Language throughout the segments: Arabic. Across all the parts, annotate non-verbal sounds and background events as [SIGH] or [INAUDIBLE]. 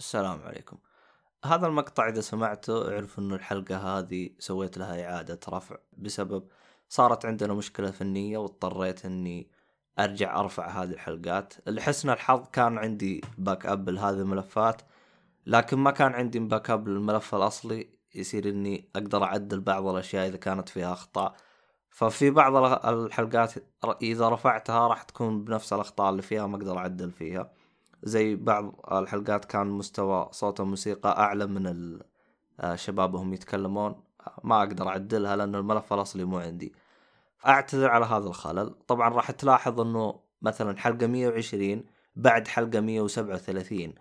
السلام عليكم. هذا المقطع إذا سمعته أعرف إنه الحلقة هذه سويت لها إعادة رفع بسبب صارت عندنا مشكلة فنية واضطريت إني أرجع أرفع هذه الحلقات. لحسن الحظ كان عندي backup لهذه الملفات لكن ما كان عندي backup للملف الأصلي. يصير إني أقدر أعدل بعض الأشياء إذا كانت فيها أخطاء. ففي بعض الحلقات إذا رفعتها راح تكون بنفس الأخطاء اللي فيها ما أقدر أعدل فيها. زي بعض الحلقات كان مستوى صوت الموسيقى أعلى من الشباب وهم يتكلمون. ما أقدر أعدلها لأن الملف الاصلي مو عندي. أعتذر على هذا الخلل. طبعا راح تلاحظ إنه مثلا حلقة 120 بعد حلقة 137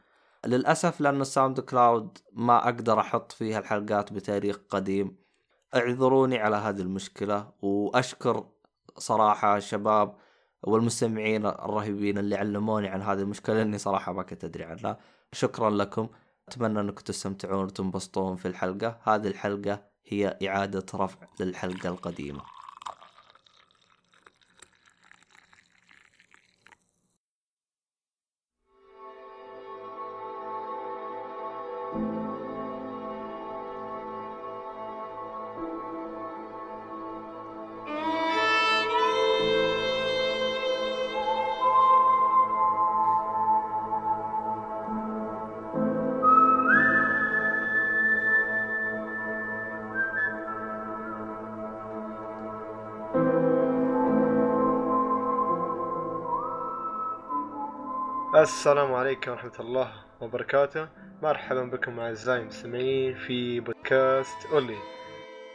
للأسف لأن ال SoundCloud ما أقدر أحط فيها الحلقات بتاريخ قديم. اعذروني على هذه المشكلة وأشكر صراحة الشباب والمستمعين الرهيبين اللي علموني عن هذه المشكلة إني صراحة ما كنت أدري عنها. شكرا لكم. أتمنى أنكم تستمتعون وتنبسطون في الحلقة. هذه الحلقة هي إعادة رفع للحلقة القديمة. السلام عليكم ورحمة الله وبركاته. مرحبا بكم أعزائي المستمعين في بودكاست أولي.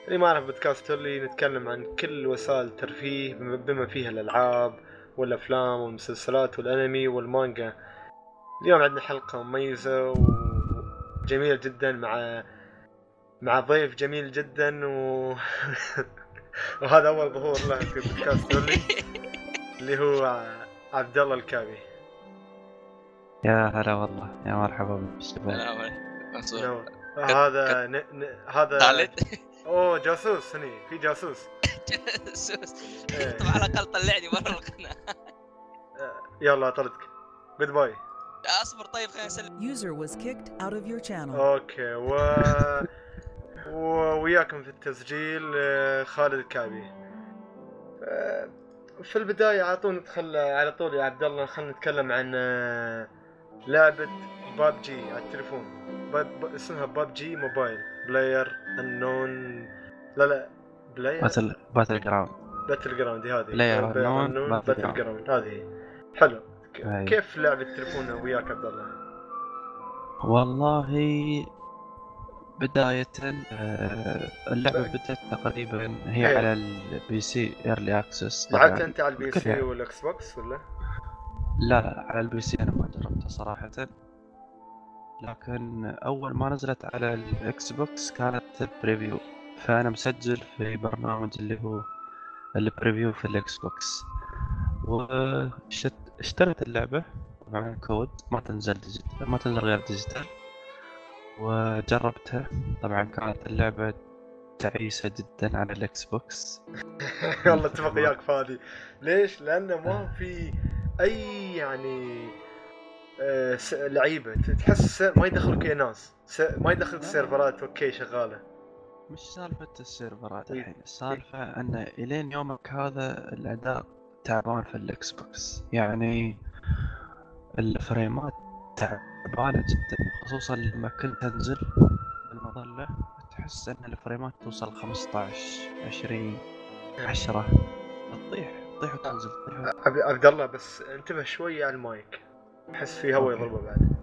اللي ما يعرف بودكاست أولي نتكلم عن كل وسائل الترفيه بما فيها الألعاب والأفلام والمسلسلات والأنمي والمانجا. اليوم عندنا حلقة مميزة وجميلة جدا مع مع ضيف جميل جدا و... [LAUGHS] وهذا أول ظهور له في بودكاست أولي [LAUGHS] اللي هو عبد الله الكابي. يا هلا والله يا مرحبا بالشباب. نعم. هذا ن... ن... هذا [LAUGHS] أوه جاسوس هني في جاسوس. [LAUGHS] جاسوس. إيه. طبعا على الأقل طلعني برا القناة. [LAUGHS] يلا طردك. goodbye أصبر طيب خليني أسلم. user was kicked out of your channel. okay و وياكم في التسجيل آه، خالد الكابي آه، في البداية على طول ندخل على طول يا عبد الله خلينا نتكلم عن آه، لعبة باب جي على التليفون. PUB اسمها PUBG Mobile. Player Unknown. لا لا Player؟ Battle Battleground. Battleground هذه. Player Unknown Battleground. هذه. حلو. كيف لعبة التليفون وياك عبد الله؟ والله بداية آه، اللعبة بدأت تقريبا هي إيه. على ال PC early access لعبت أنت على البي سي والإكس بوكس ولا؟ لا لا على ال PC أنا ما جربتها صراحة. لكن أول ما نزلت على ال Xbox كانت preview فأنا مسجل في برنامج اللي هو ال preview في ال Xbox. واشتريت اللعبة طبعا كود ما تنزل digital ما تنزل غير digital. وجربتها. طبعا كانت اللعبة تعيسة جدا على ال Xbox. [LAUGHS] والله اتفق [LAUGHS] وياك فادي. ليش؟ لأنه ما في أي يعني آه لعيبة. تحس ما يدخلك اي ناس. ما يدخلك السيرفرات okay شغالة. مش سالفة السيرفرات. الحين السالفة أن إلين يومك هذا الأداء تعبان في ال Xbox. يعني ال frames تعبانة جدا خصوصا لما كنت أنزل بالمظلة تحس أن ال frames توصل 15 20 10 تطيح تطيح وتنزل تطيح عبد الله بس انتبه شوي على المايك. أحس في هواء يضربه بعد.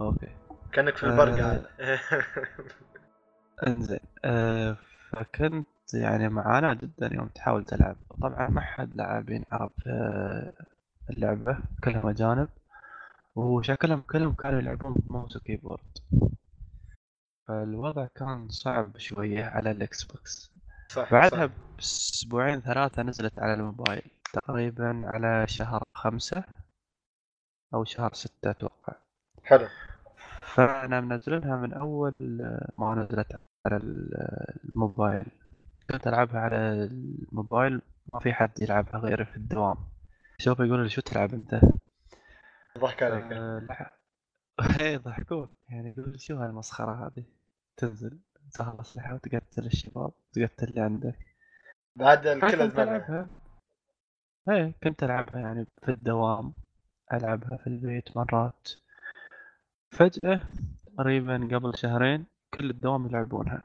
okay. كأنك في البرق عاد. [LAUGHS] [LAUGHS] إنزين. أه فكنت يعني معاناة جدا يوم تحاول تلعب. طبعا ما حد لاعبين عرب اللعبة كلهم أجانب. وشكلهم كلهم كانوا يلعبون ب mouse و keyboard فالوضع كان صعب شوية على ال Xbox. صح بعدها بأسبوعين ثلاثة نزلت على الموبايل تقريبا على شهر خمسة أو شهر ستة أتوقع. حلو. فأنا منزلها من أول ما نزلت على الموبايل. كنت ألعبها على الموبايل ما في حد يلعبها غيري في الدوام. شوف يقول لي شو تلعب أنت؟ ضحك عليك. [LAUGHS] إيه ضحكون يعني يقول شو هالمسخرة هذه؟ تنزل. تاخذ أسلحة وتقتل الشباب تقتل اللي عندك. بعد الكل ألعبها إيه كنت ألعبها يعني في الدوام؟ ألعبها في البيت مرات. فجأة تقريبا قبل شهرين كل الدوام يلعبونها.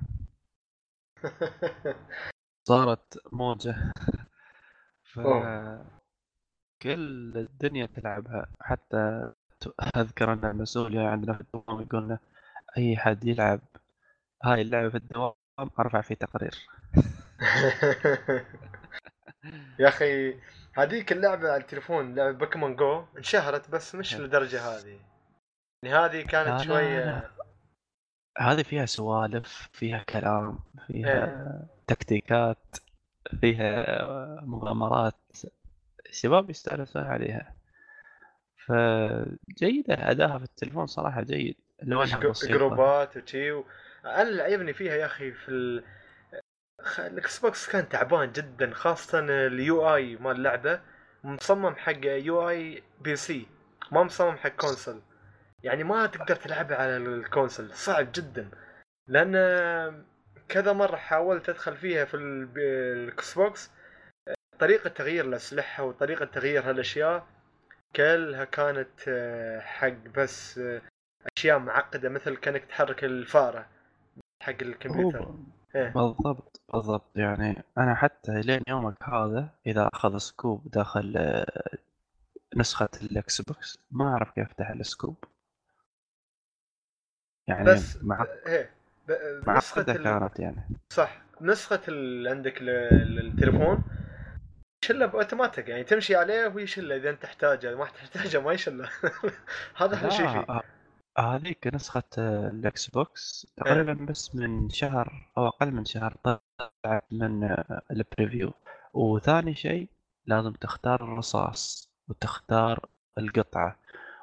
[LAUGHS] صارت موجة. ف. كل الدنيا تلعبها. حتى أذكر أن المسؤول عندنا في الدوام يقول لنا أي حد يلعب هاي اللعبة في الدوام أرفع فيه تقرير. [LAUGHS] يا أخي هذيك اللعبة على التليفون لعبة Pokemon Go انشهرت بس مش إيه. للدرجه هذه. يعني هذه كانت شوية. هذه فيها سوالف فيها كلام فيها تكتيكات فيها مغامرات. الشباب يستانسون عليها. فجيدة أداها في التليفون صراحة جيد. بسيطة جروبات وشي و... أنا اللي عجبني فيها يا أخي في ال... ال Xbox كان تعبان جدا خاصة ال UI مال اللعبة. مصمم حق UI PC ما مصمم حق console. يعني ما تقدر تلعبها على ال console صعب جدا. لأن كذا مرة حاولت أدخل فيها في ال- ال Xbox طريقة تغيير الأسلحة وطريقة تغيير هالأشياء كلها كانت آه، حق بس آه، أشياء معقدة مثل كأنك تحرك الفارة. حق الكمبيوتر. إيه. بالضبط بالضبط. يعني أنا حتى لين يومك هذا إذا أخذ scope داخل آه، نسخة ال Xbox ما أعرف كيف أفتح ال scope. يعني بس مع إيه ال... كانت يعني. صح. نسخة ال... عندك ل... للتليفون يشله بأوتوماتيك. يعني تمشي عليه ويشله إذا أنت تحتاجه. ما تحتاجه ما يشله. [LAUGHS] هذا أحلى شيء فيه. آه، هذيك نسخة ال Xbox تقريبا بس من شهر أو أقل من شهر طلعت من ال preview وثاني شيء لازم تختار الرصاص وتختار القطعة.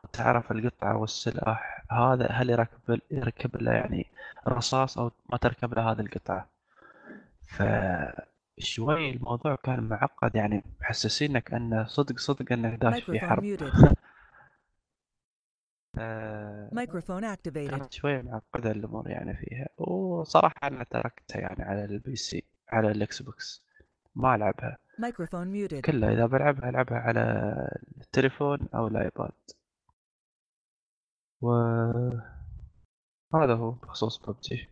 وتعرف القطعة والسلاح هذا هل يركب يركب له يعني الرصاص أو ما تركب له هذه القطعة؟ فشوي الموضوع كان معقد يعني محسسينك أنه صدق صدق أنك داش في حرب muted. آه، activated. كانت شوية معقدة الأمور يعني فيها. وصراحة أنا تركتها يعني على ال PC على ال Xbox ما ألعبها. Microphone muted. كلها إذا بلعبها ألعبها على التليفون أو الآيباد و هذا هو بخصوص ببجي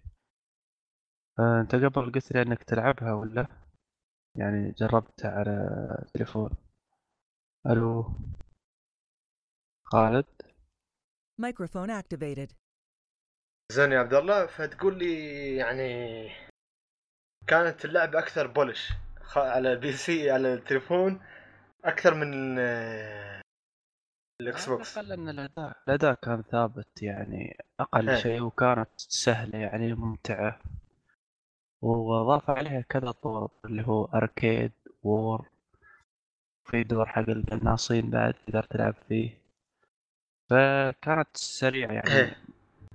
أنت قبل قلت لي إنك تلعبها ولا؟ يعني جربتها على التليفون ألو. خالد؟ Microphone activated. زين يا عبد الله فتقول لي يعني كانت اللعبة أكثر بولش على البي سي على التليفون أكثر من آه، الإكس على بوكس الأقل أن الأداء الأداء كان ثابت يعني أقل إيه. شيء وكانت سهلة يعني ممتعة وضاف عليها كذا طور اللي هو أركيد وور في دور حق القناصين بعد تقدر تلعب فيه فكانت سريعة يعني إيه.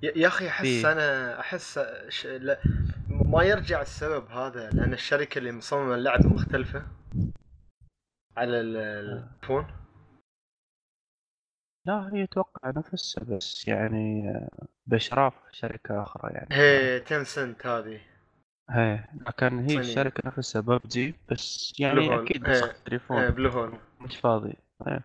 يا أخي أحس فيه. أنا أحس ش... لا ما يرجع السبب هذا لأن الشركة اللي مصممة اللعبة مختلفة على ال- التليفون لا هي أتوقع نفسها بس يعني آه، بإشراف شركة أخرى يعني هي تنسنت هذه هي لكن هي صينية. الشركة نفسها ببجي بس يعني إيه. نسخة تليفون آه، بلو هول مش فاضي إيه.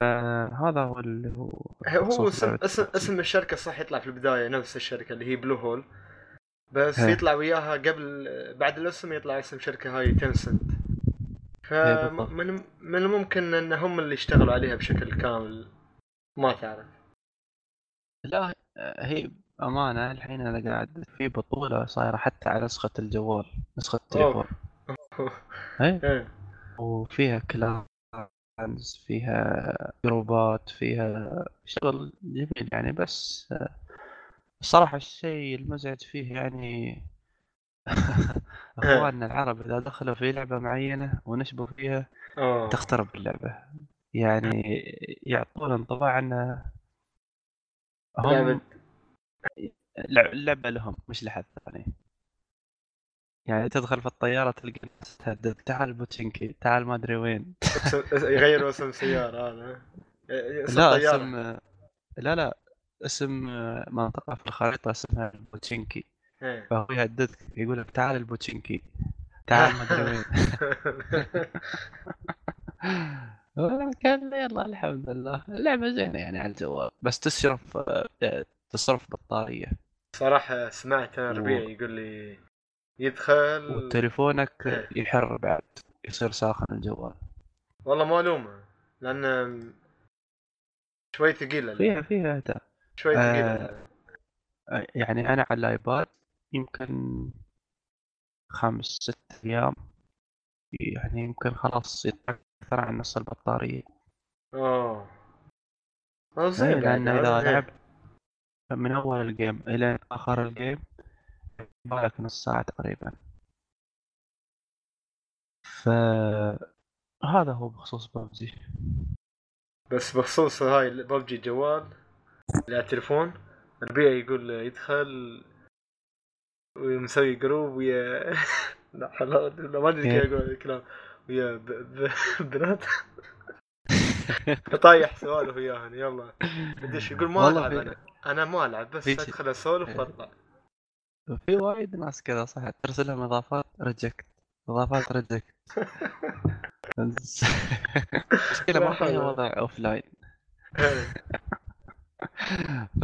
فهذا هو اللي هو هو اسم اسم. اسم الشركة صح يطلع في البداية نفس الشركة اللي هي بلو هول بس هي. يطلع وياها قبل بعد الاسم يطلع اسم شركة هاي تنسنت. فمن من الممكن إن هم اللي اشتغلوا عليها بشكل كامل ما تعرف لا هي أمانة الحين أنا قاعد في بطولة صايرة حتى على نسخة الجوال نسخة التليفون [LAUGHS] إيه إيه. كلانز فيها جروبات فيها شغل جميل يعني بس آه، الصراحة الشيء المزعج فيه يعني [LAUGHS] أخواننا [LAUGHS] العرب إذا دخلوا في لعبة معينة ونشبوا فيها أوه. تخترب اللعبة. يعني يعطون انطباع ان هم لعبة. لع- اللعبة لهم مش لحد ثاني. يعني تدخل في الطيارة تلقى تهدد. تعال Pochinki تعال ما أدري وين. يغيروا اسم سيارة هذا. اسم لا طيارة. اسم لا لا اسم آه، منطقة في الخريطة اسمها ال Pochinki إيه. فهو يهددك يقول لك تعال ال Pochinki. تعال ما أدري وين. [LAUGHS] كان يلا الحمد لله. اللعبة زينة يعني على الجوال. بس تصرف آه، تصرف بطارية صراحة سمعت أنا ربيع يقول لي يدخل وتليفونك إيه. يحر بعد يصير ساخن الجوال والله ما ألومه لأن شوي ثقيلة فيها فيها شوي. ثقيلة آه، يعني أنا على الآيباد يمكن خمس ست أيام يعني يمكن خلاص أكثر عن نص البطارية أوه إيه، زين بعد. إذا إيه. لعبت من أول ال game إلى آخر ال game يبالك نص ساعة تقريبا. فهذا هو بخصوص ببجي. بس بخصوص هاي ببجي جوال على التليفون ربيع يقول يدخل ومسوي جروب ويا [LAUGHS] لا لا ما أدري كيف أقول الكلام. ويا ب... ب... [LAUGHS] بنات. طايح سوالف وياهن يلا. بديش يقول ما ألعب أنا. أنا ما ألعب بس أدخل أسولف إيه. وأطلع. في وايد ناس كذا صح ترسل لهم إضافات reject إضافات reject المشكلة [LAUGHS] ما فيها وضع offline إيه.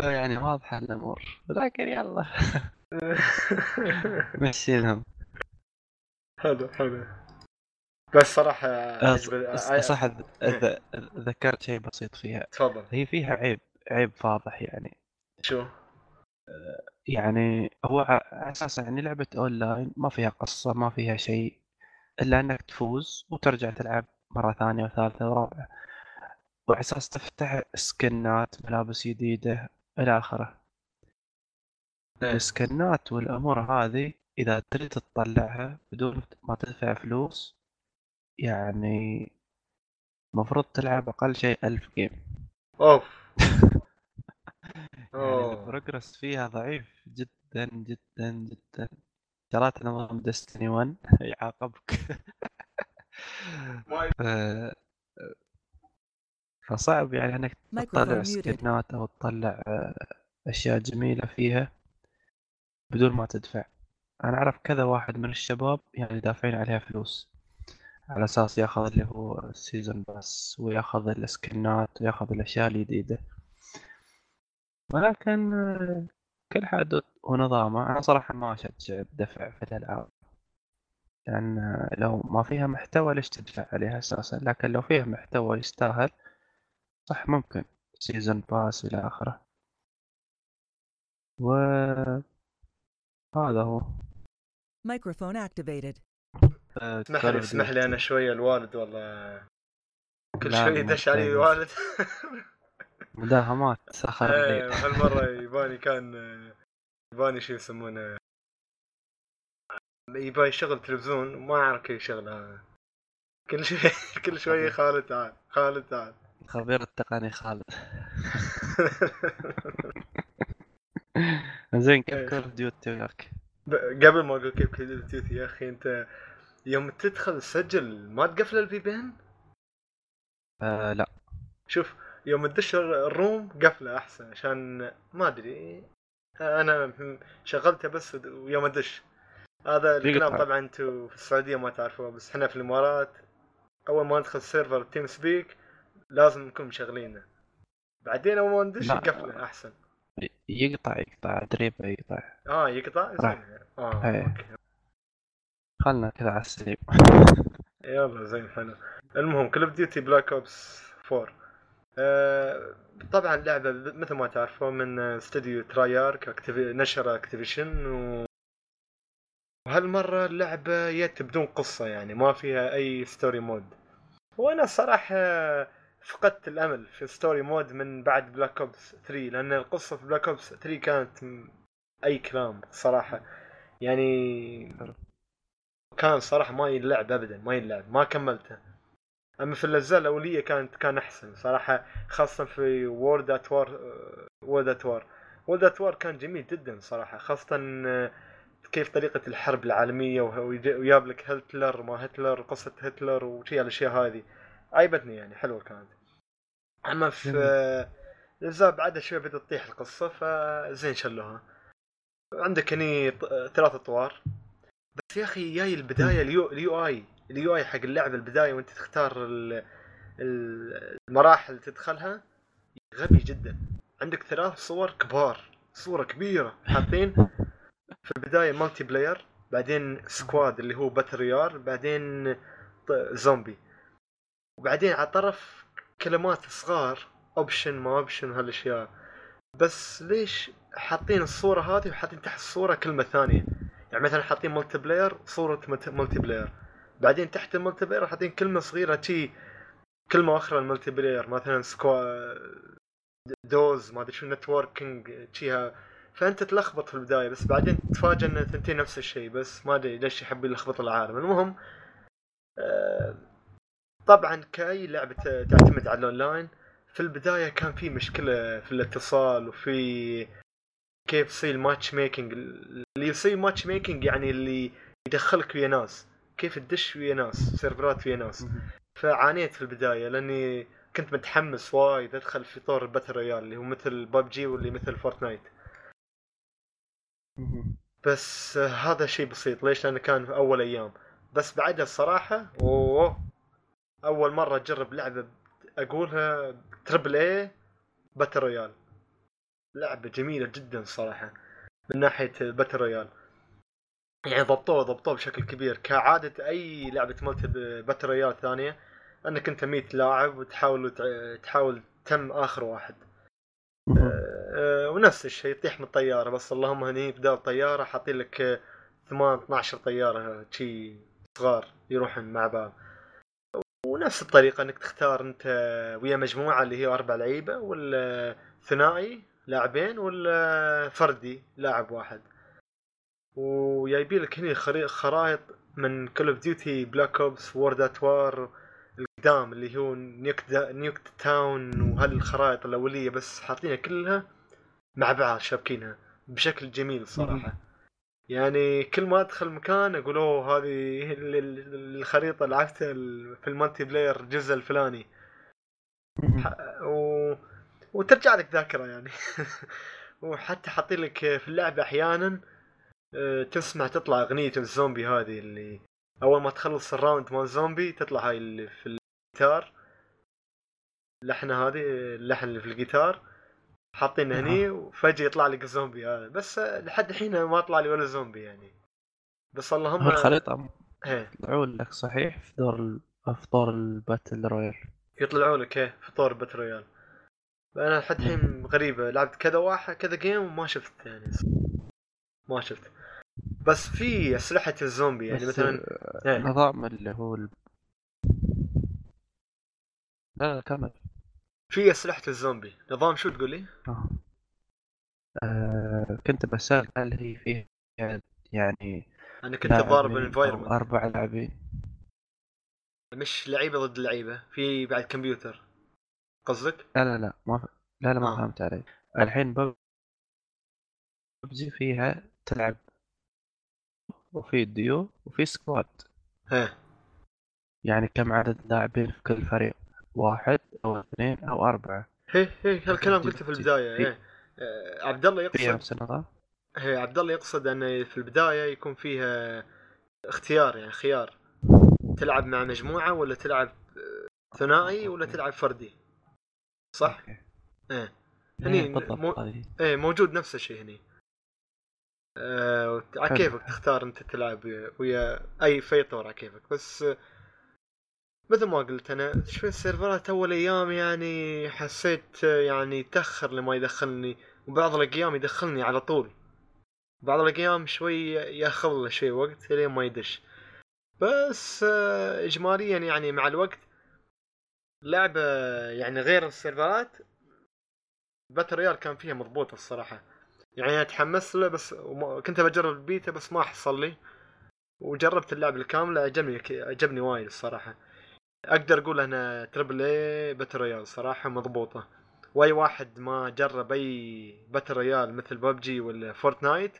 فيعني واضحه الأمور. لكن يلا. [LAUGHS] مشينهم حلو حلو. بس صراحة آه، عجب- ص- ع- صح ذ- ذ- ذكرت شيء بسيط فيها. تفضل. هي فيها عيب عيب فاضح يعني. شو؟ يعني هو ع- على أساس يعني لعبة أونلاين ما فيها قصة ما فيها شيء إلا إنك تفوز وترجع تلعب مرة ثانية وثالثة ورابعة. وعلى أساس تفتح سكنات ملابس جديدة إلى آخره. السكنات والأمور هذه إذا تريد تطلعها بدون ما تدفع فلوس يعني المفروض تلعب أقل شيء ألف جيم. أوف. [LAUGHS] يعني. البروجرس فيها ضعيف جدا جدا جدا جرات نظام ديستني 1 [LAUGHS] يعاقبك. فصعب يعني إنك تطلع. skinات أو تطلع آه، أشياء جميلة فيها بدون ما تدفع أنا أعرف كذا واحد من الشباب يعني دافعين عليها فلوس على أساس ياخذ اللي هو ال season pass وياخذ ال skinات وياخذ الأشياء الجديده ولكن كل حدث ونظامه أنا صراحة ما أشجع الدفع في الألعاب لأن لو ما فيها محتوى ليش تدفع عليها أساسا لكن لو فيها محتوى يستاهل صح ممكن season pass إلى آخره و هذا هو Microphone activated. آه، اسمح لي اسمح لي. أنا شوية الوالد والله كل لا، شوي ما يدش علي. الوالد [LAUGHS] مداهمات إيه، الليل هالمرة [LAUGHS] يباني كان يباني شو يسمونه يبغى يشغل تلفزيون ما اعرف كيف يشغلها. كل شوي [LAUGHS] كل شوي خالد تعال خالد تعال. خبير التقني خالد. [LAUGHS] زين إيه. كيف كول أوف ديوتي وياك؟ قبل ما أقول كيف كول أوف ديوتي يا أخي أنت يوم تدخل تسجل ما تقفل ال VPN آه لا. شوف يوم تدش ال room قفلة أحسن عشان ما أدري. أنا شغلته بس ويوم أدش. هذا الكلام يقطع. طبعا أنتم في السعودية ما تعرفوه بس إحنا في الإمارات. أول ما ندخل server تيم سبيك لازم نكون مشغلينه بعدين أول ما ندش لا. يقفله أحسن. يقطع يقطع دريبه يقطع. آه يقطع. زين آه إيه. okay. خلنا كذا على السريع. يلا زين حلو. المهم كول اوف ديوتي بلاك اوبس 4 آه طبعا لعبة مثل ما تعرفون من استوديو ترايارك. نشر أكتيفيشن و... وهالمرة اللعبة جت بدون قصة يعني ما فيها أي story mode وأنا الصراحه فقدت الأمل في story mode من بعد بلاك اوبس 3 لأن القصة في بلاك اوبس 3 كانت أي كلام صراحة. يعني كان صراحة ما يلعب ابدا ما يلعب ما كملته. أما في الاجزاء الاوليه كانت كان أحسن صراحة خاصة في وورلد ات وار وورلد ات وار وورلد ات وار كان جميل جدا صراحة خاصة آه، كيف طريقة الحرب ويج- ويجاب لك هتلر ما هتلر قصة هتلر وشي الاشياء هذه عيبتني يعني حلوة كانت. أما في. آه، الاجزاء بعدها شوي بدأت تطيح القصة فزين شلوها. عندك هني ثلاث اطوار بس يا أخي جاي البداية ال U, ال UI. ال UI حق اللعبة البداية وانت تختار ال- ال- المراحل تدخلها غبي جدا. عندك ثلاث صور كبار صورة كبيرة حاطين في البداية multiplayer بعدين squad اللي هو battle royale بعدين زومبي وبعدين على الطرف كلمات صغار option ما option هالأشياء. بس ليش حاطين الصورة هذه وحاطين تحت الصورة كلمة ثانية؟ يعني مثلا حاطين multiplayer صورة multiplayer بعدين تحت ال multiplayer حاطين كلمة صغيرة شي كلمة أخرى ال multiplayer مثلا squad أو ما أدري شو networking شيها فأنت تلخبط في البداية بس بعدين تتفاجئ إن الثنتين نفس الشيء بس ما أدري ليش يحب يلخبط العالم. المهم آه، طبعا كاي لعبة تعتمد على الأونلاين. في البداية كان في مشكلة في الاتصال وفي كيف يصير matchmaking اللي يصير matchmaking يعني اللي يدخلك ويا ناس. كيف تدش ويا ناس سيرفرات ويا ناس. فعانيت في البداية لأني كنت متحمس وايد أدخل في طور ال battle royale اللي هو مثل ببجي واللي مثل فورتنايت. بس هذا شيء بسيط. ليش؟ لأنه كان في أول أيام. بس بعدها الصراحة أوه أول مرة أجرب لعبة أقولها triple A battle royale لعبة جميلة جدا صراحة من ناحية باتل رويال يعني ضبطوه ضبطوه بشكل كبير. كعادة أي لعبة ملتي باتل ثانية أنك أنت 100 لاعب وتحاول تحاول تم آخر واحد. آه، ونفس الشيء تطيح من الطياره بس اللهم هني بدال طيارة حاطين لك آه، 8 12 طيارة شي صغار يروحون مع بعض. ونفس الطريقة أنك تختار أنت ويا مجموعة اللي هي أربع لعيبة ولا ثنائي لاعبين ولا فردي لاعب واحد. وجايبين لك خري- خرائط من كول اوف ديوتي بلاك اوبس وورلد ات وار القدام اللي هو نيوك دا نيوك تاون وهالخرائط الأولية بس حاطينها كلها مع بعض شابكينها بشكل جميل صراحة. يعني كل ما أدخل مكان أقول أوه هذه ال- ال- الخريطة لعبتها في ال multiplayer الجزء الفلاني. و... وترجع لك ذاكرة يعني. [LAUGHS] وحتى حاطين لك في اللعبة أحيانا تسمع تطلع أغنية الزومبي هذه اللي أول ما تخلص ال round مال زومبي تطلع هاي اللي في الجيتار اللحنة هذه اللحن اللي في الجيتار حاطين هني وفجأة يطلع لك الزومبي هذا. بس آه، لحد الحين ما طلع لي ولا زومبي يعني. بس اللهم الخريطة إيه. طلعوا لك صحيح في دور. في دور ال battle royale يطلعوا لك إيه في طور battle royale أنا لحد الحين غريبة لعبت كذا واحد كذا game وما شفت يعني. ما شفت. بس في أسلحة الزومبي يعني مثلا إيه نظام اللي هو ال... لا لا كمل في أسلحة الزومبي نظام شو تقول لي؟ آه. آه كنت بسأل هل هي فيها يعني أنا كنت ضارب ال environment أربع لاعبين مش لعيبة ضد لعيبة في بعد كمبيوتر قصدك؟ لا لا لا ما ف... لا لا ما آه. فهمت علي الحين بب- ببجي فيها تلعب وفي ديو وفي سكواد إيه يعني كم عدد لاعبين في كل فريق؟ واحد أو اثنين أو أربعة. هي هي هالكلام قلته في البداية في- إيه. آه، عبد الله يقصد هي عبد الله يقصد أن في البداية يكون فيها اختيار يعني خيار. تلعب مع مجموعة ولا تلعب آه، ثنائي ولا. تلعب فردي؟ صح؟ okay. إيه. هني إيه، مو... إيه موجود نفس الشيء هني. آه على. كيفك تختار انت تلعب ويا اي في طور على كيفك بس مثل ما قلت أنا شوي السيرفرات اول أيام يعني حسيت يعني تأخر لما يدخلني وبعض الأيام يدخلني على طول. بعض الأيام شوي ياخذ له شوي وقت لين ما يدش. بس آه، اجماليا يعني مع الوقت لعبة يعني غير ال servers battle royale كان فيها مضبوطة الصراحة. يعني أنا تحمست له بس وما- كنت بجرب البيتا بس ما حصل لي. وجربت اللعبة الكاملة عجبني عجبني وايد الصراحة. أقدر أقول أنا triple A battle royale صراحة مضبوطة. وأي واحد ما جرب أي battle royale مثل ببجي ولا Fortnite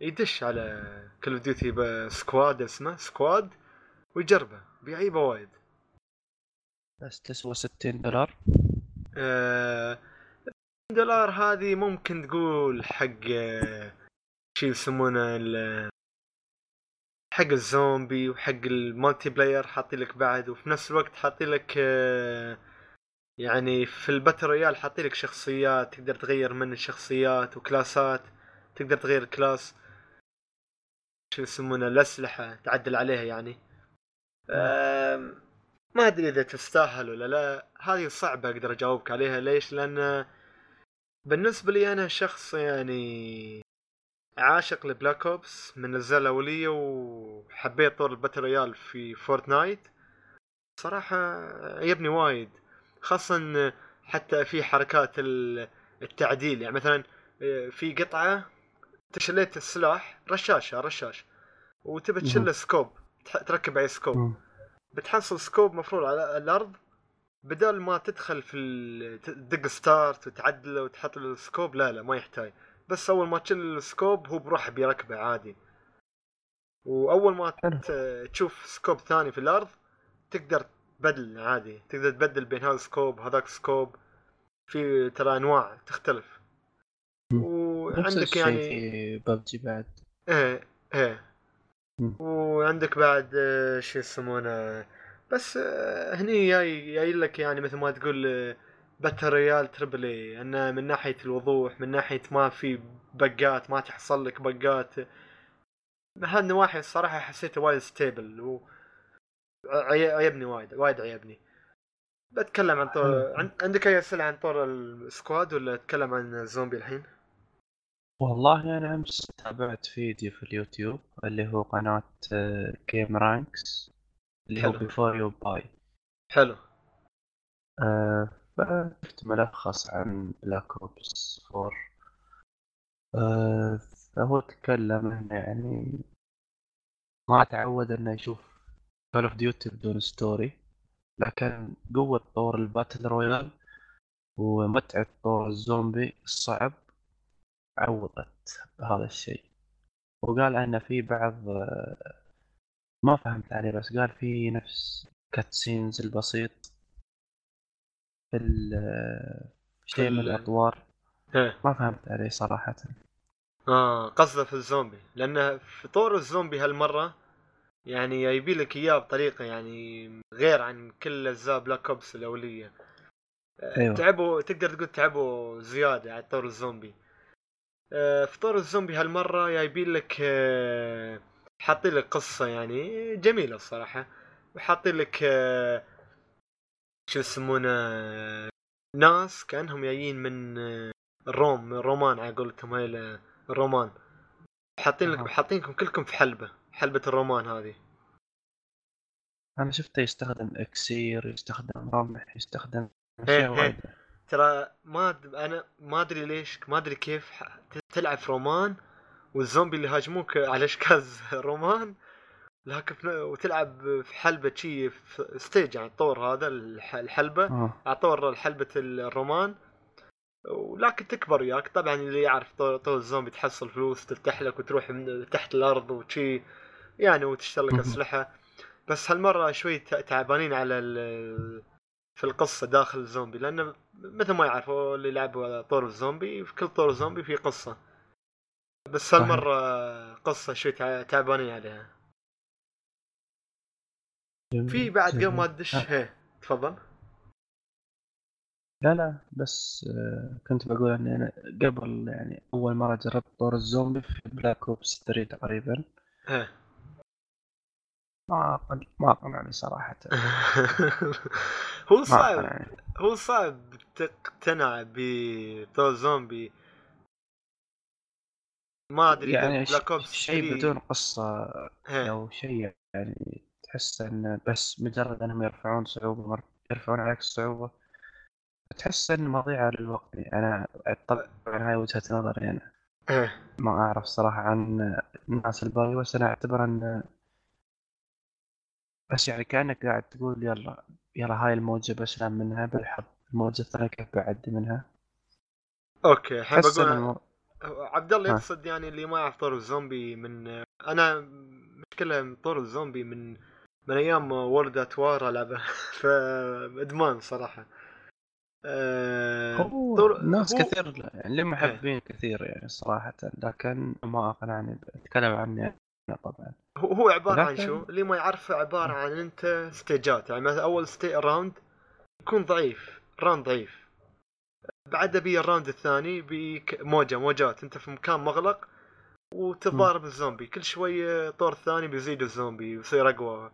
يدش على Call of Duty squad اسمه squad ويجربه بيعيبه وايد. بس تسوى 60 دولار؟ آه دولار هذه ممكن تقول حق شي يسمونه حق الزومبي وحق ال multiplayer حاطين لك بعد وفي نفس الوقت حاطين لك يعني في ال battle royale حاطين لك شخصيات تقدر تغير من الشخصيات و classات تقدر تغير class شو يسمونه الأسلحة تعدل عليها يعني. ما أدري إذا تستاهل ولا لا هذه صعبة أقدر أجاوبك عليها ليش؟ لأن بالنسبة لي أنا شخص يعني عاشق ل Black Ops من الأجزاء الأولية وحبيت طور ال battle royale في Fortnite صراحة عجبني وايد خاصة حتى في حركات ال- التعديل يعني مثلا آه، في قطعة تشليت السلاح رشاشة رشاش وتبي تشيل. scope تركب عليه scope. بتحصل scope مفروض على الأرض بدل ما تدخل في ال- تدق start وتعدله وتحط له ال scope لا لا ما يحتاج. بس أول ما تشيل ال scope هو بروح بيركبه عادي. وأول ما تشوف scope ثاني في الأرض تقدر تبدل عادي. تقدر تبدل بين هذا ال scope هذاك ال scope. في ترى أنواع تختلف. وعندك يعني في ببجي بعد. إيه إيه. وعندك بعد شو يسمونه؟ بس آه، هني جاي جاي لك يعني مثل ما تقول آه، battle royale triple A انه من ناحية الوضوح من ناحية ما في bugات ما تحصل لك bugات هالنواحي الصراحة حسيته وايد stable و عي- عيبني وايد وايد عيبني. بتكلم عن طور عندك أي أسئلة عن طور ال squad ولا اتكلم عن الزومبي الحين؟ والله أنا أمس تابعت فيديو في اليوتيوب اللي هو قناة gameranx اللي هو. Before You Buy. حلو. فشفت ملخص عن Black Ops 4 آه، فهو تكلم إنه يعني ما تعود إنه يشوف Call of Duty بدون story لكن قوة طور ال battle royale ومتعة طور الزومبي الصعب عوضت بهذا الشيء. وقال إن في بعض آه، ما فهمت عليه بس قال في نفس cutscenes البسيط في ال- شيء من ال- الاطوار ما فهمت عليه صراحة. آه قصده في الزومبي. لأنه في طور الزومبي هالمرة يعني يبي لك إياه بطريقة يعني غير عن كل أجزاء Black Ops الأولية. آه، أيوة. تعبوا تقدر تقول تعبوا زيادة على طور الزومبي. آه، في طور الزومبي هالمرة جايبين لك آه، حاطين لك قصة يعني جميلة الصراحة وحاطين لك آه، شو يسمونه آه، ناس كأنهم جايين من آه، الروم من الرومان على قولتهم هاي ال- الرومان حاطين لك. حاطينكم كلكم في حلبة حلبة الرومان هذه أنا شفته يستخدم إكسير يستخدم رمح يستخدم أشياء. وايد ترى ما أنا ما أدري ليش ما أدري كيف تلعب في رومان والزومبي اللي هاجموك على اشكال رومان؟ لكن وتلعب في حلبة شي في stage يعني طور هذا الح- الحلبة آه. على طور حلبة الرومان. ولكن تكبر وياك. طبعا اللي يعرف طور, طور الزومبي تحصل فلوس تفتح لك وتروح من تحت الأرض وشي يعني وتشتري لك مهم. أسلحة. بس هالمرة شوي تعبانين على ال- في القصة داخل الزومبي لأنه مثل ما يعرفوا اللي لعبوا طور الزومبي في كل طور زومبي في قصة. بس صحيح. هالمرة قصة شوي تع- تعبانين عليها في بعد قبل ما. تدش آه. تفضل لا لا بس آه، كنت بقول اني أنا قبل يعني أول مرة جربت طور الزومبي في Black Ops 3 تقريبا هي. ما ما قنعني صراحة [LAUGHS] هو صعب هو صعب تقتنع بطور زومبي ما أدري يعني Black Ops شيء 3 بدون قصة هي. أو شيء يعني تحس انه بس مجرد إنهم يرفعون صعوبة مر... يرفعون عليك الصعوبة تحس انه مضيعة للوقت يعني أنا طبعا هاي وجهة نظري أنا. ما أعرف صراحة عن الناس الباقي بس أنا أعتبر إن بس يعني كأنك قاعد تقول يلا يلا هاي الموجة بسلم منها بالحظ الموجة الثانية كيف بعدي منها أوكي الحين إن بقول. عبد الله. يقصد يعني اللي ما يعرف طور الزومبي من أنا مشكلة طور الزومبي من من أيام وورد ات وار العبه فادمان صراحة. آه، طول- ناس هو- كثير يعني لي محبين كثير يعني صراحة لكن ما أقنعني أتكلم عني أنا طبعا. هو عبارة عن لكن- شو؟ اللي ما يعرفه عبارة عن أنت ستيجات يعني مثلا أول stage round يكون ضعيف round ضعيف. بعدها بي ال round الثاني بيك موجة موجات. انت في مكان مغلق وتتضارب الزومبي. كل شوية طور ثاني بيزيد الزومبي ويصير أقوى.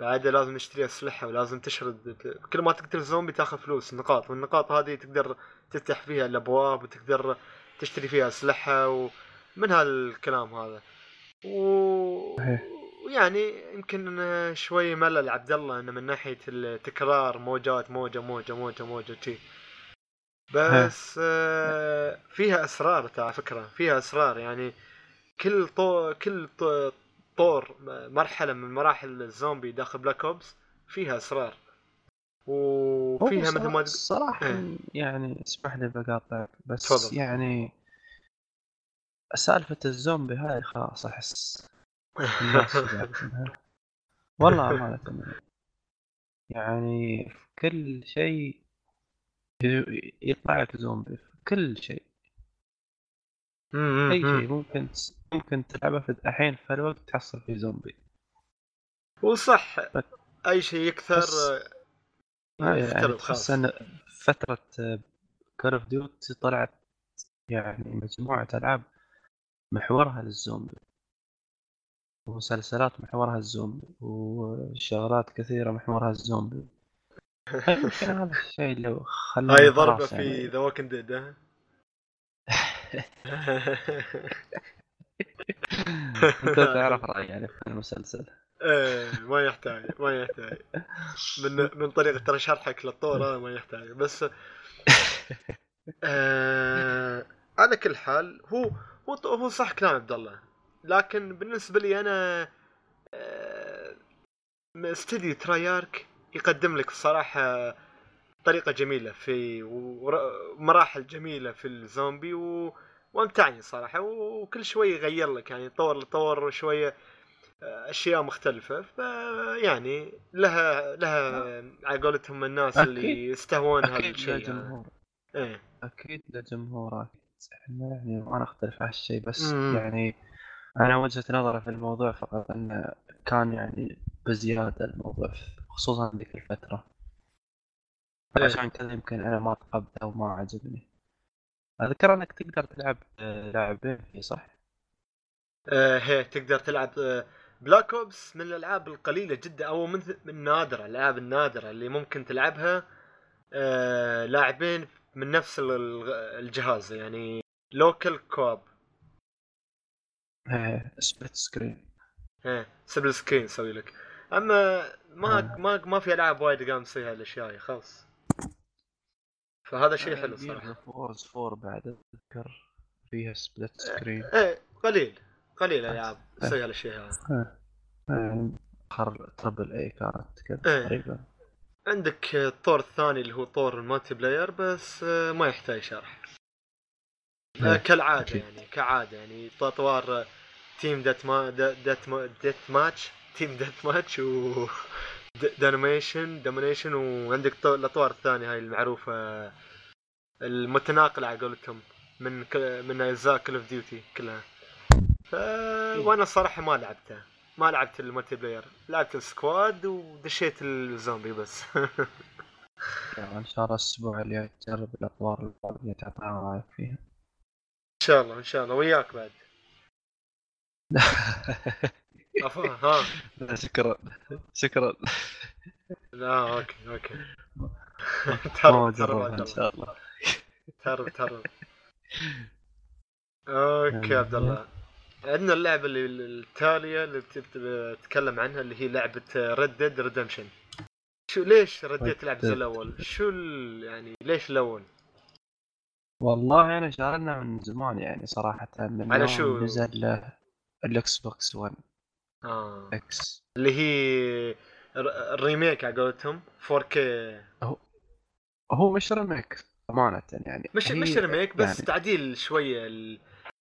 بعدها لازم نشتري أسلحة ولازم تشرد. كل ما تقتل الزومبي تاخذ فلوس نقاط. والنقاط هذه تقدر تفتح فيها الأبواب وتقدر تشتري فيها أسلحة ومن هالكلام هذا. و... ويعني يمكن شوي ملل عبد الله إنه من ناحية التكرار موجات موجة موجة موجة موجة شي. بس آه فيها أسرار على فكرة فيها أسرار يعني كل طو... كل طور مرحلة من مراحل الزومبي داخل Black Ops فيها أسرار وفيها مثل ما تقول صراحة إيه. يعني اسمح لي بقاطعك بس تفضل. يعني سالفة الزومبي هاي خلاص أحس. [LAUGHS] والله أمانة يعني في كل شيء يطلع لك زومبي في كل شيء. أي شيء ممكن ممكن تلعبه في الحين في الوقت تحصل فيه زومبي. وصح. أي شيء يكثر بس- آه، آه، يعني خلاص إن فترة Call of Duty طلعت يعني مجموعة ألعاب محورها للزومبي. ومسلسلات محورها الزومبي وشغلات كثيرة محورها الزومبي [LAUGHS] يمكن هذا الشيء اللي خلاني هاي ضربة خلاص في يعني The Walking Dead أنت تعرف رأيي يعني في المسلسل. [LAUGHS] إيه ما يحتاج ما يحتاج. من من طريقة ترى شرحك للطور هذا ما يحتاج. بس [LAUGHS] آه على كل حال هو هو هو صح كلام عبد الله. لكن بالنسبة لي أنا آه، استديو ترايارك يقدم لك الصراحه طريقة جميلة في مراحل جميلة في الزومبي و... وأمتعني صراحة وكل شوي يغير لك يعني طور طور شوية أشياء مختلفة فيعني لها لها على قولتهم الناس أكيد. اللي يستهون هذا أكيد الشيء هذا. لجمهور إيه أكيد لجمهور أكيد إحنا يعني ما نختلف على الشيء بس مم. يعني أنا وجهة نظري في الموضوع فقط إنه كان يعني بزيادة الموضوع خصوصا ذيك الفترة. إيه. عشان كذا يمكن أنا ما تقبله وما عجبني. أذكر أنك تقدر تلعب آه، لاعبين فيه صح؟ آه هي تقدر تلعب آه Black Ops من الألعاب القليلة جدا أو من من نادرة الألعاب النادرة اللي ممكن تلعبها آه لاعبين من نفس ال- ال- الجهاز يعني local co-op split screen إيه split screen يسوي لك. أما ما آه. ما ما في ألعاب وايد قام تسوي هالأشياء خلاص. فهذا شيء حلو صراحة. Forza 4 بعد أذكر. فيها split screen إيه قليل. قليل العاب تسوي هالأشياء. هذه يعني اخر triple A كانت كذا إيه. تقريبا. عندك الطور الثاني اللي هو طور ال multiplayer بس آه، ما يحتاج شرح. آه، إيه. كالعادة. يعني كعادة يعني اطوار آه، team deathma- dea- deathma- deathmatch team deathmatch و domination domination وعندك طو- الأطوار الثانية هاي المعروفة المتناقلة على قولتهم من. من أجزاء Call of Duty كلها. ف... وأنا الصراحة ما لعبتها ما لعبت ال multiplayer. لعبت ال squad ودشيت الزومبي بس. [LAUGHS] إن شاء الله الأسبوع اللي تجرب الأطوار اللي تعطينا رأيك فيها. إن شاء الله إن شاء الله. وياك بعد. [LAUGHS] ها شكرا شكرا لا okay okay [LAUGHS] تهرب تهرب إن شاء الله تهرب تهرب [LAUGHS] okay عبد الله عندنا اللعبة اللي التالية اللي بت- بتتكلم عنها اللي هي لعبة Red Dead Redemption شو ليش رديت تلعب زي. الأول؟ شو. يعني ليش الأول؟ والله أنا شارنا من زمان يعني صراحة من على شو؟ نزل ال Xbox 1 آه. X. اللي هي ال remake على قولتهم 4K هو مش remake أمانة يعني. مش مش remake بس يعني تعديل شوية.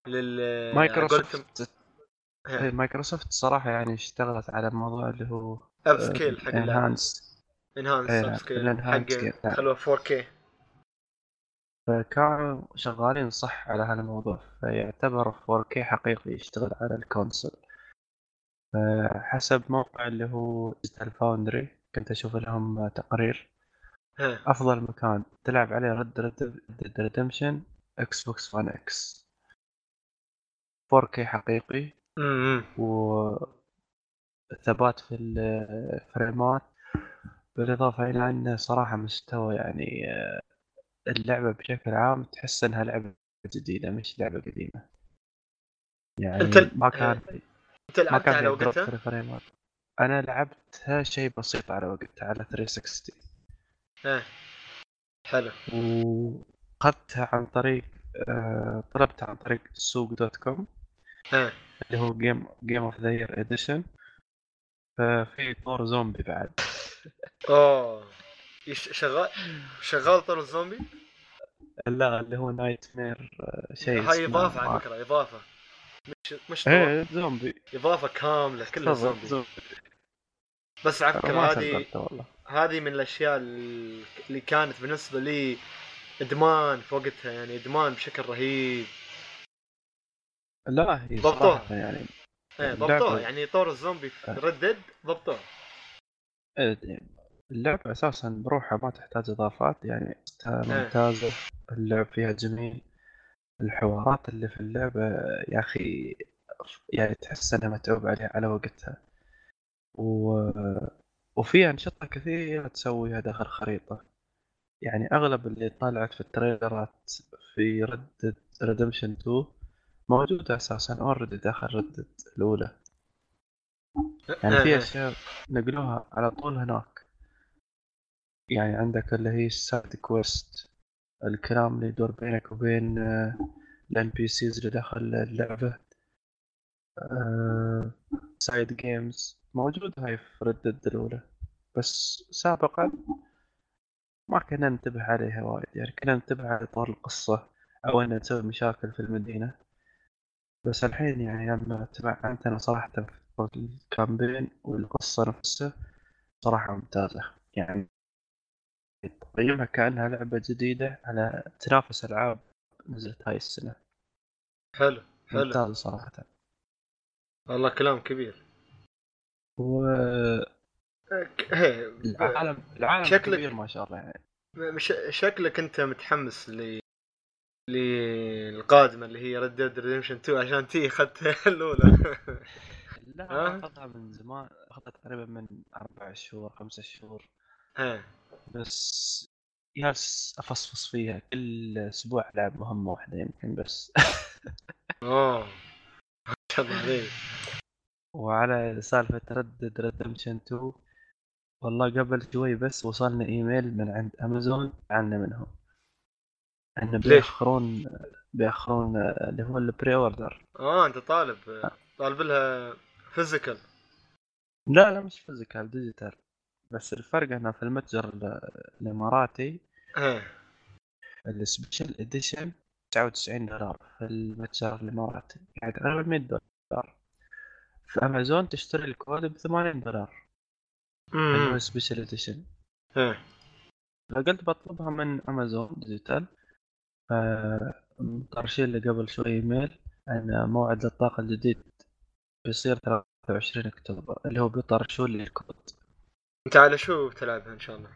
لل Microsoft. Microsoft صراحة يعني اشتغلت على موضوع اللي هو upscale حق enhance enhance upscale حق. خلوه 4K فكانوا شغالين صح على هذا الموضوع فيعتبر 4K حقيقي يشتغل على ال console. حسب موقع اللي هو Digital Foundry كنت أشوف لهم تقرير. أفضل مكان تلعب عليه Red Dead Redemption Xbox 1 X 4K حقيقي. وثبات في الفريمات بالإضافة إلى انه صراحة مستوى يعني آه، اللعبة بشكل عام تحس إنها لعبة جديدة مش لعبة قديمة. يعني ما كان انت ما لعبت كان على وقتها؟ الفريمات. أنا لعبتها شيء بسيط على وقتها على 360 إيه. حلو. وأخذتها عن طريق آه، طلبتها عن طريق سوق dot com ها اللي هو game game of the year edition ففي طور زومبي بعد. أوه. شغال؟ شغال طور الزومبي؟ لا اللي هو Nightmare شيء هاي إضافة على فكرة إضافة. مش إيه زومبي. إضافة كاملة كلها زومبي. زومبي. بس ما هذه هذه من الأشياء ال- اللي كانت بالنسبة لي إدمان في وقتها يعني إدمان بشكل رهيب. لا هي ضبطوها. يعني إيه اللعبة- ضبطوها. يعني طور الزومبي في. ردد ضبطوها. إيه، اللعبة أساسا بروحها ما تحتاج إضافات يعني إيه. ممتازة اللعب فيها جميل. الحوارات اللي في اللعبة يا أخي يعني تحس أنها متعوب عليها على وقتها. و... وفي أنشطة كثيرة تسويها داخل خريطة. يعني أغلب اللي طلعت في التريلرات في Red Dead Redemption 2 موجودة أساسا already داخل Red Dead الأولى. يعني في إيه. أشياء نقلوها على طول هناك. يعني عندك اللي هي ال side quest الكلام اللي يدور بينك وبين ال NPCs اللي داخل اللعبة. side games موجودة هاي في Red Dead الأولى. بس سابقا ما كنا ننتبه عليها وايد. يعني كنا ننتبه على طور القصة أو أن نسوي مشاكل في المدينة. بس الحين يعني لما تمعنت أنا صراحة في ال campaign والقصة نفسها صراحة ممتازة. يعني تقيمها كأنها لعبة جديدة على تنافس ألعاب نزلت هاي السنة. حلو حلو. ممتازة صراحة. والله كلام كبير. والعالم ك- هي العالم شكلك- كبير ما شاء الله يعني. مش شكلك أنت متحمس ل للقادمة اللي هي Red Dead Redemption 2 عشان تي أخذت [LAUGHS] الأولى. لا ها؟ أنا أخذها من زمان أخذها تقريبا من أربع شهور خمسة شهور. ها. بس جالس أفصفص فيها كل أسبوع ألعب مهمة واحدة يمكن بس. أوه. ما شاء الله عليك وعلى سالفة Red Dead Redemption 2 والله قبل شوي بس وصلنا إيميل من عند امازون عنا منهم. ان ليش؟ بيأخرون بيأخرون اللي هو ال pre-order آه أنت طالب طالب لها physical لا لا مش physical digital بس الفرق إنه في المتجر ال- الإماراتي ها. ال special edition 99 دولار في المتجر الإماراتي يعني تقريبا 100 دولار. في أمازون تشتري الكود ب 80 دولار اللي هو امم special edition فقلت بطلبها من أمازون digital. فمطرشين لي قبل شوي إيميل إن موعد إطلاقه الجديد بيصير 23 أكتوبر اللي هو بيطرشوا لي الكود. انت على شو بتلعبها إن شاء الله؟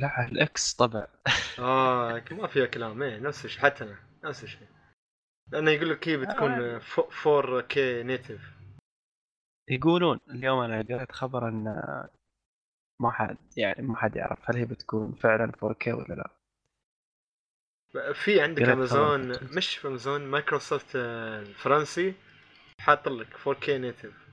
لا على الإكس طبعا. [LAUGHS] آه ما فيها كلام. إيه نفس الشيء حتى أنا نفس الشيء. لأنه يقول لك هي بتكون 4 كي نيتف يقولون اليوم أنا قريت خبر إن ما حد يعني ما حد يعرف هل هي بتكون فعلا 4K ولا لا. في عندك امازون. مش في امازون مايكروسوفت آه، الفرنسي حاط لك 4K native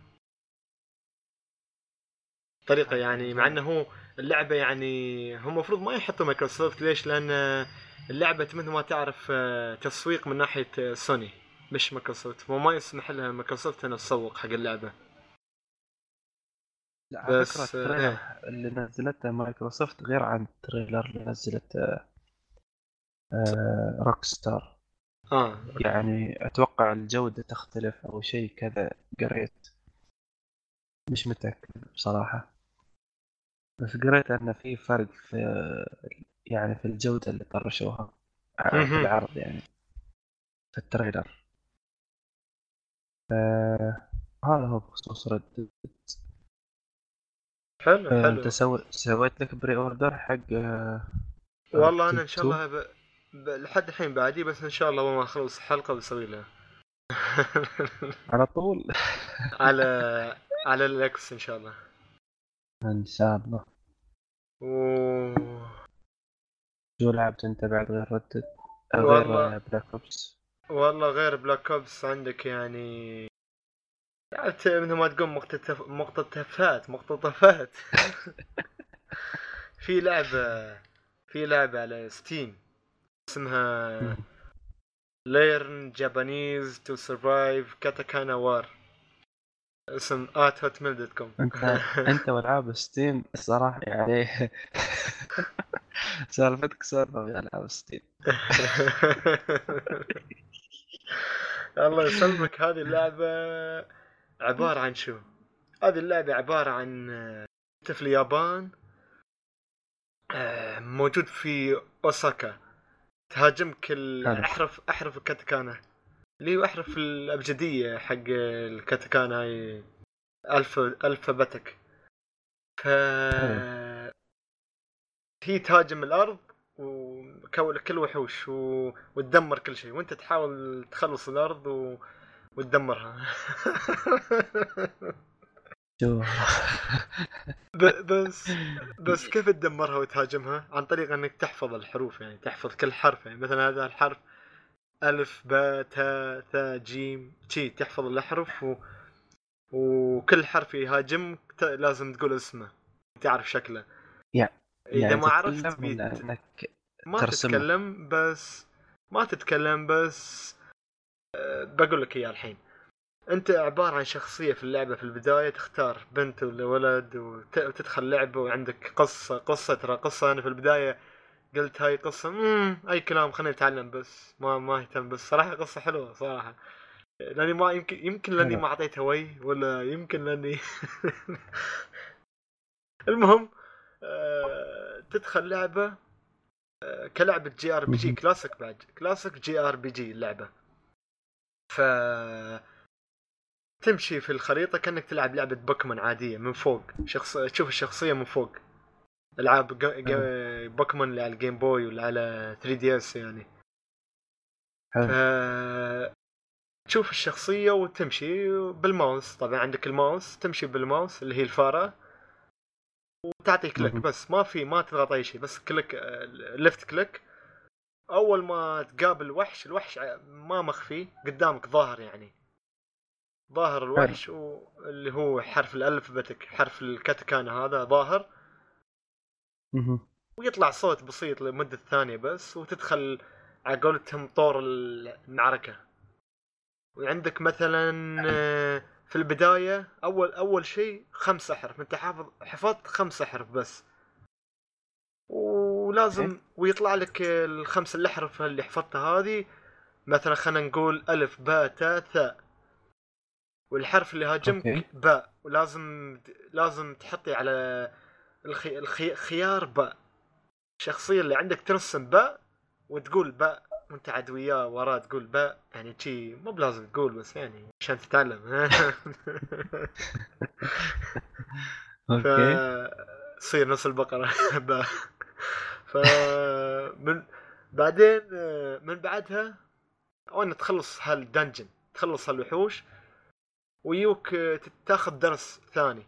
طريقة يعني مع إنه هو اللعبة يعني هم المفروض ما يحطوا مايكروسوفت. ليش؟ لأن آه، اللعبة مثل ما تعرف آه، تسويق من ناحية آه، سوني مش مايكروسوفت. وما يسمح لها مايكروسوفت إنها تسوق حق اللعبة. لا على بس، فكرة آه، ال trailer اللي نزلته مايكروسوفت غير عن ال trailer اللي نزلته روك ستار آه. يعني أتوقع الجودة تختلف أو شيء كذا قريت. مش متأكد بصراحة. بس قريت أن في فرق في يعني في الجودة اللي طرشوها. في العرض يعني في ال trailer. آه هذا هو بخصوص Red حلو آه حلو. أنت سو... سويت لك pre-order حق آه والله أنا إن شاء الله ب... ب... لحد الحين بعدي بس إن شاء الله ما أخلص الحلقة بسوي لها. على طول. على [LAUGHS] على ال X إن شاء الله. أن شاء الله. شو لعبت أنت بعد غير Red Dead. غير Black Ops والله غير Black Ops عندك يعني لعبت مثل ما تقول مقتطف... مقتطفات مقتطفات [LAUGHS] في لعبة في لعبة على Steam اسمها مم. Learn Japanese to Survive Katakana War اسم at hotmail.com انت انت والعاب Steam الصراحه يعني [LAUGHS] سالفتك سالفة في ألعاب Steam. [LAUGHS] الله يسلمك. هذه اللعبة عبارة عن شو؟ هذه اللعبة عبارة عن آه، انت في اليابان آه، موجود في أوساكا. تهاجمك. احرف أحرف الكاتاكانا اللي هو احرف الأبجدية حق الكاتاكانا هاي الف الفابتك ف هي تهاجم الأرض وكل كل وحوش و... وتدمر كل شيء. وأنت تحاول تخلص الأرض و... وتدمرها. بس بس كيف تدمرها وتهاجمها؟ عن طريق إنك تحفظ الحروف يعني تحفظ كل حرف. يعني مثلا هذا الحرف ألف باء تاء ثاء جيم شي تحفظ الأحرف و... وكل حرف يهاجمك ت... لازم تقول اسمه. تعرف شكله. يعني- إذا يعني ما عرفت بيت... إنك ما ترسمه. تتكلم بس ما تتكلم بس أه، بقول لك إياه الحين. أنت عبارة عن شخصية في اللعبة في البداية تختار بنت ولا ولد وت- وتدخل لعبة وعندك قصة قصة ترى قصة. أنا في البداية قلت هاي قصة مم أي كلام خليني اتعلم بس. ما ما أهتم بس. صراحة قصة حلوة صراحة. لأني ما يمكن يمكن لأني. ما أعطيتها وي ولا يمكن لأني [LAUGHS] المهم آه، تدخل لعبة آه، كلعبة JRPG. classic بعد classic JRPG اللعبة. ف تمشي في الخريطة كأنك تلعب لعبة بوكيمون عادية من فوق شخص تشوف الشخصية من فوق. العاب. بوكيمون اللي على ال Game Boy ولا على 3DS يعني. حلو. تشوف الشخصية وتمشي بالماوس. طبعا عندك الماوس تمشي بالماوس اللي هي الفارة. وتعطي click. بس ما في ما تضغط أي شيء بس click left click. أول ما تقابل وحش الوحش ما مخفي قدامك ظاهر يعني. ظاهر الوحش واللي هو حرف ال alphabetic حرف الكاتاكانا هذا ظاهر. ويطلع صوت بسيط لمدة ثانية بس وتدخل على قولتهم طور المعركة. وعندك مثلا آه، في البداية أول أول شيء خمس أحرف أنت حافظ حفظت خمس أحرف بس. ولازم ويطلع لك الخمس الأحرف اللي حفظتها هذه. مثلا خلينا نقول ألف باء تاء ثاء. والحرف اللي هاجمك. باء. ولازم لازم تحطي على الخي... الخي... خيار باء الشخصية اللي عندك ترسم باء وتقول باء وانت عاد وياه وراه تقول باء يعني شي مو بلازم تقول بس يعني عشان تتعلم. [LAUGHS] أوكي. تصير نص البقرة [LAUGHS] باء ف من بعدين من بعدها وين تخلص هالدنجن تخلص هالوحوش ويوك تاخذ درس ثاني.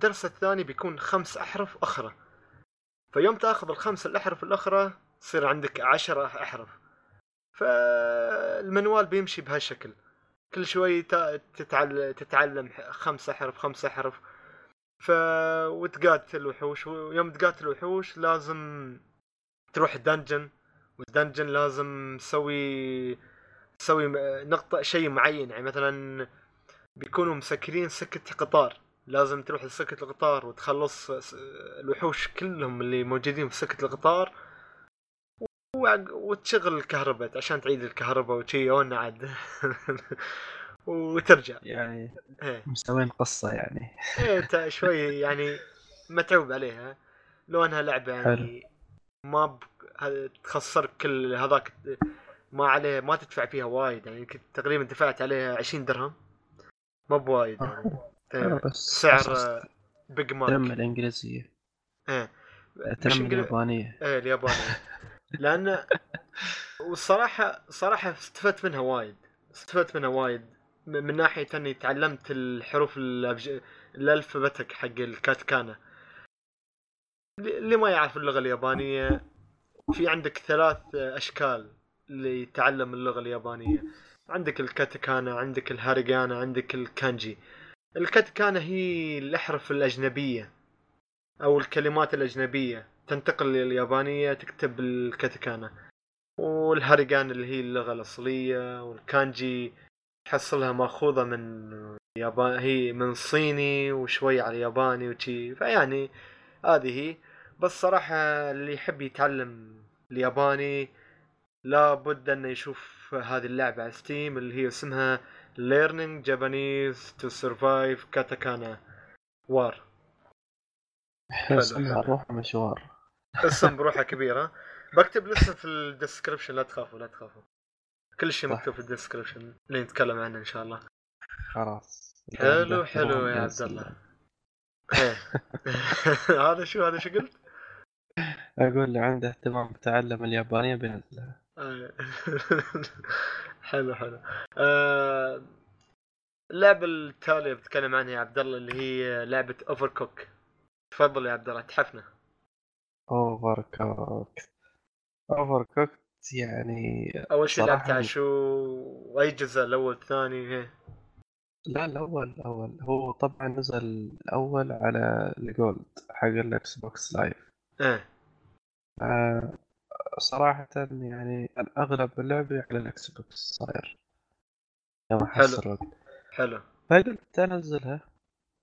الدرس الثاني بيكون خمس أحرف أخرى. فيوم تأخذ الخمس الأحرف الأخرى تصير عندك عشرة أحرف. فالمنوال بيمشي بهالشكل كل شوي تا- تتعل... تتعلم خمس أحرف خمس أحرف. ف وتقاتل الوحوش ويوم تقاتل الوحوش لازم تروح دنجن والدنجن لازم تسوي تسوي نقطة شيء معين. يعني مثلا بيكونوا مسكرين سكة قطار. لازم تروح لسكة القطار وتخلص الوحوش كلهم اللي موجودين في سكة القطار وتشغل الكهرباء عشان تعيد الكهرباء وشي عاد. [LAUGHS] وترجع. يعني إيه. مسوين قصة يعني. إيه [LAUGHS] شوي يعني متعوب عليها. لو انها لعبة يعني ما ب... تخسرك كل هذاك ما عليه ما تدفع فيها وايد يعني تقريبا دفعت عليها 20 درهم. ما بوايد. يعني آه، آه، بس سعر أساس آه، بيج تم ماك الانجليزيه إيه تم اليابانيه إيه اليابانية. لأن والصراحة صراحة استفدت منها وايد. استفدت منها وايد. من ناحية إني تعلمت الحروف الأبج... الالفابتك حق الكاتكانا. اللي ما يعرف اللغة اليابانية في عندك ثلاث أشكال لتعلم اللغة اليابانية. عندك الكاتكانا عندك الهاريغانا عندك الكانجي. الكاتكانا هي الأحرف الأجنبية أو الكلمات الأجنبية. تنتقل لليابانية تكتب الكاتكانا والهاريغان اللي هي اللغة الأصلية والكانجي تحصلها مأخوذة من يابان هي من صيني وشوي على ياباني وشي. فيعني هذه هي. بس صراحة اللي يحب يتعلم الياباني لابد أنه يشوف هذه اللعبة على Steam اللي هي اسمها Learning Japanese to Survive Katakana War اسمها. روح مشوار اسم بروحه كبيرة بكتب الاسم في ال description لا تخافوا لا تخافوا كل شيء. مكتوب في ال description اللي نتكلم عنه إن شاء الله خلاص حلو حلو يا عبد الله إيه. [LAUGHS] هذا شو هذا شو قلت؟ أقول اللي عنده اهتمام بتعلم اليابانية بينزلها آه. [LAUGHS] حلو حلو. آه، اللعبة التالية بتكلم عنها يا عبد الله اللي هي لعبة Overcooked تفضل يا عبد الله تحفنا. Overcooked Overcooked يعني أول شيء صراحة لعبت على شو؟ وأي جزء؟ الأول الثاني إيه. لا الأول الأول. هو طبعا نزل الأول على ال Gold حق ال Xbox Live إيه. آه، صراحة يعني اغلب اللعبة على ال Xbox صاير يوم حلو. احصل وقت حلو. فقلت انزلها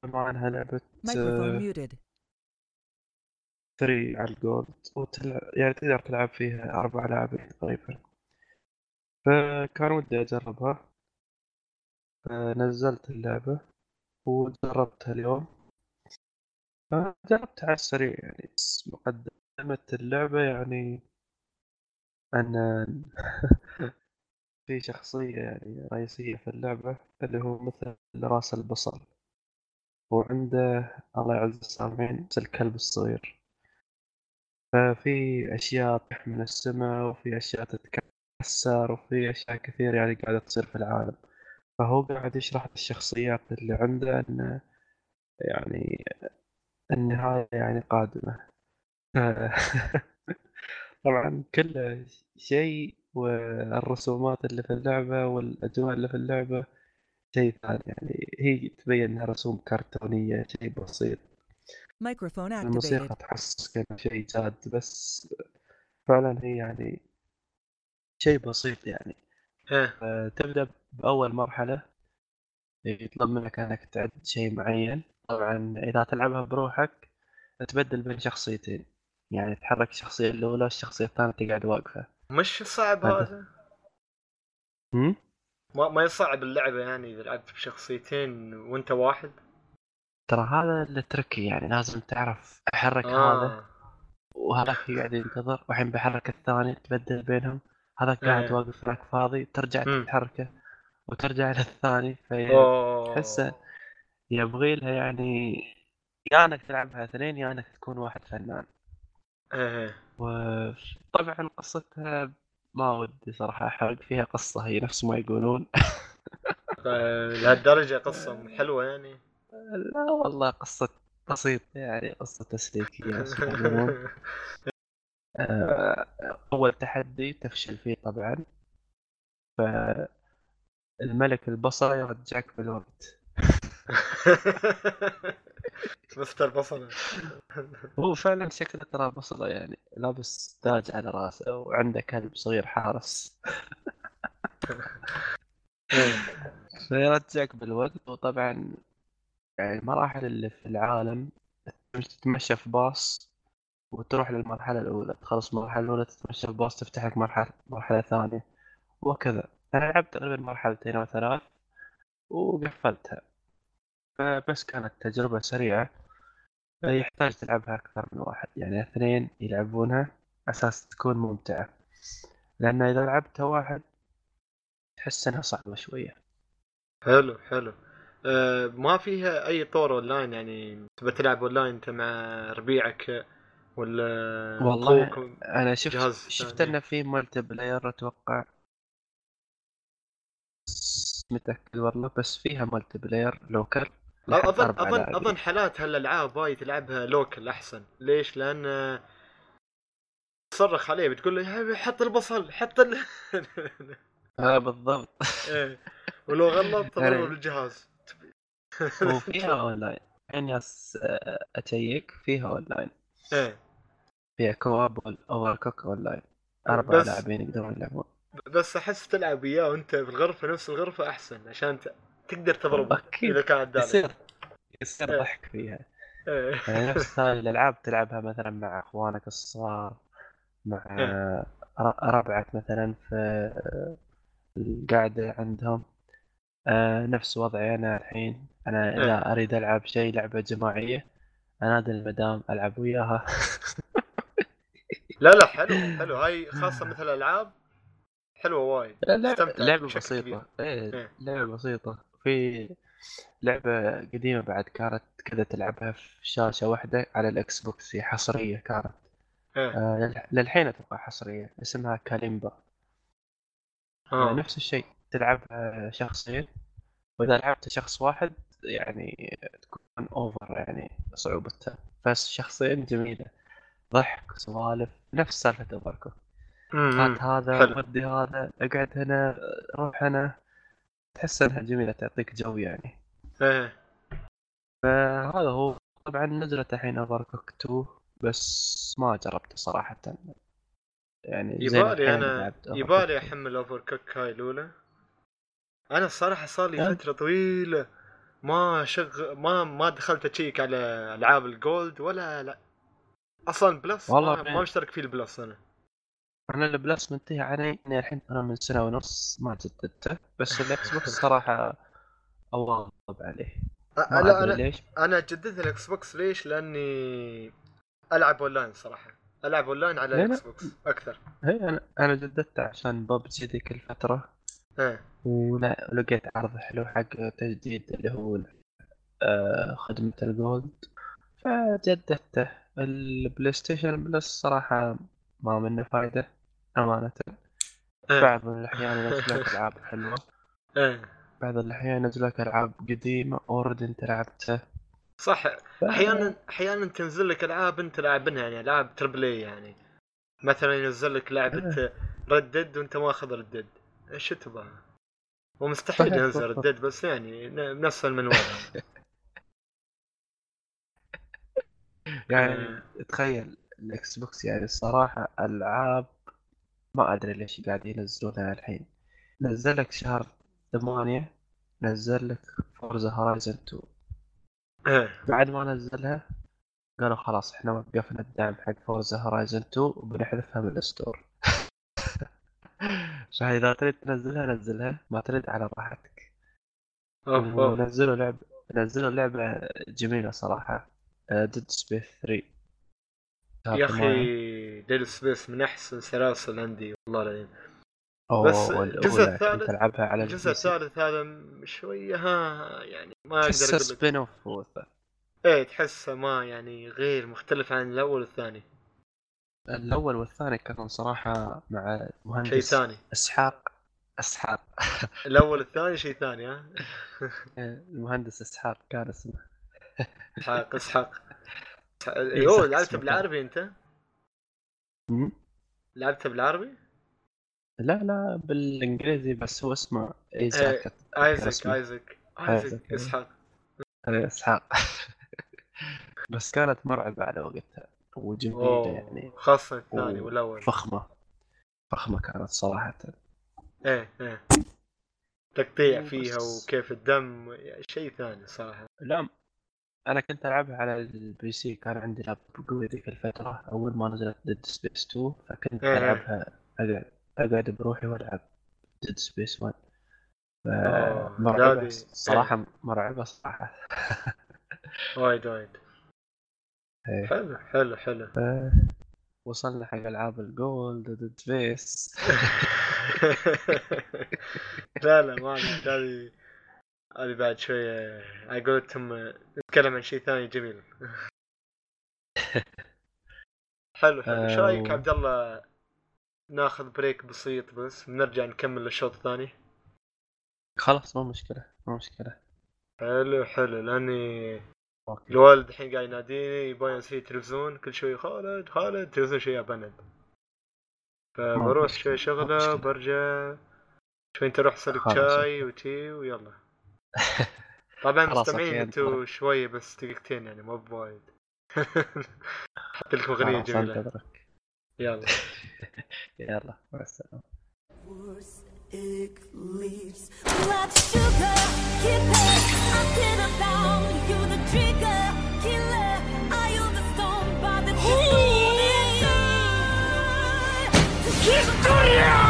بما انها لعبة Microphone muted. free على ال Gold وتلعب يعني تقدر تلعب فيها أربع لاعبين تقريبا. فكان ودي أجربها. فنزلت اللعبة وجربتها اليوم. جربتها على السريع يعني بس مقدمة اللعبة يعني أن [LAUGHS] في شخصية يعني رئيسية في اللعبة اللي هو مثل راس البصل. وعنده الله يعز السامعين مثل الكلب الصغير. ففي أشياء تطيح من السماء وفي أشياء تتكسر وفي أشياء كثير يعني قاعدة تصير في العالم. فهو قاعد يشرح الشخصيات اللي عنده أن يعني النهاية يعني قادمة. [LAUGHS] [LAUGHS] طبعا. كل شيء والرسومات اللي في اللعبة والأجواء اللي في اللعبة شيء ثاني. يعني هي تبين إنها رسوم كرتونية شيء بسيط. Microphone الموسيقى. تحس كأنه شيء جاد بس فعلا هي يعني شيء بسيط يعني. آه، تبدأ بأول مرحلة. يطلب منك إنك تعد شيء معين. طبعا إذا تلعبها بروحك تبدل بين شخصيتين. يعني تحرك الشخصية الأولى الشخصية الثانية تقعد واقفة مش صعب هذا. هذا؟ ما ما يصعب اللعبة يعني إذا لعبت بشخصيتين وأنت واحد ترى هذا التركي يعني لازم تعرف أحرك هذا آه وهذاك يقعد ينتظر والحين بحرك الثاني تبدل بينهم هذاك قاعد إيه. واقف هناك فاضي ترجع. تحركه وترجع للثاني تحسه يبغي لها يعني يا إنك تلعبها اثنين يا إنك تكون واحد فنان إيه. وطبعا قصتها ما ودي صراحة أحرق فيها قصة هي نفس ما يقولون. آه، [LAUGHS] لهالدرجة قصة حلوة يعني؟ لا والله قصة بسيطة يعني بس يعلمون. [LAUGHS] آه، أول تحدي تفشل فيه طبعا. فالملك البصرة يرجعك بالوقت. [LAUGHS] مستر بصلة. [LAUGHS] هو فعلا شكله ترى بصرة يعني لابس تاج على راسه وعنده كلب صغير حارس. [LAUGHS] فيرجعك بالوقت وطبعا يعني المراحل اللي في العالم تتمشى في باص وتروح للمرحلة الأولى. تخلص المرحلة الأولى تتمشى في باص تفتح لك مرحلة مرحلة ثانية وكذا. أنا لعبت تقريبا مرحلتين أو ثلاث وقفلتها. فبس كانت تجربة سريعة. يحتاج تلعبها أكثر من واحد. يعني اثنين يلعبونها أساس تكون ممتعة. لأن إذا لعبتها واحد تحس إنها صعبة شوية. حلو حلو. أه ما فيها أي طور أونلاين؟ يعني تبى تلعب أونلاين أنت مع ربيعك ولا والله؟ أنا شفت شفت. إنه في multiplayer أتوقع. بس متأكد والله بس فيها multiplayer local اظن اظن. أظن حالات هالألعاب هاي تلعبها local أحسن. ليش؟ لأن آه، تصرخ عليه بتقول له حط البصل حط ال... [LAUGHS] آه بالضبط. إيه. ولو غلط يعني- تضرب الجهاز وفيها اونلاين يعني yes آه، اتشيك فيها اونلاين إيه. فيها co-op Overcook online أربع لاعبين يقدرون يلعبون. بس أحس تلعب وياه وأنت في الغرفه نفس الغرفة أحسن عشان ت... تقدر تضربه. إذا كان عدالك يصير يصير إيه. ضحك فيها إيه. يعني نفس هاي الألعاب تلعبها مثلا مع إخوانك الصغار مع إيه. ربعك مثلا في القعده عندهم آه، نفس وضعي أنا الحين أنا. إذا أريد ألعب شيء لعبة جماعية انادي المدام ألعب وياها لا لا حلو حلو هاي خاصة مثل الألعاب حلوة وايد لعبة. بسيطة إيه إيه. لعبة بسيطة في لعبة قديمة بعد كانت كذا تلعبها في شاشة واحدة على ال Xbox هي حصرية كانت. آه، لل- للحين أتوقع حصرية اسمها Kalimba آه. نفس الشيء تلعبها شخصين وإذا لعبت شخص واحد يعني تكون over يعني صعوبتها بس شخصين جميلة ضحك سوالف نفس سالفة Overcook أمم. هات هذا. ودي هذا أقعد هنا روح هنا تحس إنها جميلة تعطيك جو يعني إيه فهذا هو طبعا نزلت الحين Overcook 2 بس ما جربته صراحة يعني يبالي أنا يبالي 2. أحمل Overcook هاي الأولى أنا الصراحه صار لي أه. فترة طويلة ما شغ ما ما دخلت أشيك على ألعاب ال Gold ولا لا أصلا Plus والله ما؟ ما مشترك فيه ال Plus أنا أنا ال Plus منتهي علي اني الحين أنا من سنة ونص ما جددته بس ال Xbox [LAUGHS] صراحة أواظب عليه. أ- لا أنا ليش. أنا جددت ال Xbox ليش؟ لأني ألعب اونلاين صراحة. ألعب اونلاين على لا، لا. ال Xbox أكثر. هي أنا أنا جددته عشان ببجي ذيك الفترة. إيه ولقيت عرض حلو حق تجديد اللي هو آه، خدمة ال Gold. فجددته. ال PlayStation Plus صراحة ما منه فايدة. أمانة. إيه. بعض الأحيان ينزل لك ألعاب حلوة. إيه. بعض الأحيان ينزل لك ألعاب قديمة already أنت لعبتها. صح. أحيانا أحيانا تنزل لك ألعاب أنت لاعبينها يعني ألعاب triple A يعني. مثلا ينزل لك لعبة Red Dead وأنت ماخذ Red Dead إيش تبغى؟ ومستحيل ينزل. Red Dead بس يعني نفس المنوال. [LAUGHS] يعني. تخيل ال Xbox يعني الصراحة ألعاب ما أدري ليش قاعد ينزلونها الحين. نزل لك شهر ثمانية نزل لك Forza Horizon 2 إيه. بعد ما نزلها قالوا خلاص إحنا وقفنا الدعم حق Forza Horizon 2 وبنحذفها من ال store. [LAUGHS] فإذا تريد تنزلها نزلها. ما تريد على راحتك. ونزلوا لعبة نزلوا لعبة جميلة صراحة. Dead Space 3 شهر يا. أخي Dead Space من أحسن سلاسل عندي والله العظيم. بس الجزء الثالث- ألعبها على الجزء. الثالث هذا شوية ها يعني ما تحسه أقدر أقول spin-off. إيه تحسه ما يعني غير مختلف عن الأول والثاني. الأول والثاني كانوا صراحة مع شيء مهندس ثاني. إسحاق إسحاق. الأول والثاني شيء ثاني ها؟ [LAUGHS] المهندس إسحاق كان اسمه. إسحاق إسحاق. إيه، [LAUGHS] أيوه صح، لعبت اسمه بالعربي أنت؟ مم؟ لعبت بالعربي؟ لا لا بالإنجليزي بس هو اسمه إيه، اسمه. ايزك آيزك، ايزك إيه. إسحاق إسحاق [LAUGHS] بس كانت مرعبة على وقتها وجميلة أوه يعني خاصة الثاني والأول فخمة فخمة كانت صراحة إيه إيه تقطيع. فيها وكيف الدم شيء ثاني صراحة لا أنا كنت ألعبها على ال PC كان عندي لابتوب قوي ذيك الفترة أول ما نزلت Dead Space 2 فكنت إيه. ألعبها اقعد أقعد بروحي وألعب Dead Space 1 ف- آه، مرعبة صراحة مرعبة صراحة. [LAUGHS] وايد وايد. إيه. حلو حلو حلو. ف... وصلنا حق ألعاب ال Gold Dead Space [LAUGHS] لا لا ما هذه هذه بعد شوية على قولتهم نتكلم عن شيء ثاني جميل. [LAUGHS] حلو حلو. إيش آه، رايك و- عبد الله ناخذ break بسيط بس بنرجع نكمل الشوط الثاني؟ خلاص مو مشكلة مو مشكلة. حلو حلو. لأني أوكي. الوالد الحين قاعد يناديني يبغى يسوي تلفزيون كل شوي خالد خالد تلفزيون شوي بند فبروح شوي شغلة. برجع شوي أنت روح سلك شاي وتي ويلا. [LAUGHS] طبعا مستمعين أنتوا. شوي بس دقيقتين يعني مو بوايد [LAUGHS] حط لكم أغنية جميلة يلا [LAUGHS] يلا مع السلامة Eclipse. Blood sugar, keep it. I'm ten about you, the trigger, killer. I own the stone, but the stone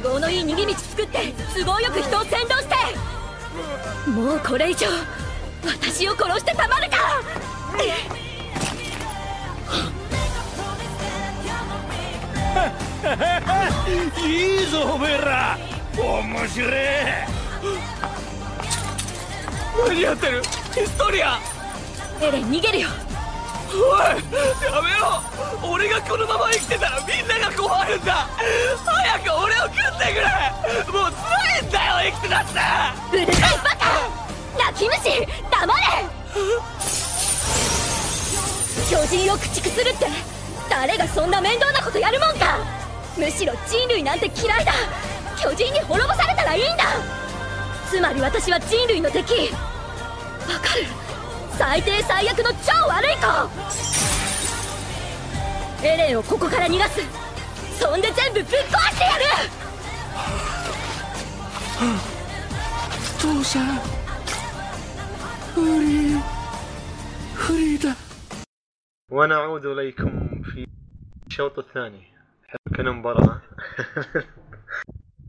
都合のいい逃げ道作って都合よく人を先導して。もうこれ以上私を殺してたまるか。いいぞおめえら。面白え何やってる。ヒストリア。エレン逃げるよおいやめろ。俺がこのまま生きてたらみんなが困るんだ。早く俺を食ってくれ。もう辛いんだよ生きてたって。うるさいバカ。泣き虫黙れ。巨人を駆逐するって誰がそんな面倒なことやるもんか。むしろ人類なんて嫌いだ。巨人に滅ぼされたらいいんだ。つまり私は人類の敵。わかる？最低最悪の超悪い子エレンをここから逃がすそんで全部ぶっ壊してやる父さんフリーフリーだ ونعود اليكم في الشوط الثاني حلو كان مباراة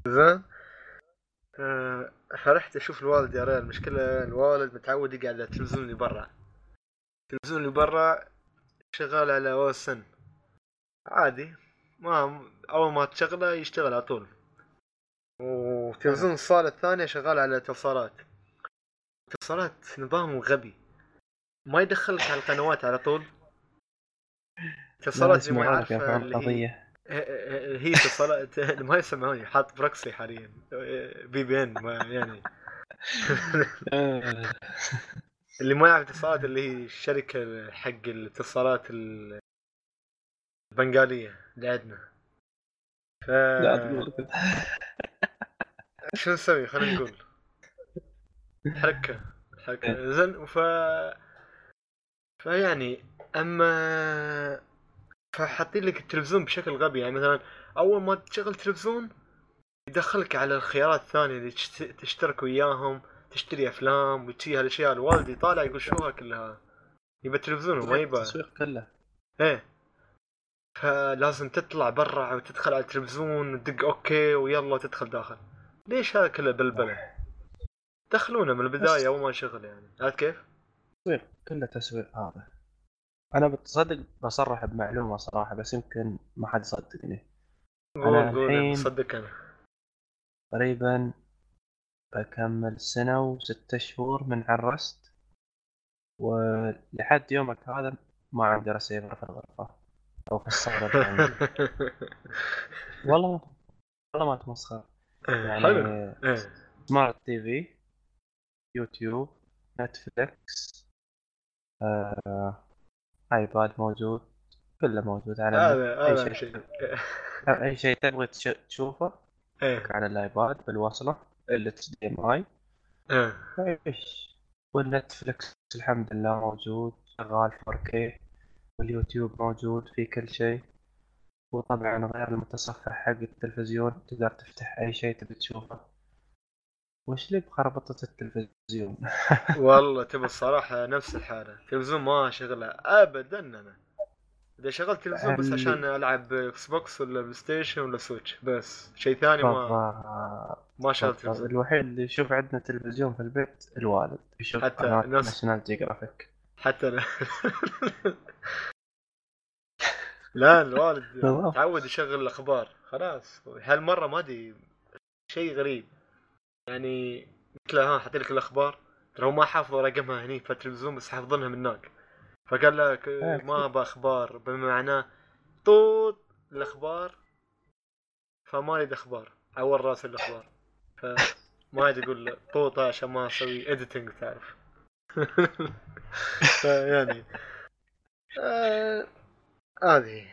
زين آه، فرحت أشوف الوالد يا ريال. المشكلة الوالد متعود يقعد على التلفزيون اللي برا. التلفزيون اللي برا شغال على ان عادي. ما أول ما تشغله يشتغل على طول. وتلفزيون الصالة الثانية شغال على اتصالات. اتصالات نظام غبي. ما يدخلك على القنوات على طول. اتصالات اللي ما فهم اللي هي اتصالات ما يسمعوني. حاط proxy حاليا. VPN ما يعني. [LAUGHS] اللي ما يعرف اتصالات اللي هي الشركة حق الاتصالات ال- البنغالية اللي عندنا. ف [LAUGHS] شو نسوي؟ خلينا نقول. حركة. حركة. زين ف فيعني أما فحاطين لك التلفزيون بشكل غبي. يعني مثلا أول ما تشغل تلفزيون يدخلك على الخيارات الثانية اللي تشت- تشترك وياهم تشتري أفلام وتشي هالأشياء. الوالد يطالع يقول شو ها كلها. يبى التلفزيون وما يبى التسويق كله. إيه. فلازم تطلع برا وتدخل على التلفزيون وتدق أوكي ويلا تدخل داخل. ليش هذا كله بلبلة؟ دخلونا من البداية أول ما نشغل يعني. عرفت كيف؟ تسويق كله تسويق هذا. أنا بتصدق بصرح بمعلومة صراحة بس يمكن ما حد يصدقني. قول الحين- صدق أنا. تقريبا بكمل سنة وستة شهور من عرست ولحد يومك هذا ما عندي رسيفر في الغرفة أو في عندي. [LAUGHS] والله ما والله ما تمسخر. يعني حلو. إيه. smart TV YouTube Netflix آه، iPad موجود كله موجود على هذا هذا شيء. شيء أي شيء تبغي تش- تشوفه إيه. على الآيباد بالوصلة ال HDMI. إيه. إيش؟ والنتفليكس الحمد لله موجود شغال 4K واليوتيوب موجود في كل شيء. وطبعا غير المتصفح حق التلفزيون تقدر تفتح أي شيء تبي تشوفه. وش لي بخربطة التلفزيون؟ [LAUGHS] والله تبي الصراحة نفس الحالة. التلفزيون ما شغله ابدا أنا. إذا شغلت تلفزيون بس عشان ألعب إكس بوكس ولا بلاي ستيشن ولا سويتش بس. شيء ثاني ما ما شغلت. تلفزيون الوحيد اللي يشوف عندنا تلفزيون في البيت الوالد. يشوف حتى نفس- ناشونال جيوغرافيك حتى أنا. [LAUGHS] لا الوالد. [LAUGHS] تعود يشغل الأخبار. خلاص. هالمرة ما أدري. شيء غريب. يعني قلت له ها حط لك الأخبار. ترى هو ما حافظ رقمها هني في التلفزيون بس حافظينها من هناك. فقال لك إيه. ما ابى أخبار. بما معناه طوط الأخبار فما أريد أخبار. عور رأس الأخبار. فما [LAUGHS] ادري أقول طوطة عشان ما أسوي اديتنج تعرف. [LAUGHS] فيعني آه، هذه.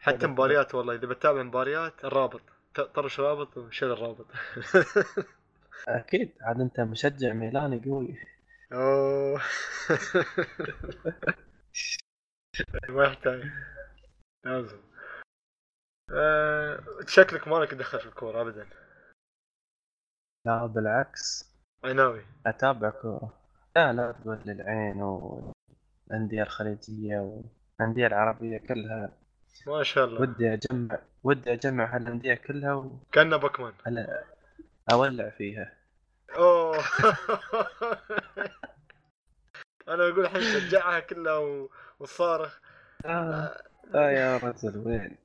حتى مباريات والله إذا بتابع مباريات الرابط. طرش رابط وشغل رابط [LAUGHS] أكيد عاد أنت مشجع ميلاني قوي. أوه. [LAUGHS] ما يحتاج. لازم. آه، شكلك مالك دخل في الكورة ابدا. لا بالعكس. ناوي؟ أتابع كورة. لا لا تقول لي العين والأندية الخليجية والأندية العربية كلها. ما شاء الله. ودي اجمع ودي أجمع هالأندية كلها كانه بوكمان واولع فيها. أوه. [LAUGHS] أنا أقول الحين شجعها كلها و... وصارخ. آه. آه يا رجل وين؟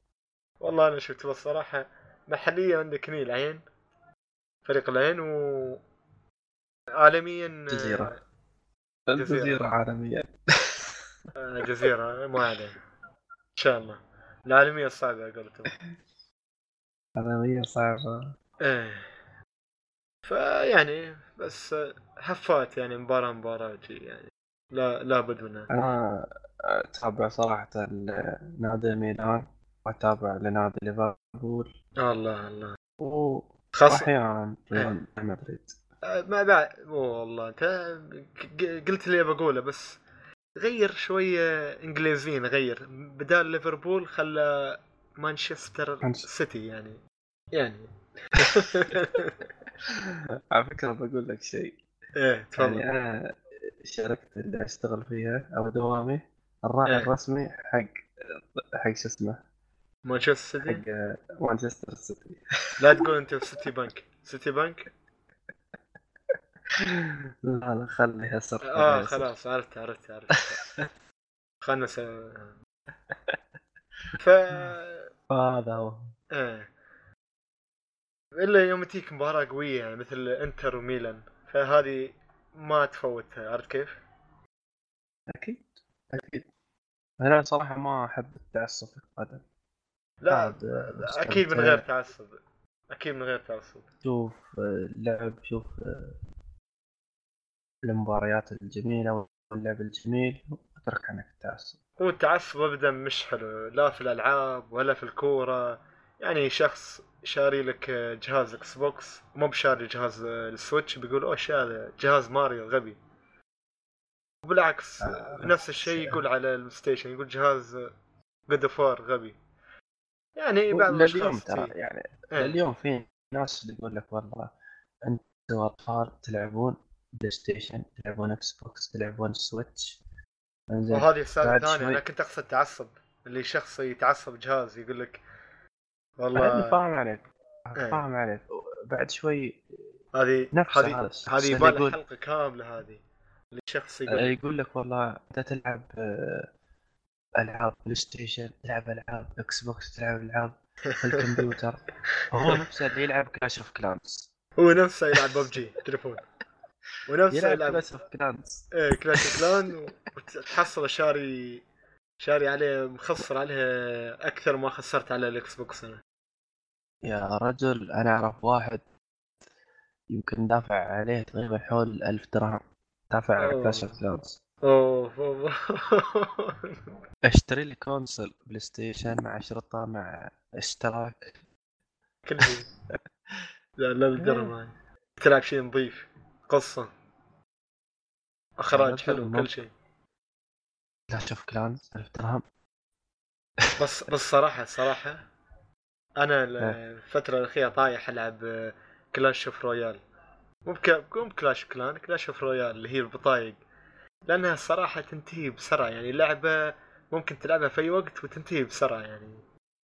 والله أنا شفت بس صراحة محليا عندك هني العين. فريق العين و عالميا جزيرة. جزيرة. الجزيرة عالمية آه، جزيرة ما عليه إن شاء الله. العالميه الصعبه قلتهم. [LAUGHS] عالمية صعبة إيه. فيعني بس هفات يعني مباراة مباراة يعني. لا لابد منها. أنا أتابع صراحة ال- نادي ميلان وأتابع لنادي ليفربول. الله الله. و- خاصة وأحيانا ريال مدريد. آه، ما بعد مو والله. أنت قلت اللي بقوله بس غير شوية إنجليزيين غير. بدال ليفربول خلى مانشستر مانش- سيتي يعني. يعني. [LAUGHS] على فكرة بقول لك شيء. إيه تفضل. يعني أنا شركة اللي أشتغل فيها أو دوامي. الراعي إيه. الرسمي حق حق شو اسمه؟ مانشستر سيتي؟ حق مانشستر سيتي. لا تقول أنت في سيتي بنك. سيتي بنك؟ لا لا خليها سر آه. خلاص عرفت عرفت عرفت. [LAUGHS] خلنا س... [LAUGHS] ف فهذا هو. إيه. إلا يوم تجيك مباراة قوية يعني مثل إنتر وميلان. فهذه ما تفوتها عرفت كيف؟ أكيد أكيد. أنا صراحة ما أحب التعصب في القدم لا أكيد من. غير تعصب. أكيد من غير تعصب. شوف آه، اللعب شوف آه، المباريات الجميلة واللعب الجميل أترك عنك التعصب. هو التعصب ابدا مش حلو لا في الألعاب ولا في الكورة. يعني شخص شاري لك جهاز إكس بوكس مو بشاري جهاز السويتش بيقول اوش هذا جهاز ماريو غبي. وبالعكس آه، نفس الشيء يقول على البلاي ستيشن يقول جهاز God of غبي. يعني بعض الأشخاص ترى يعني إيه. اليوم في ناس يقول لك والله أنتم أطفال تلعبون بلاي ستيشن تلعبون إكس بوكس تلعبون سويتش وهذه السالفة بعد ثانية شوي. أنا كنت أقصد تعصب. اللي شخص يتعصب جهاز يقول لك والله فاهم عليك. إيه. فاهم عليك. بعد شوي هذه نفسه هذه هذه يبغى يقول حلقة كاملة هذه. اللي شخص آه، يقول يقول لك والله انت تلعب آه، ألعاب بلاي ستيشن تلعب ألعاب إكس بوكس تلعب ألعاب في [LAUGHS] الكمبيوتر هو نفسه اللي يلعب كلاش اوف كلانس هو نفسه يلعب ببجي تليفون. ونفسه يلعب كلاش اوف إيه كلاش كلان وتحصل شاري شاري عليه مخسر عليه أكثر ما خسرت على الاكس بوكس أنا. يا رجل أنا أعرف واحد يمكن دافع عليه تقريبا حول ألف درهم. دافع على. كلاش اوف كلانس اوه أوه. [LAUGHS] أشتري لي console بلاي ستيشن مع شريطه مع إشتراك. كل شيء [LAUGHS] لا لا تلعب شيء نظيف. قصة أخراج حلو كل شيء كلاش اوف كلانس ألف درهم بس بس صراحة صراحة أنا. الفترة الأخيرة طايح ألعب كلاش اوف رويال مو. مو بكلاش كلان كلاش اوف رويال اللي هي البطايق لأنها الصراحة تنتهي بسرعة يعني لعبة ممكن تلعبها في أي وقت وتنتهي بسرعة يعني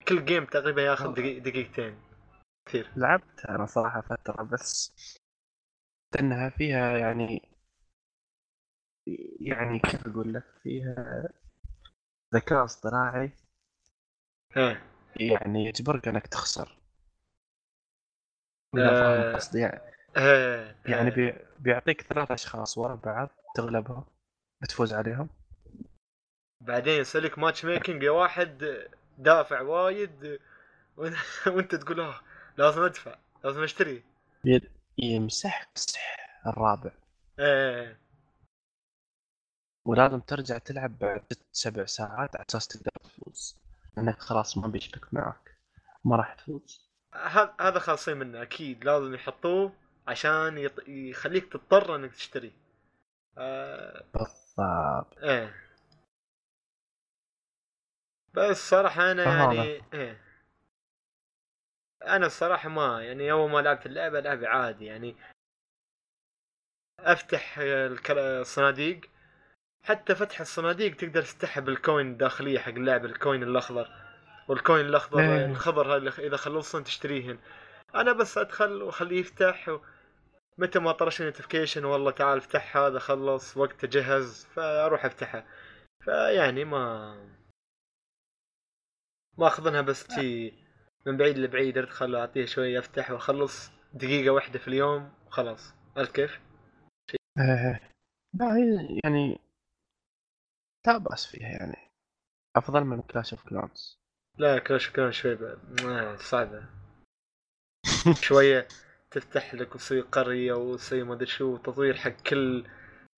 كل جيم تقريبا ياخذ. دقيق دقيقتين كثير لعبت أنا صراحة فترة بس إنها فيها يعني يعني كيف أقول لك فيها ذكاء اصطناعي. إيه. يعني يجبرك إنك تخسر. آه. قصدي. يعني, إيه يعني إيه. بي بيعطيك ثلاث أشخاص ورا بعض تغلبهم بتفوز عليهم. بعدين يسوي لك ماتش ميكنج يا واحد دافع وايد وأنت [LAUGHS] تقول آه لازم أدفع لازم أشتري. ي- يمسحك مسح الرابع. إيه. ولازم ترجع تلعب بعد ست سبع ساعات على أساس تقدر تفوز. لأنك خلاص ما بيشبك معك. ما راح تفوز. هذا هذا خالصين منه أكيد. لازم يحطوه عشان يط... يخليك تضطر إنك تشتري. آه... بالضبط. إيه. بس صراحة أنا. يعني إيه. أنا الصراحة ما يعني اول ما لعبت اللعبة لعبة عادي يعني أفتح الصناديق حتى فتح الصناديق تقدر تفتحها بال coin الداخلية حق اللعبة ال coin الأخضر وال coin الأخضر إيه. الخضر هاي اللي إذا خلصتن تشتريهن أنا بس أدخل وأخليه يفتح و... متى ما طرش notification والله تعال افتح هذا خلص وقت جهز فأروح افتحها فيعني ما ما أخذنها بس تي من بعيد لبعيد ادخل أعطيه شوي افتح واخلص دقيقة واحدة في اليوم وخلاص. عرفت كيف؟ إيه. لا هي يعني لا بأس فيها يعني. أفضل من كلاش اوف كلانس لا كلاش كلان شوي بعد. آه، صعبة. شوية تفتح لك وتسوي قرية وتسوي ما أدري شو تطوير حق كل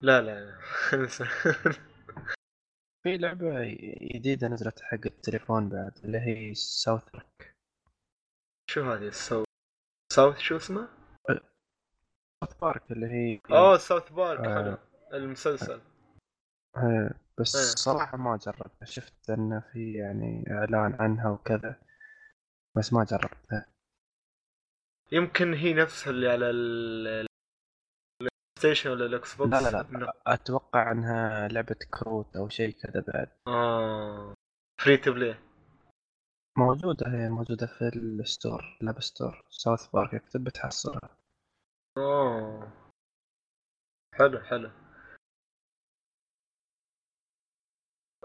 لا لا [LAUGHS] في لعبة جديدة نزلت حق التليفون بعد اللي هي ساوث ريك شو هذه؟ السو ساوث شو اسمه؟ ساوث بارك اللي هي اوه ساوث بارك آه. حلو. المسلسل. إيه، بس إيه. صراحة ما جربتها شفت إنه في يعني إعلان عنها وكذا بس ما جربتها يمكن هي نفسها اللي على ستيشن ولا الاكس بوكس لا لا. لا أتوقع إنها لعبة كروت أو شيء كذا بعد. آه. free to play موجودة هي موجودة في ال store الاب ستور ساوث بارك اكتب بتحصلها. أوه. حلو حلو.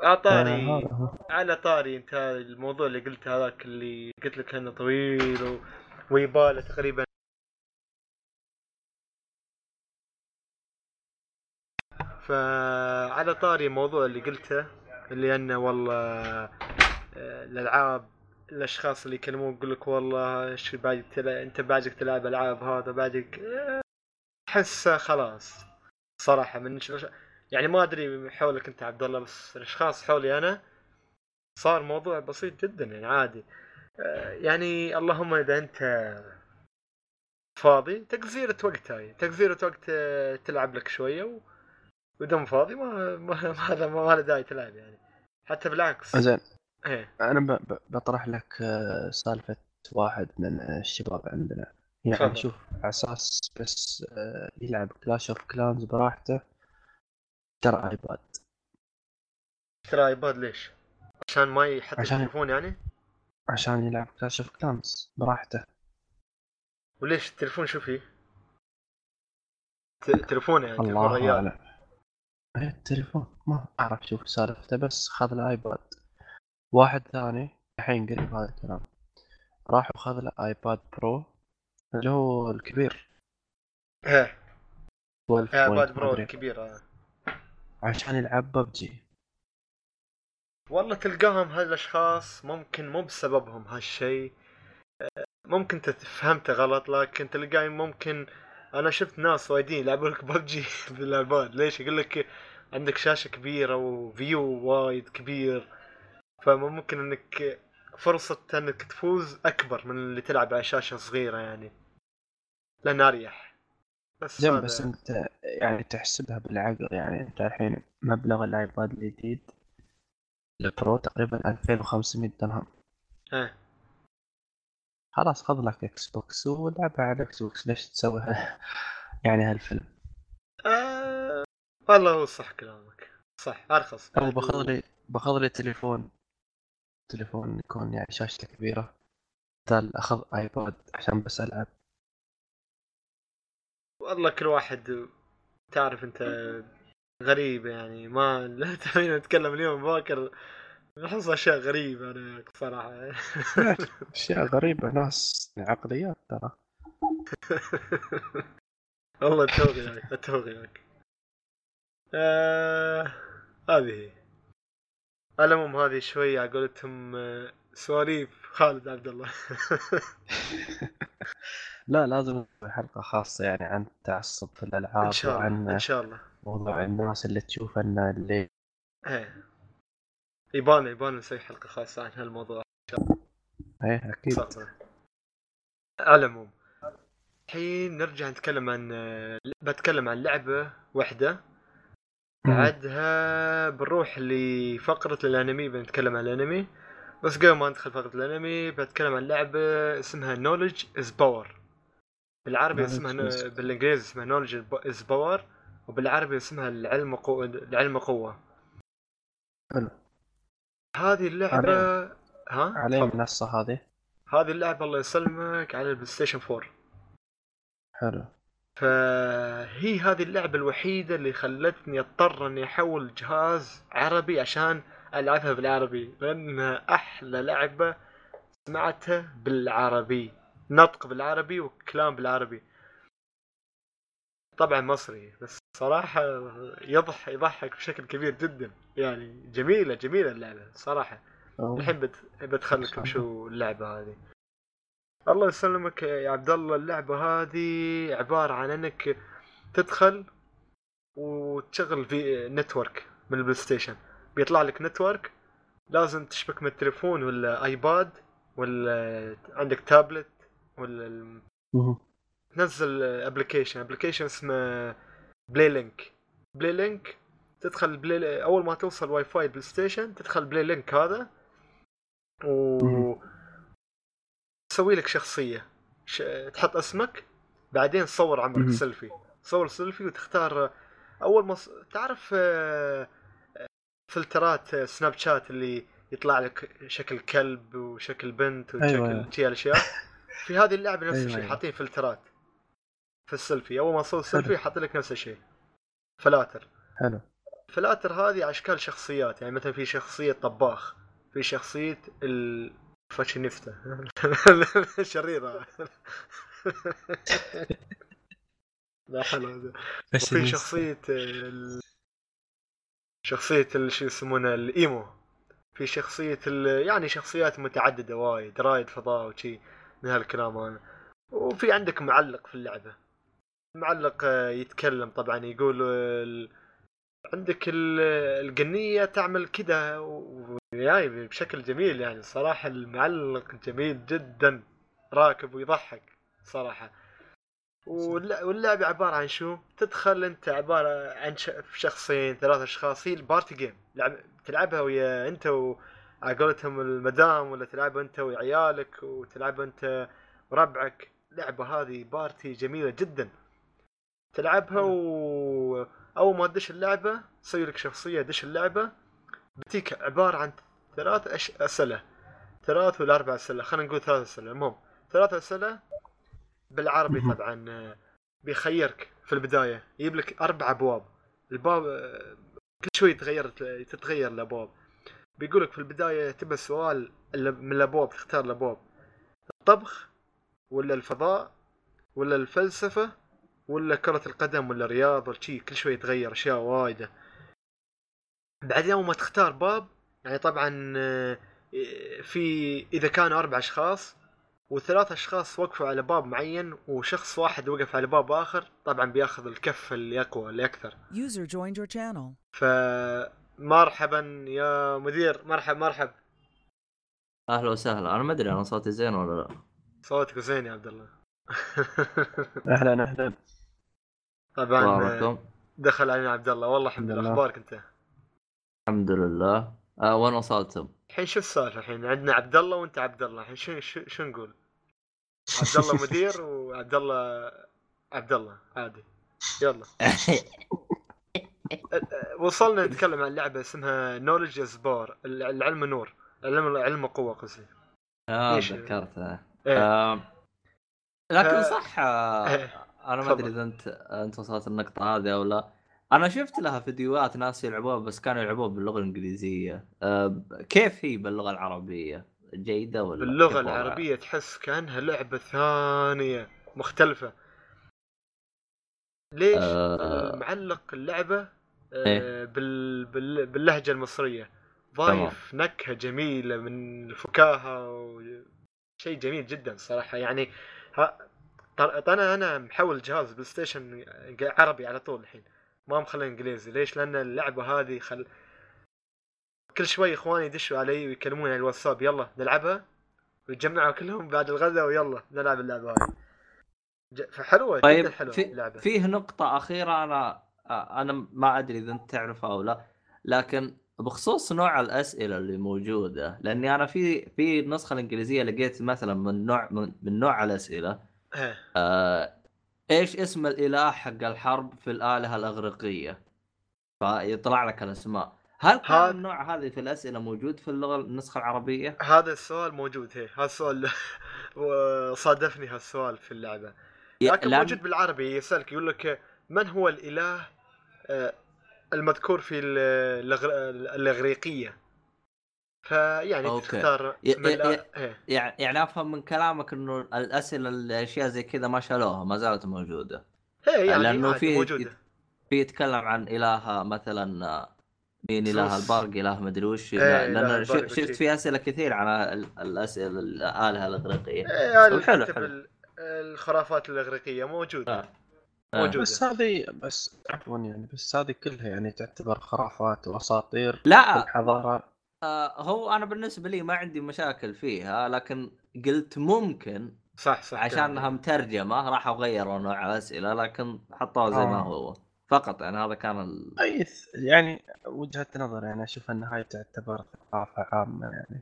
أعطاني على طاري أنت الموضوع اللي قلت هذاك اللي قلت لك إنه طويل و... ويباله تقريبا. فعلى طاري الموضوع اللي قلته اللي أنه والله آه، الألعاب الأشخاص اللي يكلمون يقول لك والله إيش بعدك تلعب أنت بعدك تلعب ألعاب هذا بعدك آه، احسه خلاص. صراحة من يعني ما أدري حولك أنت عبد الله بس الأشخاص حولي أنا صار موضوع بسيط جدا يعني عادي. آه، يعني اللهم إذا أنت فاضي تقزيرة وقت هاي. تقزيرة وقت آه، تلعب لك شوية و... مو فاضي ما ما ما له ما له داعي تلعب يعني. حتى بالعكس. زين إيه أنا بطرح لك آه، سالفة واحد من الشباب عندنا يعني تفضل. شوف على أساس بس آه، يلعب كلاش اوف كلانز براحته ترى ايباد ترى ايباد ليش؟ عشان ما يحط عشان- التليفون يعني؟ عشان يلعب كلاش اوف كلانز براحته وليش التليفون شو فيه؟ تليفون يعني تليفون الله ريال أعلم إيه التليفون ما أعرف شوف سالفته بس خذ له ايباد واحد ثاني الحين قريب هذا الكلام. راح وخذ له ايباد برو اللي هو الكبير. إيه 12 point ايباد برو مدري. كبير آه. عشان يلعب ببجي. والله تلقاهم هالأشخاص ممكن مو بسببهم هالشيء. آه، ممكن انت فهمته غلط لكن تلقاي ممكن أنا شفت ناس وايدين يلعبون لك ببجي [LAUGHS] بالايباد ليش؟ يقول لك عندك شاشة كبيرة و view وايد كبير. فممكن إنك فرصة إنك تفوز أكبر من اللي تلعب على شاشة صغيرة يعني. لأن أريح. بس زين هذا- بس أنت يعني تحسبها بالعقل يعني. أنت الحين مبلغ الآيباد الجديد البرو تقريبا 2500 درهم. إيه. خلاص خذ لك إكس بوكس ولعبها على إكس بوكس ليش تسوي ها- يعني هالفيلم؟ آه... والله هو صح كلامك. صح أرخص. أو باخذ لي باخذ لي تليفون. تليفون يكون يعني شاشته كبيرة. بدال أخذ ايباد عشان بس ألعب. والله كل واحد تعرف أنت غريب يعني. ما لا [LAUGHS] تبين نتكلم اليوم باكر نحس أشياء غريبة أنا صراحة. [LAUGHS] أشياء غريبة ناس عقليات ترى. [LAUGHS] والله أتفق وياك أتفق وياك آه هذه على العموم هذه شوي على قولتهم آه، سواليف خالد عبد الله. [LAUGHS] لا لازم حلقة خاصة يعني عن التعصب في الألعاب إن شاء الله وعن إن شاء الله. موضوع الناس اللي تشوف إن اللي إيه. يبان يبان نسوي حلقة خاصة عن هالموضوع. إيه أكيد. صح على العموم الحين نرجع نتكلم عن آه، بتكلم عن لعبة واحدة. بعدها بنروح لفقرة الأنمي بنتكلم عن الأنمي. بس قبل ما ندخل فقرة الأنمي بتكلم عن لعبة اسمها knowledge is power. بالعربي اسمها بالإنجليزي اسمها knowledge is power وبالعربي اسمها العلم قوة العلم قوة. حلو. هذه اللعبة ها؟ تفضل. المنصة هذه. هذه اللعبة الله يسلمك على ال PlayStation 4 حلو. فهي هذه اللعبة الوحيدة اللي خلتني أضطر إني أحول جهاز عربي عشان ألعبها بالعربي لانها أحلى لعبة سمعتها بالعربي نطق بالعربي وكلام بالعربي. طبعا مصري بس صراحة يضح يضحك بشكل كبير جدا. يعني جميلة جميلة اللعبة صراحة. الحين بت... شو اللعبة هذه. الله يسلمك يا عبد الله اللعبة هذه عبارة عن إنك تدخل وتشغل في network من ال PlayStation. بيطلع لك network لازم تشبك من التليفون ولا iPad ولا عندك تابلت ولا. تنزل application application اسمه PlayLink PlayLink تدخل بلاي أول ما توصل WiFi PlayStation تدخل PlayLink هذا. و. تسوي لك شخصية. ش... تحط اسمك بعدين تصور عمرك. سيلفي. تصور سيلفي وتختار أول ما ص... تعرف آه، فلترات آه، Snapchat اللي يطلع لك شكل كلب وشكل بنت وشكل أيوة،. شي الاشياء في هذه اللعبة نفس أيوة، الشيء أيوة. حاطين فلترات في السيلفي. أول ما تصور سيلفي حاط لك نفس الشيء فلاتر. حلو. فلاتر هذه أشكال شخصيات. يعني مثلا في شخصية طباخ في شخصية ال فاشينيستا [LAUGHS] شريرة. [LAUGHS] لا حلو هذا وفي شخصية ال... شخصية ال- شو يسمونه ال emo. في شخصية ال... يعني شخصيات متعددة وايد رائد فضاء وشي من هالكلام هذا. وفي عندك معلق في اللعبة. معلق آه، يتكلم طبعا يقول ال... عندك ال- القنية تعمل كده وياي بشكل جميل يعني صراحة المعلق جميل جدا راكب ويضحك صراحة. والل- واللعبة عبارة عن شو؟ تدخل أنت عبارة عن شخصين ثلاث أشخاص هي ال party game. لعب تلعبها ويا أنت و على قولتهم المدام ولا تلعبها أنت وعيالك وتلعبها أنت وربعك. اللعبة هذه party جميلة جدا. تلعبها و أول ما تدش اللعبة تصير لك شخصية دش اللعبة بتيك عبارة عن ثلاث أش... أسئلة. ثلاث ولا أربع أسئلة خلينا نقول ثلاث أسئلة. المهم ثلاث أسئلة بالعربي. طبعا آه، بيخيرك في البداية. يجيب لك أربع أبواب. الباب آه، كل شوي يتغير تتغير الأبواب. بيقول لك في البداية تبى سؤال ال- من الأبواب تختار الأبواب. الطبخ ولا الفضاء ولا الفلسفة ولا كرة القدم ولا رياض ولا شي كل شوي يتغير أشياء وايدة. بعدين اول ما تختار باب يعني طبعا آه، في إذا كانوا أربع أشخاص وثلاث أشخاص وقفوا على باب معين وشخص واحد وقف على باب آخر طبعا بياخذ الكف اللي أقوى اللي أكثر. User joined your channel. فمرحبا يا مدير مرحب مرحب. أهلا وسهلا. أنا ما أدري أنا صوتي زين ولا لا. صوتك زين يا عبد الله. [LAUGHS] أهلا أهلا. طبعا دخل علينا عبد الله. والله الحمد لله. أخبارك أنت؟ الحمد لله. آه وين وصلتم؟ الحين شو السالفة الحين؟ عندنا عبد الله وأنت عبد الله. الحين شو شو, شو نقول؟ [LAUGHS] عبد الله مدير وعبد الله عبد الله عادي. يلا. [LAUGHS] وصلنا نتكلم عن لعبة اسمها نولج سبار العلم نور. العلم علم قوة قصدي. آه ليش؟ تذكرتها إيه. آه لكن صح آه إيه. أنا ما أدري. إذا أنت أنت وصلت النقطة هذه أو لا أنا شفت لها فيديوهات ناس يلعبوها بس كانوا يلعبوها باللغة الإنجليزية آه كيف هي باللغة العربية جيدة ولا باللغة؟ العربية تحس كأنها لعبة ثانية مختلفة ليش آه. معلق اللعبة آه، إيه. بال... بال... باللهجة المصرية ضايف نكهة جميلة من الفكاهة و... شيء جميل جدا صراحة يعني أنا أنا محول جهاز PlayStation عربي على طول الحين. ما مخليه إنجليزي. ليش؟ لأن اللعبة هذه خل كل شوي إخواني يدشوا علي ويكلموني على الواتساب يلا نلعبها؟ ويتجمعوا كلهم بعد الغداء ويلا نلعب اللعبة هذه فحلوة طيب جدا حلوة في اللعبة. فيه نقطة أخيرة أنا أنا ما أدري إذا أنت تعرفها أو لا لكن بخصوص نوع الأسئلة اللي موجودة لأني أنا في في النسخة الإنجليزية لقيت مثلا من نوع من, نوع الأسئلة. إيه. آه إيش اسم الإله حق الحرب في الآلهة الأغريقية؟ فيطلع لك الأسماء. هل كان هذا- النوع هذه في الأسئلة موجود في اللغة النسخة العربية؟ هذا السؤال موجود هي هذا السؤال [LAUGHS] صادفني هالسؤال في اللعبة. لكن لأن- موجود بالعربي يسألك يقول لك من هو الإله؟ آه، المذكور في الإغريقية فيعني أوكي. تختار. يعني يعني أفهم من كلامك إنه الأسئلة الأشياء زي كذا ما شالوها ما زالت موجودة هي يعني لأنه في موجودة في يتكلم عن إله مثلا آه، مين إله. البرق إله مدري وش إيه، لأن شفت. في أسئلة كثير عن ال- الأسئلة الآلهة الإغريقية هذا طب حلو، حلو. ال- الخرافات الإغريقية موجودة آه. آه. موجودة. بس هذه بس عفوا يعني بس هذه كلها يعني تعتبر خرافات وأساطير لا. الحضاره آه، هو أنا بالنسبة لي ما عندي مشاكل فيها لكن قلت ممكن صح صح عشانها مترجمة راحوا غيروا نوع الاسئله لكن حطوها زي ما آه. هو. فقط يعني هذا كان ال... يعني وجهة نظر يعني أشوف ان هاي تعتبر ثقافة عامة يعني.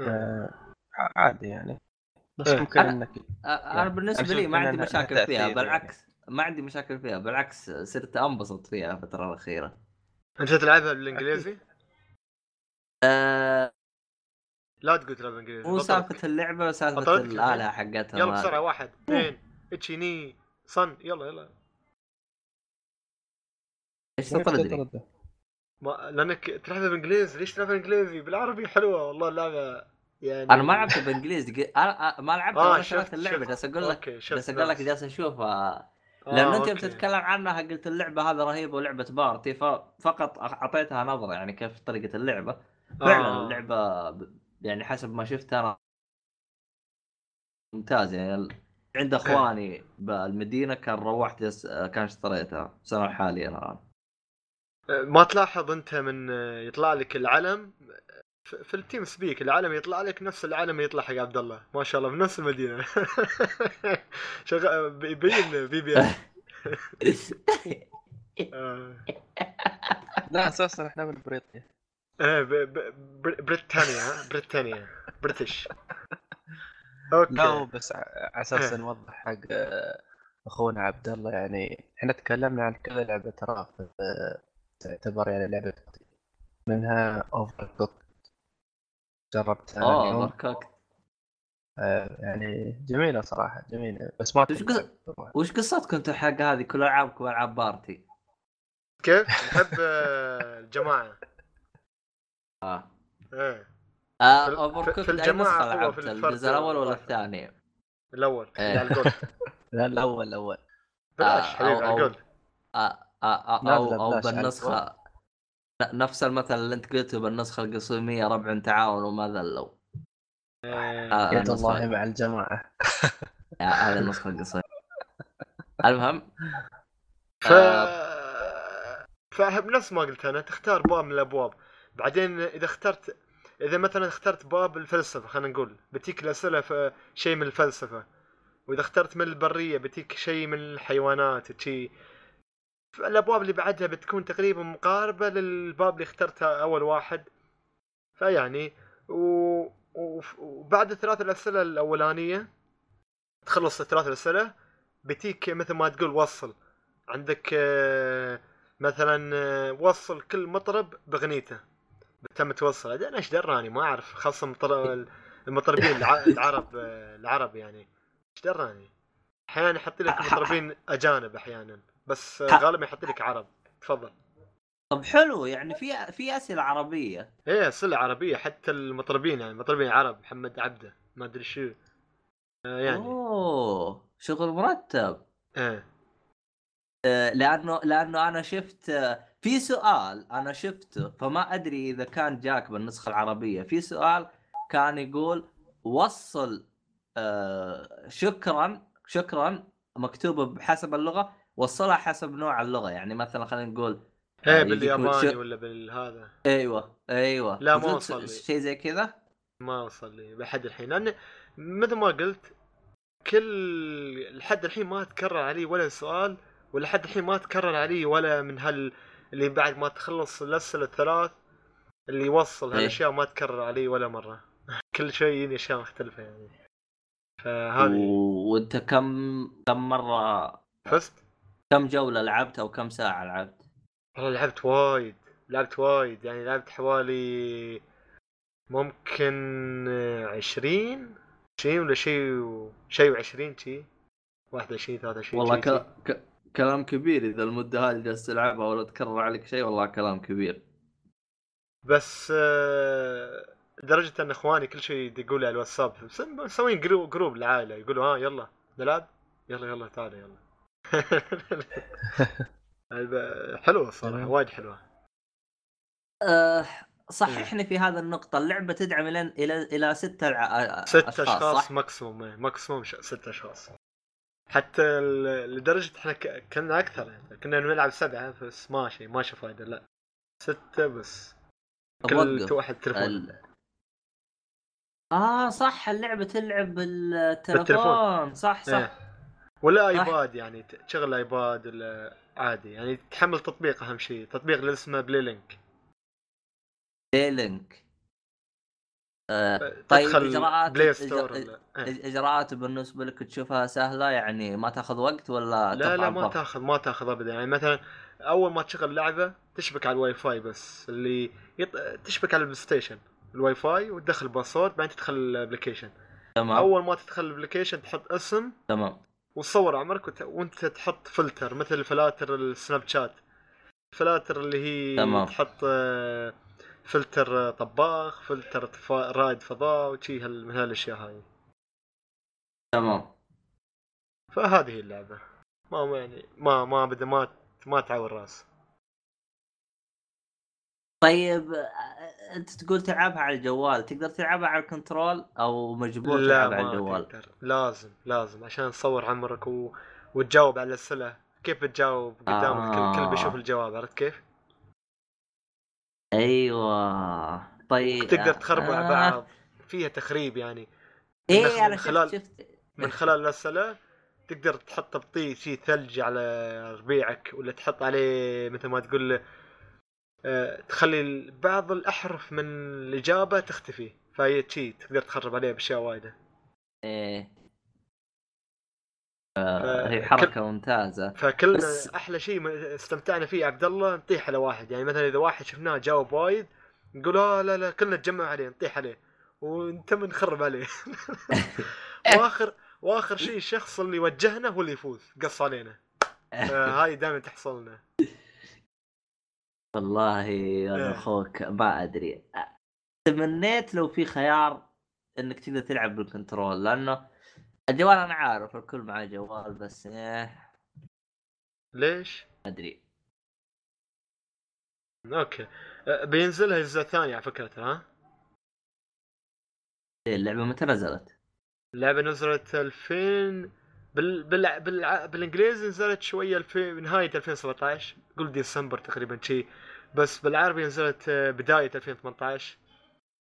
آه عادي يعني. بس إيه. ممكن أنا- إنك أنا بالنسبة أشوف لي ما عندي مشاكل فيها تأثير بالعكس. ما عندي مشاكل فيها بالعكس صرت أنبسط فيها الفترة الأخيرة أنت تلعبها بالإنجليزي؟ آه، لا تقول تلعب بالإنجليزي مو. سالفة اللعبة سالفه بطلت الالهه حقتها يلا بسرعة واحد اثنين اتشي ني صن يلا يلا إيش تطردني؟ تطرده؟ ما لأنك تلعبها بالإنجليزي ليش تلعبها بالإنجليزي بالعربي حلوة والله اللعبة يعني أنا ما لعبت بالإنجليزي أنا ما لعبت آه، آه شريت شفت- اللعبة شفت. جالس أقول لك شفت جالس أقول لك. جالس أشوفها آه، لأن أنت. بتتكلم عنها قلت اللعبة هذه رهيبة ولعبة بارتي ففقط أعطيتها نظرة يعني كيف طريقة اللعبة. فعلا آه. اللعبة يعني حسب ما شفت أنا ممتاز. يعني عند إخواني بالمدينة كان روحت يس... كان اشتريتها سنة حاليا الان ما تلاحظ أنت من يطلع لك العلم في التيم سبيك العلم يطلع لك نفس العلم اللي يطلع حق عبد الله ما شاء الله من نفس المدينة [LAUGHS] شغال بيبين بي بي [LAUGHS] آه. لا أساسا إحنا من بريطانيا إيه بريطانيا؟ بريطانيا بريتش أوكي لا بس على أساس. نوضح حق آه، اخونا عبد الله يعني إحنا تكلمنا عن كذا لعبة ترى آه، تعتبر يعني لعبة. منها أوفر كوك جربتها اليوم. اوفر آه، يعني جميلة صراحة جميلة. بس ما وش تنفع قص- بروح. وش قصتكم أنتم حق هذه؟ كل العابكم العاب بارتي. كيف؟ نحب آه، الجماعة. آه. إيه. آه في- اوفر في- كوك في هو لعبت الجزء الأول ولا. الثاني؟ الأول إيه. على الجولد [LAUGHS] لا الأول الأول. بلاش آه، حبيبي الجولد آه آه آه لا، أو لا، أو بالنسخة نفس المثل اللي أنت قلته بالنسخه القصيمية ربع تعاون وما ذلوا إيه. آه يد الله مع الجماعة آه، هذه النسخة القصيمه [LAUGHS] المهم ف آه. فنفس ما قلت أنا تختار باب من الأبواب بعدين إذا اخترت إذا مثلا اخترت باب الفلسفة خلينا نقول بتيك الأسئلة شيء من الفلسفة وإذا اخترت من البرية بتيك شيء من الحيوانات شيء الأبواب اللي بعدها بتكون تقريبا مقاربة للباب اللي اخترته أول واحد. فيعني و... وبعد الثلاث الأسئلة الأولانية تخلص الثلاث الأسئلة بتيك مثل ما تقول وصل. عندك مثلا وصل كل مطرب باغنيته تم توصل. أنا إيش دراني ما أعرف. خاصة مطر... المطربين الع... العرب العرب يعني. إيش دراني أحيانا يحط لك مطربين أجانب أحيانا. بس غالبا يحط لك عرب. تفضل. طب حلو يعني في في أسئلة عربية. إيه صله عربية. حتى المطربين يعني المطربين العرب محمد عبده ما أدري شو. آه، يعني. أوه شغل مرتب. إيه. آه، لأنه لأنه أنا شفت آه، في سؤال أنا شفته فما أدري إذا كان جاك بالنسخة العربية. في سؤال كان يقول وصل آه، شكرا شكرا مكتوبه بحسب اللغة وصلها حسب نوع اللغة. يعني مثلا خلينا نقول إيه آه، يجيك بالياباني ولا بالهذا. أيوه أيوه. لا، ما وصل لي. شيء زي كذا؟ ما وصل لي لحد الحين. لأن مثل ما قلت كل لحد الحين ما تكرر علي ولا سؤال ولحد الحين ما تكرر علي ولا من هال اللي بعد ما تخلص الأسئلة الثلاث اللي يوصل إيه. هالأشياء ما تكرر علي ولا مرة. [LAUGHS] كل شيء يجيني أشياء مختلفة يعني. فهذه. وأنت كم كم مرة فزت؟ كم جولة لعبت أو كم ساعة لعبت؟ والله لعبت وايد لعبت وايد يعني لعبت حوالي ممكن عشرين عشرين ولا شيء و... شيء وعشرين شي. واحد وعشرين ثلاثة وعشرين والله ك... ك... كلام كبير إذا المدة هذه جالس تلعبها ولا تكرر عليك شيء والله كلام كبير. بس آه، لدرجة أن إخواني كل شيء لي على الواتساب مسوين group group العائلة يقولوا ها يلا نلعب يلا يلا تعال يلا. [LAUGHS] الصراحة تمام. وايد حلوة. أه صححني في هذا النقطة. اللعبة تدعم إلى إلى إلى ستة الع... ست أشخاص؟ maximum إيه، maximum ش- ست أشخاص. حتى ال- لدرجة إحنا ك- كنا أكثر يعني. كنا نلعب سبعة بس ماشي ماشي فايدة لا. ستة بس. كل. واحد تليفون. ال... آه صح. اللعبة تلعب بالتلفون بالتلفون. صح صح. إيه. ولا. iPad يعني تشغل iPad ولا عادي. يعني تحمل تطبيق أهم شيء تطبيق اللي اسمه PlayLink Link آه طيب تدخل إجراءات- Play Store إيه. إجراءات بالنسبة لك تشوفها سهلة؟ يعني ما تاخذ وقت ولا لا لا ما؟ تاخذ ما تاخذ ابدا. يعني مثلا أول ما تشغل لعبة تشبك على الواي فاي بس اللي يط... تشبك على البلاي ستيشن الواي فاي وتدخل password بعدين تدخل ال application تمام. أول ما تدخل ال application تحط اسم. تمام. وتصور عمرك وت... وانت تحط فلتر مثل فلاتر ال Snapchat الفلاتر اللي هي تمام. تحط آه، فلتر طباخ فلتر. رائد فضاء وشي هال... من هالأشياء هاي تمام فهذه اللعبة ما ما يعني ما ما بدا ما ما تعور رأس طيب أنت تقول تلعبها على الجوال تقدر تلعبها على الكنترول أو مجبور تلعبها على الجوال؟ تقدر لازم لازم عشان تصور عمرك و... وتجاوب على الأسئلة. كيف بتجاوب قدامك؟ آه. الكل بيشوف الجواب عرفت كيف؟ أيوه. طيب تقدر تخرب آه. بعض. فيها تخريب يعني. إيه من أنا خلال- شفت. من خلال الأسئلة تقدر تحط بطيء شيء ثلج على ربيعك ولا تحط عليه مثل ما تقول تخلي ال- بعض الأحرف من الإجابة تختفي. فهي شيء تقدر تخرب عليه بأشياء وايدة. إيه. آه هي حركة ممتازة. فكلنا بس- أحلى شيء استمتعنا فيه عبد الله نطيح على واحد. يعني مثلا إذا واحد شفناه جاوب وايد نقول آه لا لا كلنا نتجمع عليه نطيح عليه. وإنت نخرب عليه. [LAUGHS] واخر وآخر شيء الشخص اللي وجهنا هو اللي يفوز قص علينا. [LAUGHS] آه، هاي دائما تحصل لنا والله أنا إيه. أخوك ما أدري تمنيت لو في خيار إنك تقدر تلعب بالكنترول لأنه الجوال أنا عارف الكل معاه جوال بس إيه ليش؟ ما أدري أوكي آه، بينزلها الجزء الثاني على فكرة ها إيه، اللعبة متى نزلت؟ اللعبة نزلت 2000 بال... بال... بال... بالإنجليزي نزلت شوية 2000 نهاية 2017 قول ديسمبر تقريبا شيء بس بالعربي نزلت آه، بداية 2018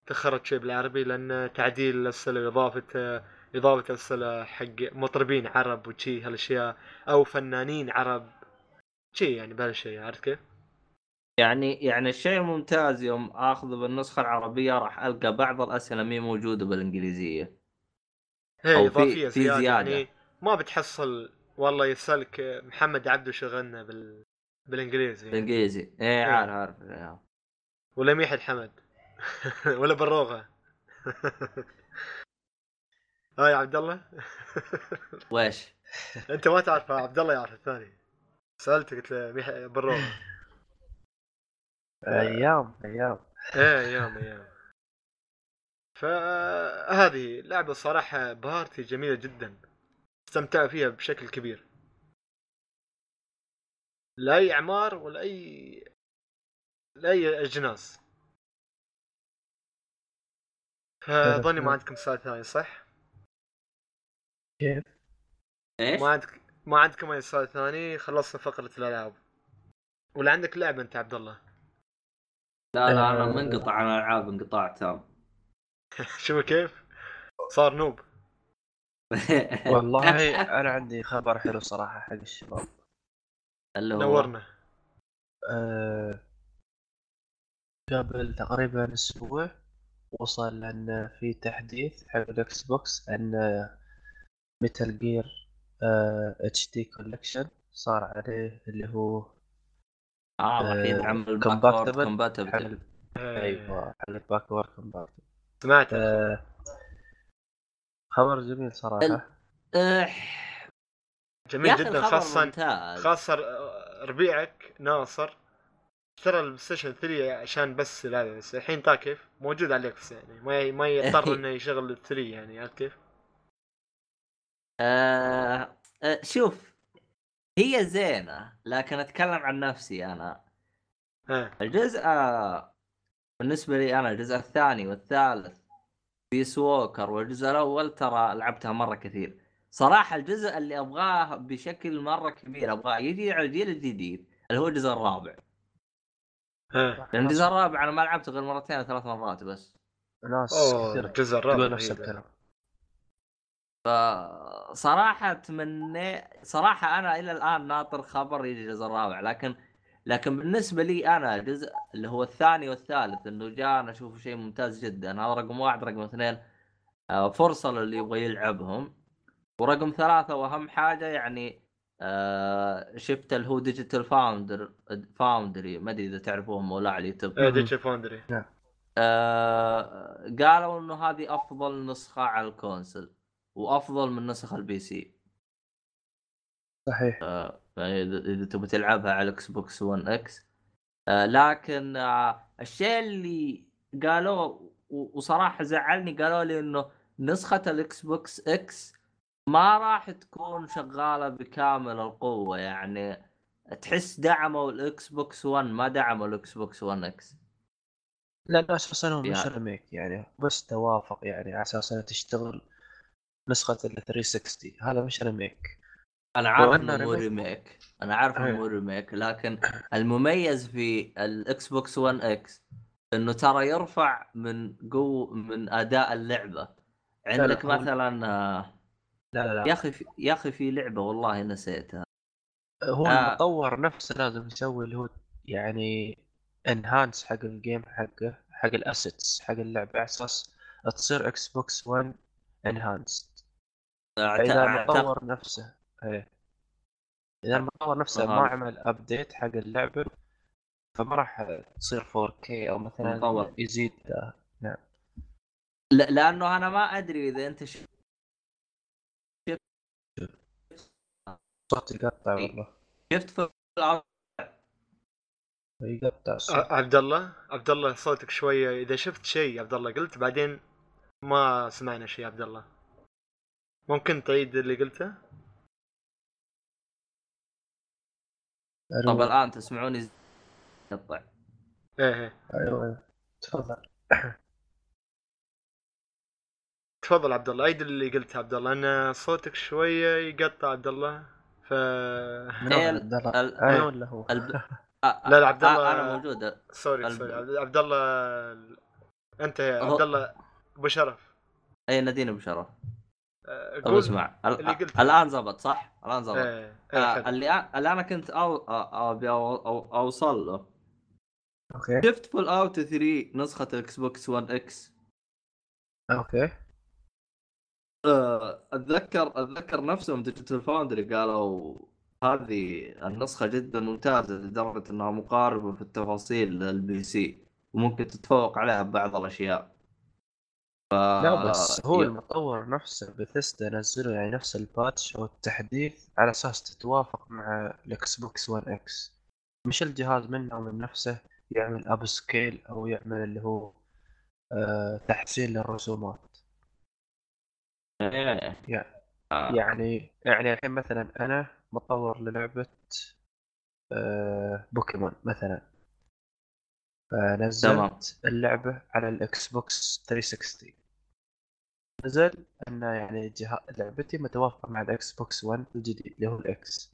تأخرت شوي بالعربي لأن تعديل الأسئلة واضافه آه، إضافة اسئله حق مطربين عرب وشي هالأشياء أو فنانين عرب. شي يعني بهالشيء عرفت كيف؟ يعني يعني الشيء الممتاز يوم اخذه بالنسخة العربية راح ألقى بعض الأسئلة مي هي أو في- إضافية في زيادة, زيادة. يعني. ما بتحصل والله يسألك محمد عبده شغلنا بال بالإنجليزي. بالإنجليزي. إيه عارف عارف. إيه. ولا ميح الحمد. [LAUGHS] ولا بروغه ها [LAUGHS] يا عبد الله [LAUGHS] ويش؟ أنت ما تعرف عبد الله يعرف الثاني. سالته قلت له ميح بروغه أيام أيام. إيه أيام أيام. فهذه لعبة صراحة بارتي جميلة جدا. استمتع فيها بشكل كبير لا اي أعمار ولا اي لا اي اجناس فظني ما عندكم سؤال ثاني صح؟ كيف؟ إيش؟ ما عندك ما عندكم أي سؤال ثاني خلصنا فقرة الألعاب ولا عندك لعبة أنت عبد الله؟ لا لا أنا منقطع عن الالعاب انقطاع تام [LAUGHS] شوف كيف؟ صار نوب والله [LAUGHS] أنا عندي خبر حلو صراحة حق الشباب. اللي هو؟ نورنا. أه قبل تقريبا أسبوع وصل إن في تحديث حق ال Xbox إن Metal Gear HD Collection صار عليه اللي هو آه راح آه، يدعم ال backward compatible أيوه حق ال backward compatible سمعت أه خبر جميل صراحة. يا جميل جدا خاصة ممتاز. خاصة ربيعك ناصر اشترى ال PlayStation 3 عشان بس لا بس الحين طا كيف؟ موجود على ال X يعني ما ما يضطر إنه يشغل ال 3 يعني عرفت كيف؟ آه آه شوف هي زينة لكن أتكلم عن نفسي أنا. الجزء آه بالنسبة لي أنا الجزء الثاني والثالث Peace Walker والجزء الأول ترى لعبتها مرة كثير. صراحة الجزء اللي أبغاه بشكل مرة كبير أبغاه يجي على الجيل الجديد اللي هو الجزء الرابع. لأن الجزء الرابع أنا ما لعبته غير مرتين أو ثلاث مرات بس. ناس كثير الجزء الرابع نفس. الكلام. فصراحة اتمنى صراحة أنا إلى الآن ناطر خبر يجي الجزء الرابع لكن لكن بالنسبة لي أنا الجزء اللي هو الثاني والثالث إنه جاء أنا أشوفه شيء ممتاز جدا. هذا رقم واحد رقم اثنين آه، فرصة للي يبغى يلعبهم. ورقم ثلاثة وأهم حاجة يعني آه شفت اللي هو Digital Found- Foundry ما أدري إذا تعرفوهم ولا على اليوتيوب. إيه Digi Foundry آه قالوا إنه هذه أفضل نسخة على ال console وأفضل من نسخ ال PC صحيح. آه اذا تبغى تلعبها على ال Xbox 1 X لكن آه الشيء اللي قالوه و- وصراحة زعلني قالوا لي إنه نسخة ال Xbox X ما راح تكون شغالة بكامل القوة. يعني تحس دعموا ال Xbox 1 ما دعموا ال Xbox 1 X لا لا أساسا هو مش remake يعني بس توافق يعني على أساس إنها تشتغل نسخة ال 360 هذا مش ريميك أنا عارف إنه مو remake. أنا عارف إنه. مو remake لكن المميز في ال Xbox 1 X إنه ترى يرفع من قو من أداء اللعبة عندك هو- مثلا آه، لا لا يا لا أخي في... يا أخي في لعبة والله نسيتها هو آه. المطور نفسه لازم يسوي اللي هو يعني enhance حق ال game حقه حق ال assets حق اللعبة على أساس تصير Xbox 1 enhance أعت- اذا المطور نفسه إيه. إذا المطور نفسه ما. عمل ابديت حق اللعبة فما راح تصير 4K أو مثلا المطور. يزيد. لا لأنه أنا ما أدري إذا أنت ش... صوت يقطع والله. شفت في يقطع عبد الله عبد الله صوتك شوية. إذا شفت شيء عبد الله قلت بعدين ما سمعنا شيء عبد الله ممكن تعيد اللي قلته؟ طب الآن تسمعوني ز- يقطع إيه إيه. أيوه. تفضل. [COUGHS] تفضل عبد الله عيد اللي قلته عبد الله أن صوتك شوية يقطع عبد الله ف من إيه، عبد الله؟ ال- أنا ولا هو؟ الب... [LAUGHS] آه، لا، لا، عبد آه، الله- أنا موجود. sorry الب- sorry. عبد الله أنت يا عبد الله أبو شرف. اي ناديني بشرف آه، طب قول اسمع. الآن زبط صح؟ الآن زبط إيه إيه آه. اللي اللي أنا كنت أو... أبي أو... أو... أوصل له okay شفت Fallout 3 نسخة ال Xbox 1 X okay آه، أتذكر أتذكر نفسهم Digital Foundry قالوا هذه النسخة جدا ممتازة لدرجة إنها مقاربة في التفاصيل لل PC وممكن تتفوق عليها ببعض الأشياء ف... لا بس هو المطور نفسه بثيستا نزلوا يعني نفس ال patch أو التحديث على أساس تتوافق مع ال Xbox 1 X مش الجهاز منه من نفسه يعمل upscale أو يعمل اللي هو آه تحسين للرسومات إيه. آه. يعني يعني الحين مثلا أنا مطور للعبة آه بوكيمون مثلا فنزلت تمام. اللعبة على ال Xbox 360 نزل أن يعني. لعبتي متوافقة مع ال Xbox 1 الجديد اللي هو ال X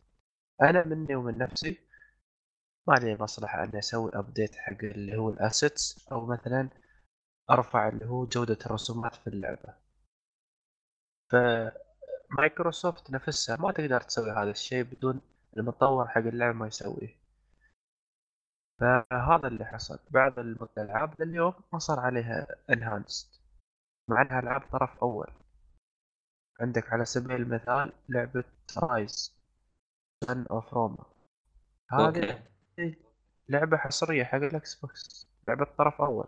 أنا مني ومن نفسي ما لي مصلحة أني أسوي update حق اللي هو ال assets أو مثلا أرفع اللي هو جودة الرسومات في اللعبة. فمايكروسوفت نفسها ما تقدر تسوي هذا الشيء بدون المطور حق اللعبة ما يسويه. فهذا اللي حصل. بعض الألعاب لليوم ما صار عليها enhanced مع إنها العاب طرف أول. عندك على سبيل المثال لعبة Ryse Son of Rome هذه لعبة حصرية حق ال Xbox لعبة طرف أول.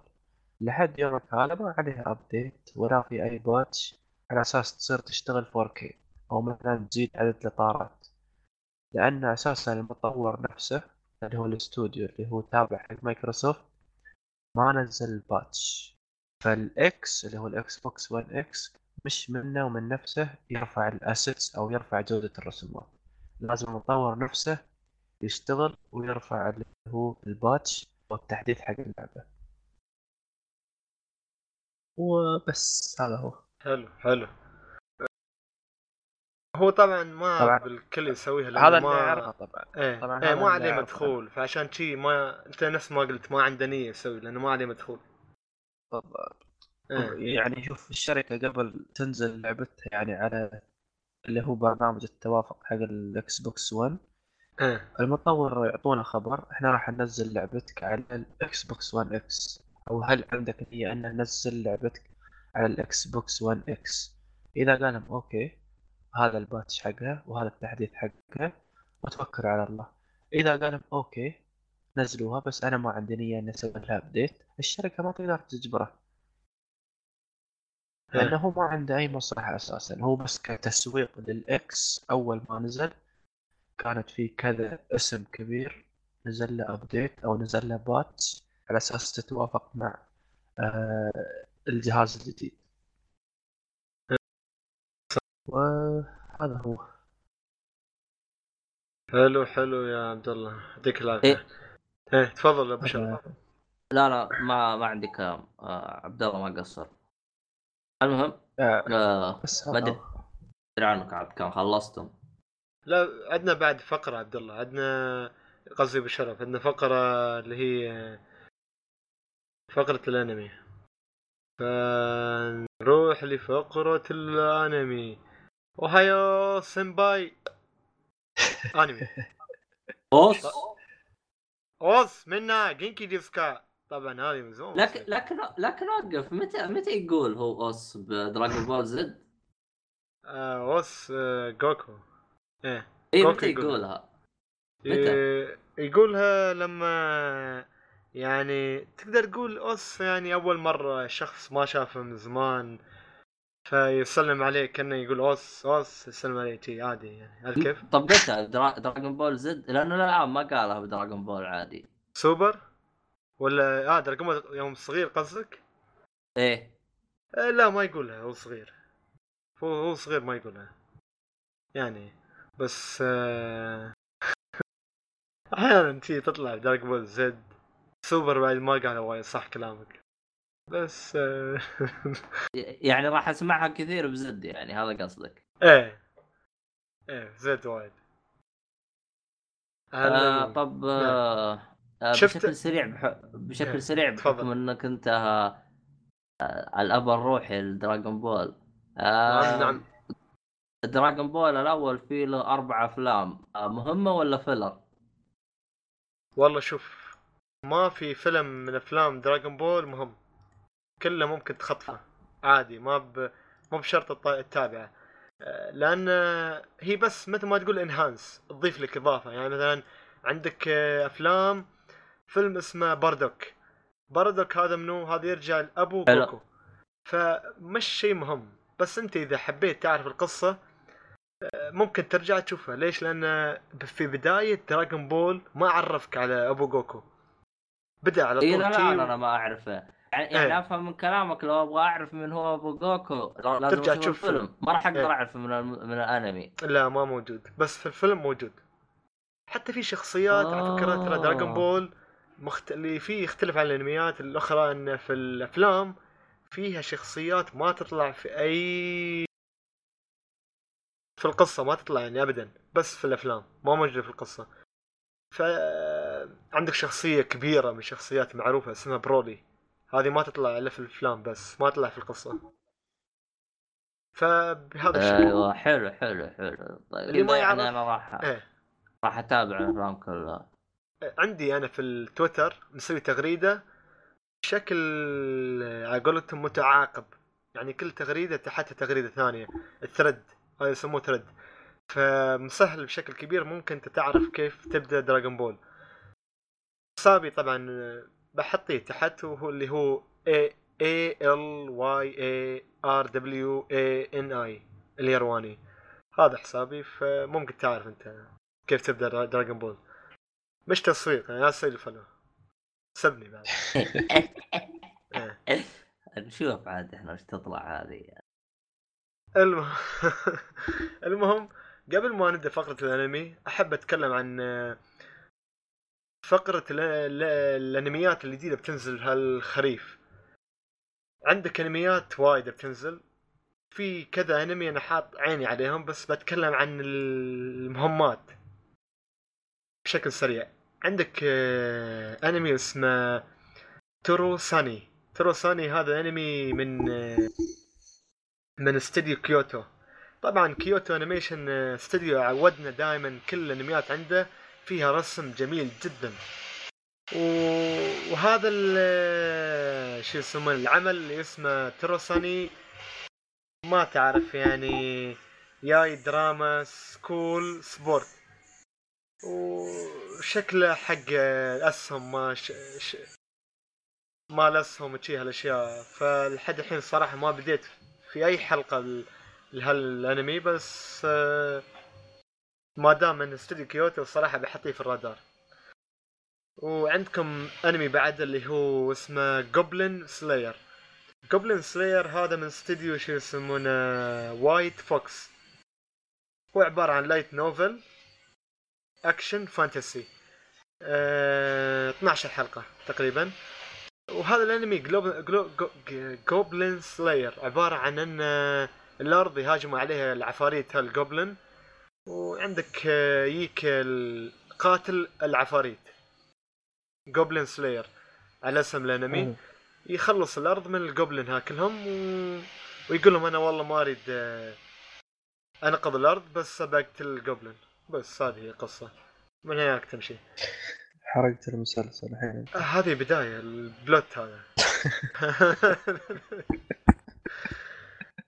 لحد يومك هذا ما عليها update ولا في أي patch على أساس تصير تشتغل 4K أو مثلا تزيد عدد الإطارات. لأن أساسا المطور نفسه اللي هو الاستوديو اللي هو تابع حق مايكروسوفت ما نزل ال patch فالإكس اللي هو الإكس بوكس 1 إكس مش منه ومن نفسه يرفع ال assets أو يرفع جودة الرسومات لازم المطور نفسه يشتغل ويرفع اللي هو الباتش والتحديث حق اللعبة. وبس هذا هو. حلو حلو. هو طبعا ما طبعاً. بالكل يسويها هذا ما اعرفه طبعا. إيه, طبعاً هذا ما عليه. مدخول. فعشان شي ما أنت نفس ما قلت ما عنده نية يسوي لأنه ما عليه مدخول. بالضبط. إيه. يعني شوف الشركة قبل تنزل لعبتها يعني على اللي هو برنامج التوافق حق الإكس بوكس 1 إيه. المطور يعطونا خبر إحنا راح ننزل لعبتك على الإكس بوكس 1 إكس أو هل عندك نية أن ننزل لعبتك على الإكس بوكس 1 إكس إذا قال لهم okay هذا ال patch حقها وهذا التحديث حقها وتوكل على الله إذا قال لهم okay نزلوها بس أنا ما عندي نية إني أسوي لها update الشركة ما تقدر تجبره. لأنه هو ما عنده أي مصلحة أساسا. هو بس كتسويق للإكس أول ما نزل كانت في كذا اسم كبير. نزل له ابديت أو نزل له باتش على أساس تتوافق مع آه الجهاز الجديد. وهذا هو. حلو حلو يا عبد الله يعطيك العافية. إيه. إيه تفضل يا ابو شرف لا لا ما ما عندي كلام آه عبد الله ما قصر. المهم آه آه بس ما أدري. عنك عاد كم خلصتم. لا عندنا بعد فقرة عبد الله. عندنا قصدي بشرف عندنا فقرة اللي هي فقرة الأنمي. فنروح لفقرة الأنمي. おはよう 先輩 أنمي. おっす おっす みんな 元気ですか طبعا هذه من زمان لكن لكن لكن وقف متى متى يقول هو おっす بدراجون بول زد؟ آه おっす آه جوكو إيه اي متى يقول. يقولها؟ متى؟ إيه، يقولها لما يعني تقدر تقول おっす يعني أول مرة شخص ما شافه من زمان فيسلم عليه كأنه يقول أوس أوس يسلم عليه شي عادي يعني. عارف كيف؟ طب درا... دراجون بول زد؟ لأنه الألعاب ما قالها بدراجون بول عادي. سوبر؟ ولا آه دراجون بول يوم صغير قصدك؟ إيه. آه لا ما يقولها هو صغير. هو هو صغير ما يقولها. يعني بس آه، [LAUGHS] أحيانا تي تطلع دراجون بول زد سوبر بعد ما قالها وايد صح كلامك. بس آه، [LAUGHS] يعني راح اسمعها كثير بزد يعني هذا قصدك. إيه. إيه زد وايد. آه طب آه آه شفت- بشكل سريع بح... إيه، بشكل سريع تفضل. بحكم إنك أنت آه آه، الأب الروحي لدراغون بول. آه نعم نعم. دراغون بول الأول فيه له أربع أفلام آه مهمة ولا filler؟ والله شوف ما في فيلم من أفلام دراغون بول مهم. كله ممكن تخطفه. عادي ما ب... مو بشرط تتابعه آه، لأن هي بس مثل ما تقول enhance تضيف لك إضافة. يعني مثلا عندك آه، أفلام فيلم اسمه باردوك باردوك هذا منو؟ هذا يرجع لأبو. جوكو فمش شيء مهم. بس أنت إذا حبيت تعرف القصة آه، ممكن ترجع تشوفها. ليش؟ لأن في بداية دراغون بول ما عرفك على أبو جوكو بدأ على طول اي لا لا لا أنا ما أعرفه. يعني. يعني أفهم من كلامك لو أبغى أعرف من هو أبو جوكو لازم ترجع تشوف الفيلم. ما راح أقدر إيه. اعرفه من من الأنمي. لا ما موجود. بس في الفيلم موجود. حتى في شخصيات على فكرة ترى آه. دراغون بول مخت... اللي فيه يختلف عن الأنميات. الأخرى إن في الأفلام فيها شخصيات ما تطلع في أي في القصة ما تطلع يعني ابدا. بس في الأفلام. ما موجودة في القصة. ف عندك شخصية كبيرة من شخصيات معروفة اسمها برولي. هذه ما تطلع إلا في الأفلام بس ما تطلع في القصة. فبهذا الشيء. أيوه حلو حلو حلو. طيب اللي ما يعني يعرف- أنا راح إيه. راح أتابع الأفلام كلها. عندي أنا في التويتر مسوي تغريدة بشكل على قولتهم متعاقب. يعني كل تغريدة تحتها تغريدة ثانية ال thread. هذا يسموه thread. فمسهل بشكل كبير ممكن أنت تعرف كيف تبدأ دراغون بول حسابي طبعا بحطيه تحت وهو اللي هو A A L Y A R W A N I اليرواني هذا حسابي فممكن تعرف أنت كيف تبدأ دراغون بول مش تسويق يعني تسوي لي فولو سبني بعد. [LAUGHS] إيه. نشوف عاد إحنا وش تطلع هذه. المهم [LAUGHS] المهم قبل ما نبدأ فقرة الأنمي أحب أتكلم عن ال- الأنميات الجديدة بتنزل هالخريف. عندك أنميات وايد بتنزل. في كذا أنمي أنا حاط عيني عليهم بس بتكلم عن المهمات بشكل سريع. عندك آه، أنمي اسمه تسوروني. تسوروني هذا أنمي من آه، من استديو كيوتو. طبعا كيوتو animation آه، استديو عودنا دائما كل الأنميات عنده. فيها رسم جميل جدا. وهذا شو يسمونه العمل اللي اسمه تسوروني ما تعرف يعني جاي drama school sport. وشكله حق الأسهم ما ش... ش... ما الأسهم وشي هالأشياء. فلحد الحين صراحة ما بديت في أي حلقة لهالأنمي بس آه، ما دام من استوديو كيوتو الصراحه بحطيه في الرادار. وعندكم أنمي بعد اللي هو اسمه Goblin Slayer Goblin Slayer هذا من استوديو شو يسمونه؟ White Fox هو عبارة عن light novel action fantasy آه 12 حلقة تقريبا. وهذا الأنمي Goblin Slayer عبارة عن إن الأرض يهاجموا عليها العفاريت هالجوبلن وعندك آه، يجيك قاتل العفاريت. جوبلin سلاير على اسم الانمي. يخلص الأرض من الجوبلن ها كلهم و... ويقول لهم أنا والله ما أريد آه، أنقذ الأرض بس ابى اقتل الجوبلن بس هذه هي القصة من هناك تمشي. حرقت المسلسل الحين. آه، هذه بداية البلوت هذا. [LAUGHS]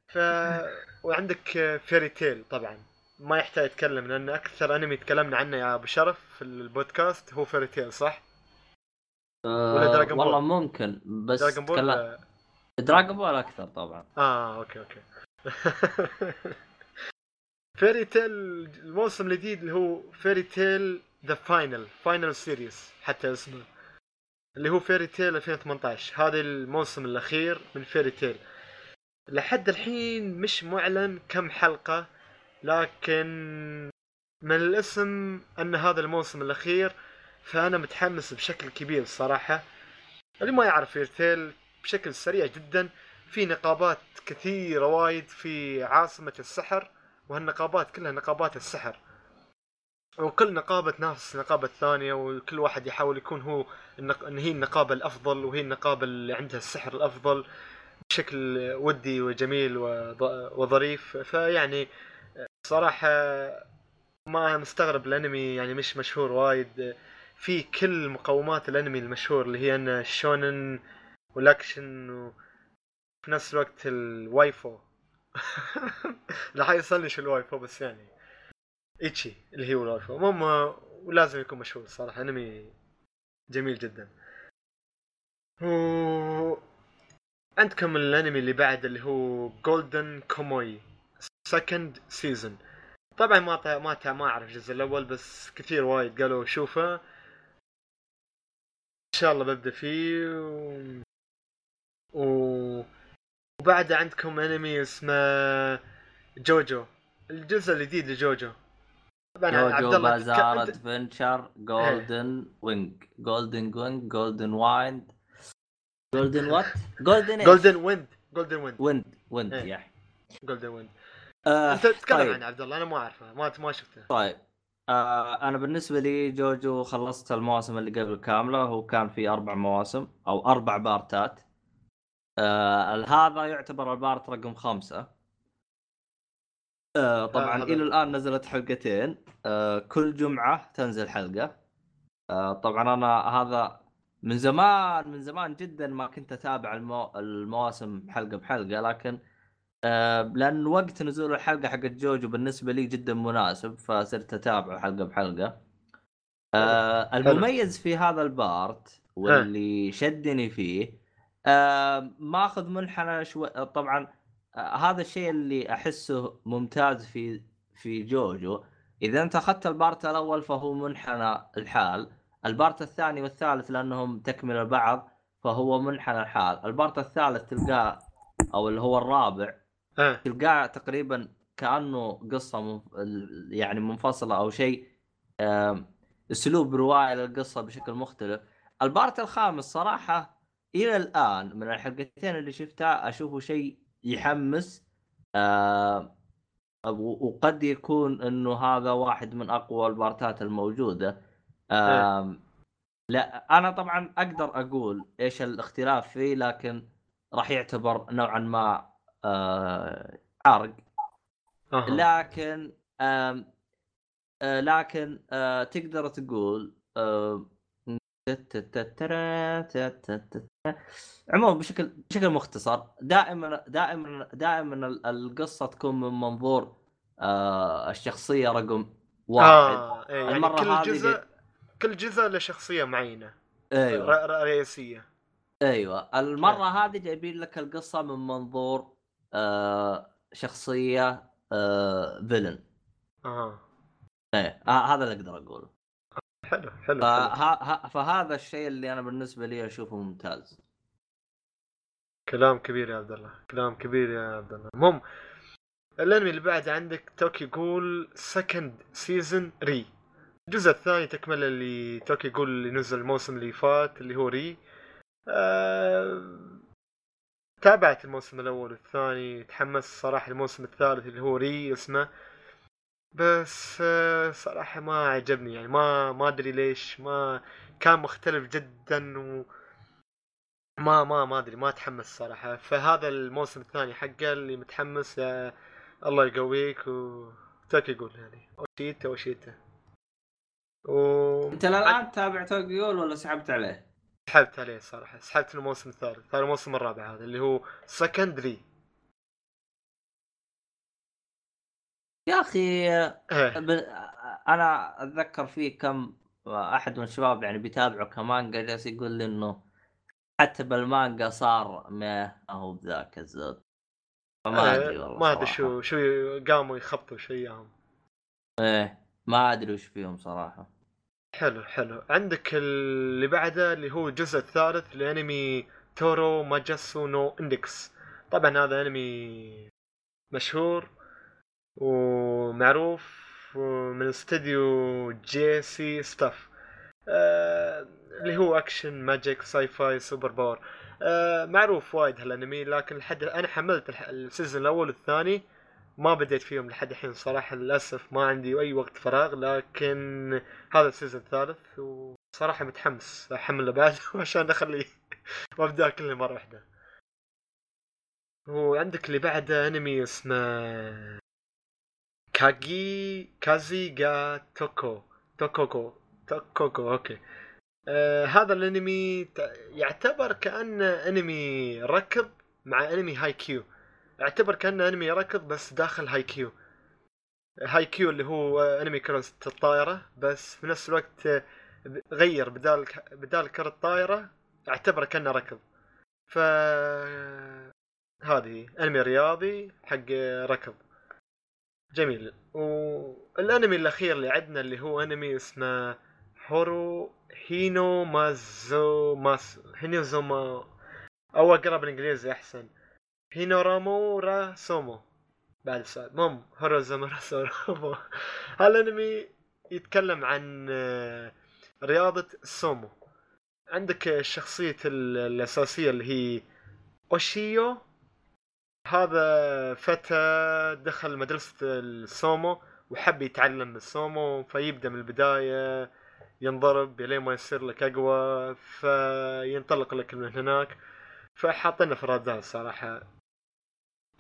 [LAUGHS] ف وعندك Fairy Tail طبعا. ما يحتاج يتكلم لأن أكثر أنمي تكلمنا عنه يا أبو شرف في البودكاست هو Fairy Tail صح؟ ولا أه Dragon Ball؟ والله ممكن بس Dragon Ball تكلم- ولا- Dragon Ball أكثر طبعا. آه okay okay. [LAUGHS] Fairy Tail الموسم الجديد اللي هو Fairy Tail the final final series حتى اسمه. اللي هو Fairy Tail 2018 هذا الموسم الأخير من Fairy Tail لحد الحين مش معلن كم حلقة لكن من الاسم أن هذا الموسم الأخير فأنا متحمس بشكل كبير الصراحة اللي ما يعرف فيري تيل بشكل سريع جدا في نقابات كثيرة وايد في عاصمة السحر وهالنقابات كلها نقابات السحر وكل نقابة تنافس النقابة الثانية وكل واحد يحاول يكون هو النق... إن هي النقابة الأفضل وهي النقابة اللي عندها السحر الأفضل بشكل ودي وجميل. وظريف فيعني صراحة ما مستغرب الأنمي يعني مش مشهور وايد. في كل مقومات الأنمي المشهور اللي هي إن ال shounen والأكشن وفي نفس الوقت ال waifu. [LAUGHS] راح يوصلني شو ال waifu بس يعني ecchi اللي هو ال waifu. المهم ولازم يكون مشهور صراحة. أنمي جميل جدا. و... عندكم الأنمي اللي بعد اللي هو Golden Kamuy second season طبعا ما. ما. ما أعرف الجزء الأول بس كثير وايد قالوا شوفه. إن شاء الله ببدأ فيه. و... و... وبعد عندكم أنمي اسمه JoJo. الجزء الجديد ل JoJo. طبعا عبد جوجو الله بازار ادفنشر جولدن وينج جولدن وينج جولدن وايند جولدن وات جولدن جولدن ويند جولدن ويند ويند ويند. يا جولدن ويند آه، أنت تتكلم طيب. عن عبد الله أنا ما أعرفه ما ما شفته. طيب. آه أنا بالنسبة لي جوجو خلصت المواسم اللي قبل كاملة هو كان في أربع مواسم أو أربع بارتات. آه هذا يعتبر البارت رقم خمسة. آه طبعا هذا- إلى الآن نزلت حلقتين. آه كل جمعة تنزل حلقة. آه طبعا أنا هذا من زمان من زمان جدا ما كنت أتابع المو... المواسم حلقة بحلقة لكن آه لأن وقت نزول الحلقة حقت جوجو بالنسبة لي جدا مناسب فصرت اتابعه حلقة بحلقة. آه المميز في هذا البارت واللي شدني فيه آه ماخذ منحنى شوي طبعا آه هذا الشيء اللي أحسه ممتاز في في JoJo. إذا أنت أخذت ال part الأول فهو منحنى الحال ال part الثاني والثالث لأنهم تكمله بعض فهو منحنى الحال. ال part الثالث تلقاه أو اللي هو الرابع آه. تلقاه تقريبا كأنه قصة منف... يعني منفصلة أو شيء أسلوب رواية للقصة بشكل مختلف. ال part الخامس صراحة إلى الآن من الحلقتين اللي شفتها أشوفه شيء يحمس و- وقد يكون إنه هذا واحد من أقوى البارتات الموجودة. آم، لا أنا طبعا أقدر أقول إيش الاختلاف فيه لكن راح يعتبر نوعا ما آه، آه. لكن آه، لكن آه، تقدر تقول آم، عموما بشكل بشكل مختصر دائما دائما دائما ال- القصة تكون من منظور آه، الشخصية رقم واحد. آه إيه يعني كل جزء كل جزء له شخصية معينة. أيوه. رئيسية. أيوه. المرة هذه جايبين لك القصة من منظور آه، شخصية آه، فيلن آه إيه آه، هذا اللي أقدر أقوله. حلو حلو. فه... فهذا الشيء اللي أنا بالنسبة لي أشوفه ممتاز. كلام كبير يا عبد الله كلام كبير يا عبد الله. المهم الأنمي اللي بعد عندك Tokyo Ghoul second season re. الجزء الثاني تكمل اللي Tokyo Ghoul اللي نزل الموسم اللي فات اللي هو re. آه... تابعت الموسم الأول والثاني تحمست صراحة الموسم الثالث اللي هو re اسمه. بس آه، صراحة ما عجبني يعني ما ما أدري ليش ما كان مختلف جدا و ما ما ما أدري ما اتحمس صراحة. فهذا الموسم الثاني حقه اللي متحمس يا الله يقويك و توكي يقول يعني اوشيتا اوشيتا و أنت الان تابع توكيول ولا سحبت عليه؟ سحبت عليه صراحة سحبت الموسم الثالث هذا الموسم الرابع هذا اللي هو سكندري يا أخي ب... أنا أتذكر في كم أحد من الشباب يعني بيتابعوا كمانجا جالس يقول لي إنه حتى بالمانجا صار ما هو بذاك الزود. فما أدري آه، والله ما أدري. شو شو قاموا يخبطوا شو اياهم إيه ما أدري وش فيهم صراحة. حلو حلو. عندك اللي بعده اللي هو الجزء الثالث لأنمي Toaru Majutsu no Index. طبعا هذا أنمي مشهور ومعروف من استوديو J.C.Staff آه اللي هو action magic sci-fi super power. آه معروف وايد هالأنمي لكن لحد أنا حملت ال season الأول والثاني. ما بديت فيهم لحد الحين صراحة للأسف ما عندي أي وقت فراغ لكن هذا ال season الثالث وصراحة متحمس احمله بعد [LAUGHS] عشان أخليه [LAUGHS] وأبدأ كله مرة واحدة. وعندك اللي بعده أنمي اسمه كاجي كازي جا توكو توكوكو توكوكو أوكي. آه هذا الأنمي يعتبر كأنه أنمي ركض مع أنمي هاي كيو اعتبر كانه أنمي ركض بس داخل هاي كيو هاي كيو اللي هو أنمي كرة الطائرة بس في نفس الوقت آه، غير بدال بدال كرة الطائرة اعتبره كأنه ركض. ف هذه أنمي رياضي حق ركض. جميل. والأنمي الأخير اللي عندنا اللي هو أنمي اسمه هورو هينو مازو ماس هينو ما أو اقرا بالإنجليزي أحسن. هينورامورا سومو بعد السؤال. مم هوروزامورا [LAUGHS] سومو هالانمي يتكلم عن آه، رياضة السومو؟ عندك شخصية ال- الأساسية اللي هي أوشيو. هذا فتى دخل مدرسة السومو وحب يتعلم السومو فيبدأ من البداية ينضرب لين ما يصير لك أقوى فينطلق لك من هناك. فحاطينه في الرادار صراحة.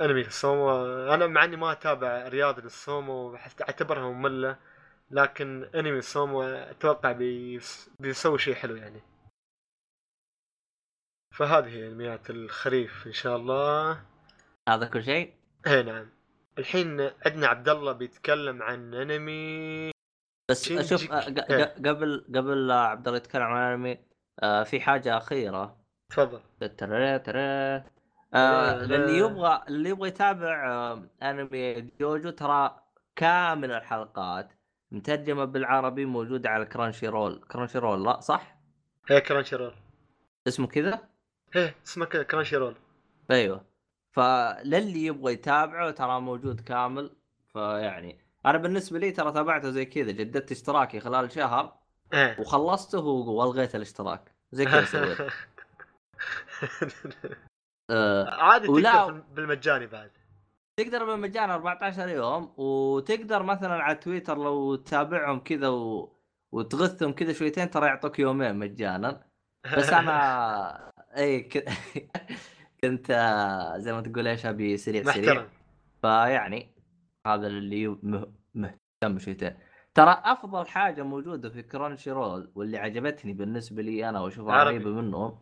أنمي السومو أنا مع إني ما أتابع رياضة السومو بحس- أعتبرها مملة لكن أنمي السومو أتوقع بيس- بيسوي شيء حلو يعني. فهذه هي أنميات الخريف إن شاء الله. هذا كل شيء؟ اي نعم. الحين عندنا عبد الله بيتكلم عن أنمي بس شينجي- شوف آه، إيه. قبل قبل عبد الله يتكلم عن الانمي آه، في حاجة أخيرة. تفضل. آه لا. اللي يبغى اللي يبغى يتابع آه أنمي جوجو ترى كامل الحلقات مترجمة بالعربي موجودة على Crunchyroll Crunchyroll لا صح؟ هي Crunchyroll اسمه كذا؟ هي اسمه كذا Crunchyroll أيوه. فللي يبغى يتابعه ترى موجود كامل. فيعني أنا بالنسبة لي ترى تابعته زي كذا جددت اشتراكي خلال شهر إيه. وخلصته والغيت الاشتراك. زي كذا سويت. [LAUGHS] آه عادي ولا- تقدر بالمجاني بعد. تقدر بالمجان 14 يوم وتقدر مثلا على تويتر لو تتابعهم كذا و... وتغثهم كذا شويتين ترى يعطوك يومين مجانا. بس أنا [LAUGHS] اي ك... [LAUGHS] كنت آه، زي ما تقول إيش أبي سريع سريع. محترم. فيعني هذا اللي مه... مهتم شويتين. ترى أفضل حاجة موجودة في كرانشي رول واللي عجبتني بالنسبة لي أنا وأشوفها. قريبة منهم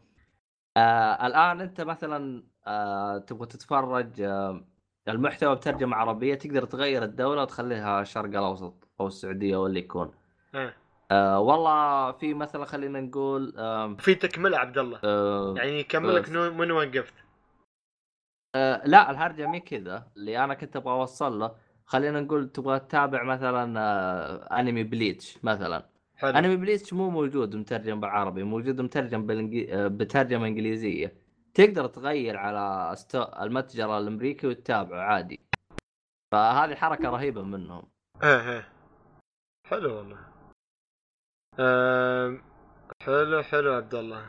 آه الآن أنت مثلا آه تبغى تتفرج آه المحتوى بترجمة عربية تقدر تغير الدولة وتخليها الشرق الأوسط أو السعودية أو اللي يكون. إيه. آه والله في مثلا خلينا نقول آه في تكملة عبد الله. آه يعني يكملك من وقفت آه لا الهرجة مي كذا اللي أنا كنت أبغى أوصل له. خلينا نقول تبغى تتابع مثلا آه أنمي Bleach مثلا. حلو. أنمي Bleach مو موجود مترجم بالعربي موجود مترجم بالإنجي... آه، بترجمة إنجليزية. تقدر تغير على sto... المتجر الأمريكي وتتابعه عادي. فهذه حركة رهيبة منهم. إيه إيه. حلو والله. أم... حلو حلو عبد الله.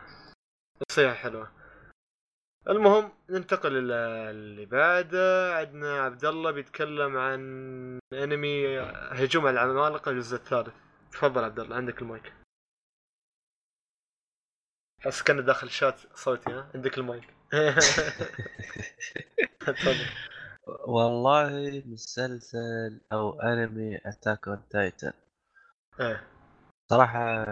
نصيحة حلوة. المهم ننتقل إلى اللي بعده. عندنا عبد الله بيتكلم عن أنمي هجوم على العمالقة الجزء الثالث. تفضل عبد الله عندك المايك. حس كان داخل شات صوتي ها؟ عندك المايك. [LAUGHS] تفضل. والله مسلسل أو أنمي Attack on Titan. إيه. صراحة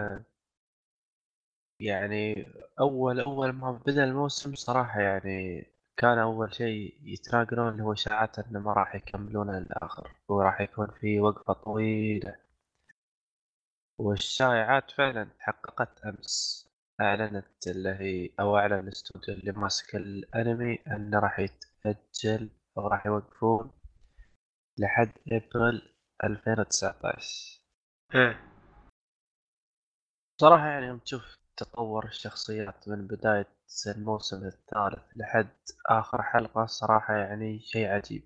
يعني أول أول ما بدأ الموسم صراحة يعني كان أول شيء يتناقلون اللي هو إشاعات إنه ما راح يكملون للاخر وراح يكون في وقفة طويلة. والشائعات فعلا تحققت أمس. أعلنت اللي هي أو أعلن الاستوديو اللي ماسك الأنمي انه راح يتأجل أو راح يوقفون لحد أبريل 2019 إيه. صراحة يعني يوم تشوف تطور الشخصيات من بداية الموسم الثالث لحد آخر حلقة صراحة يعني شيء عجيب.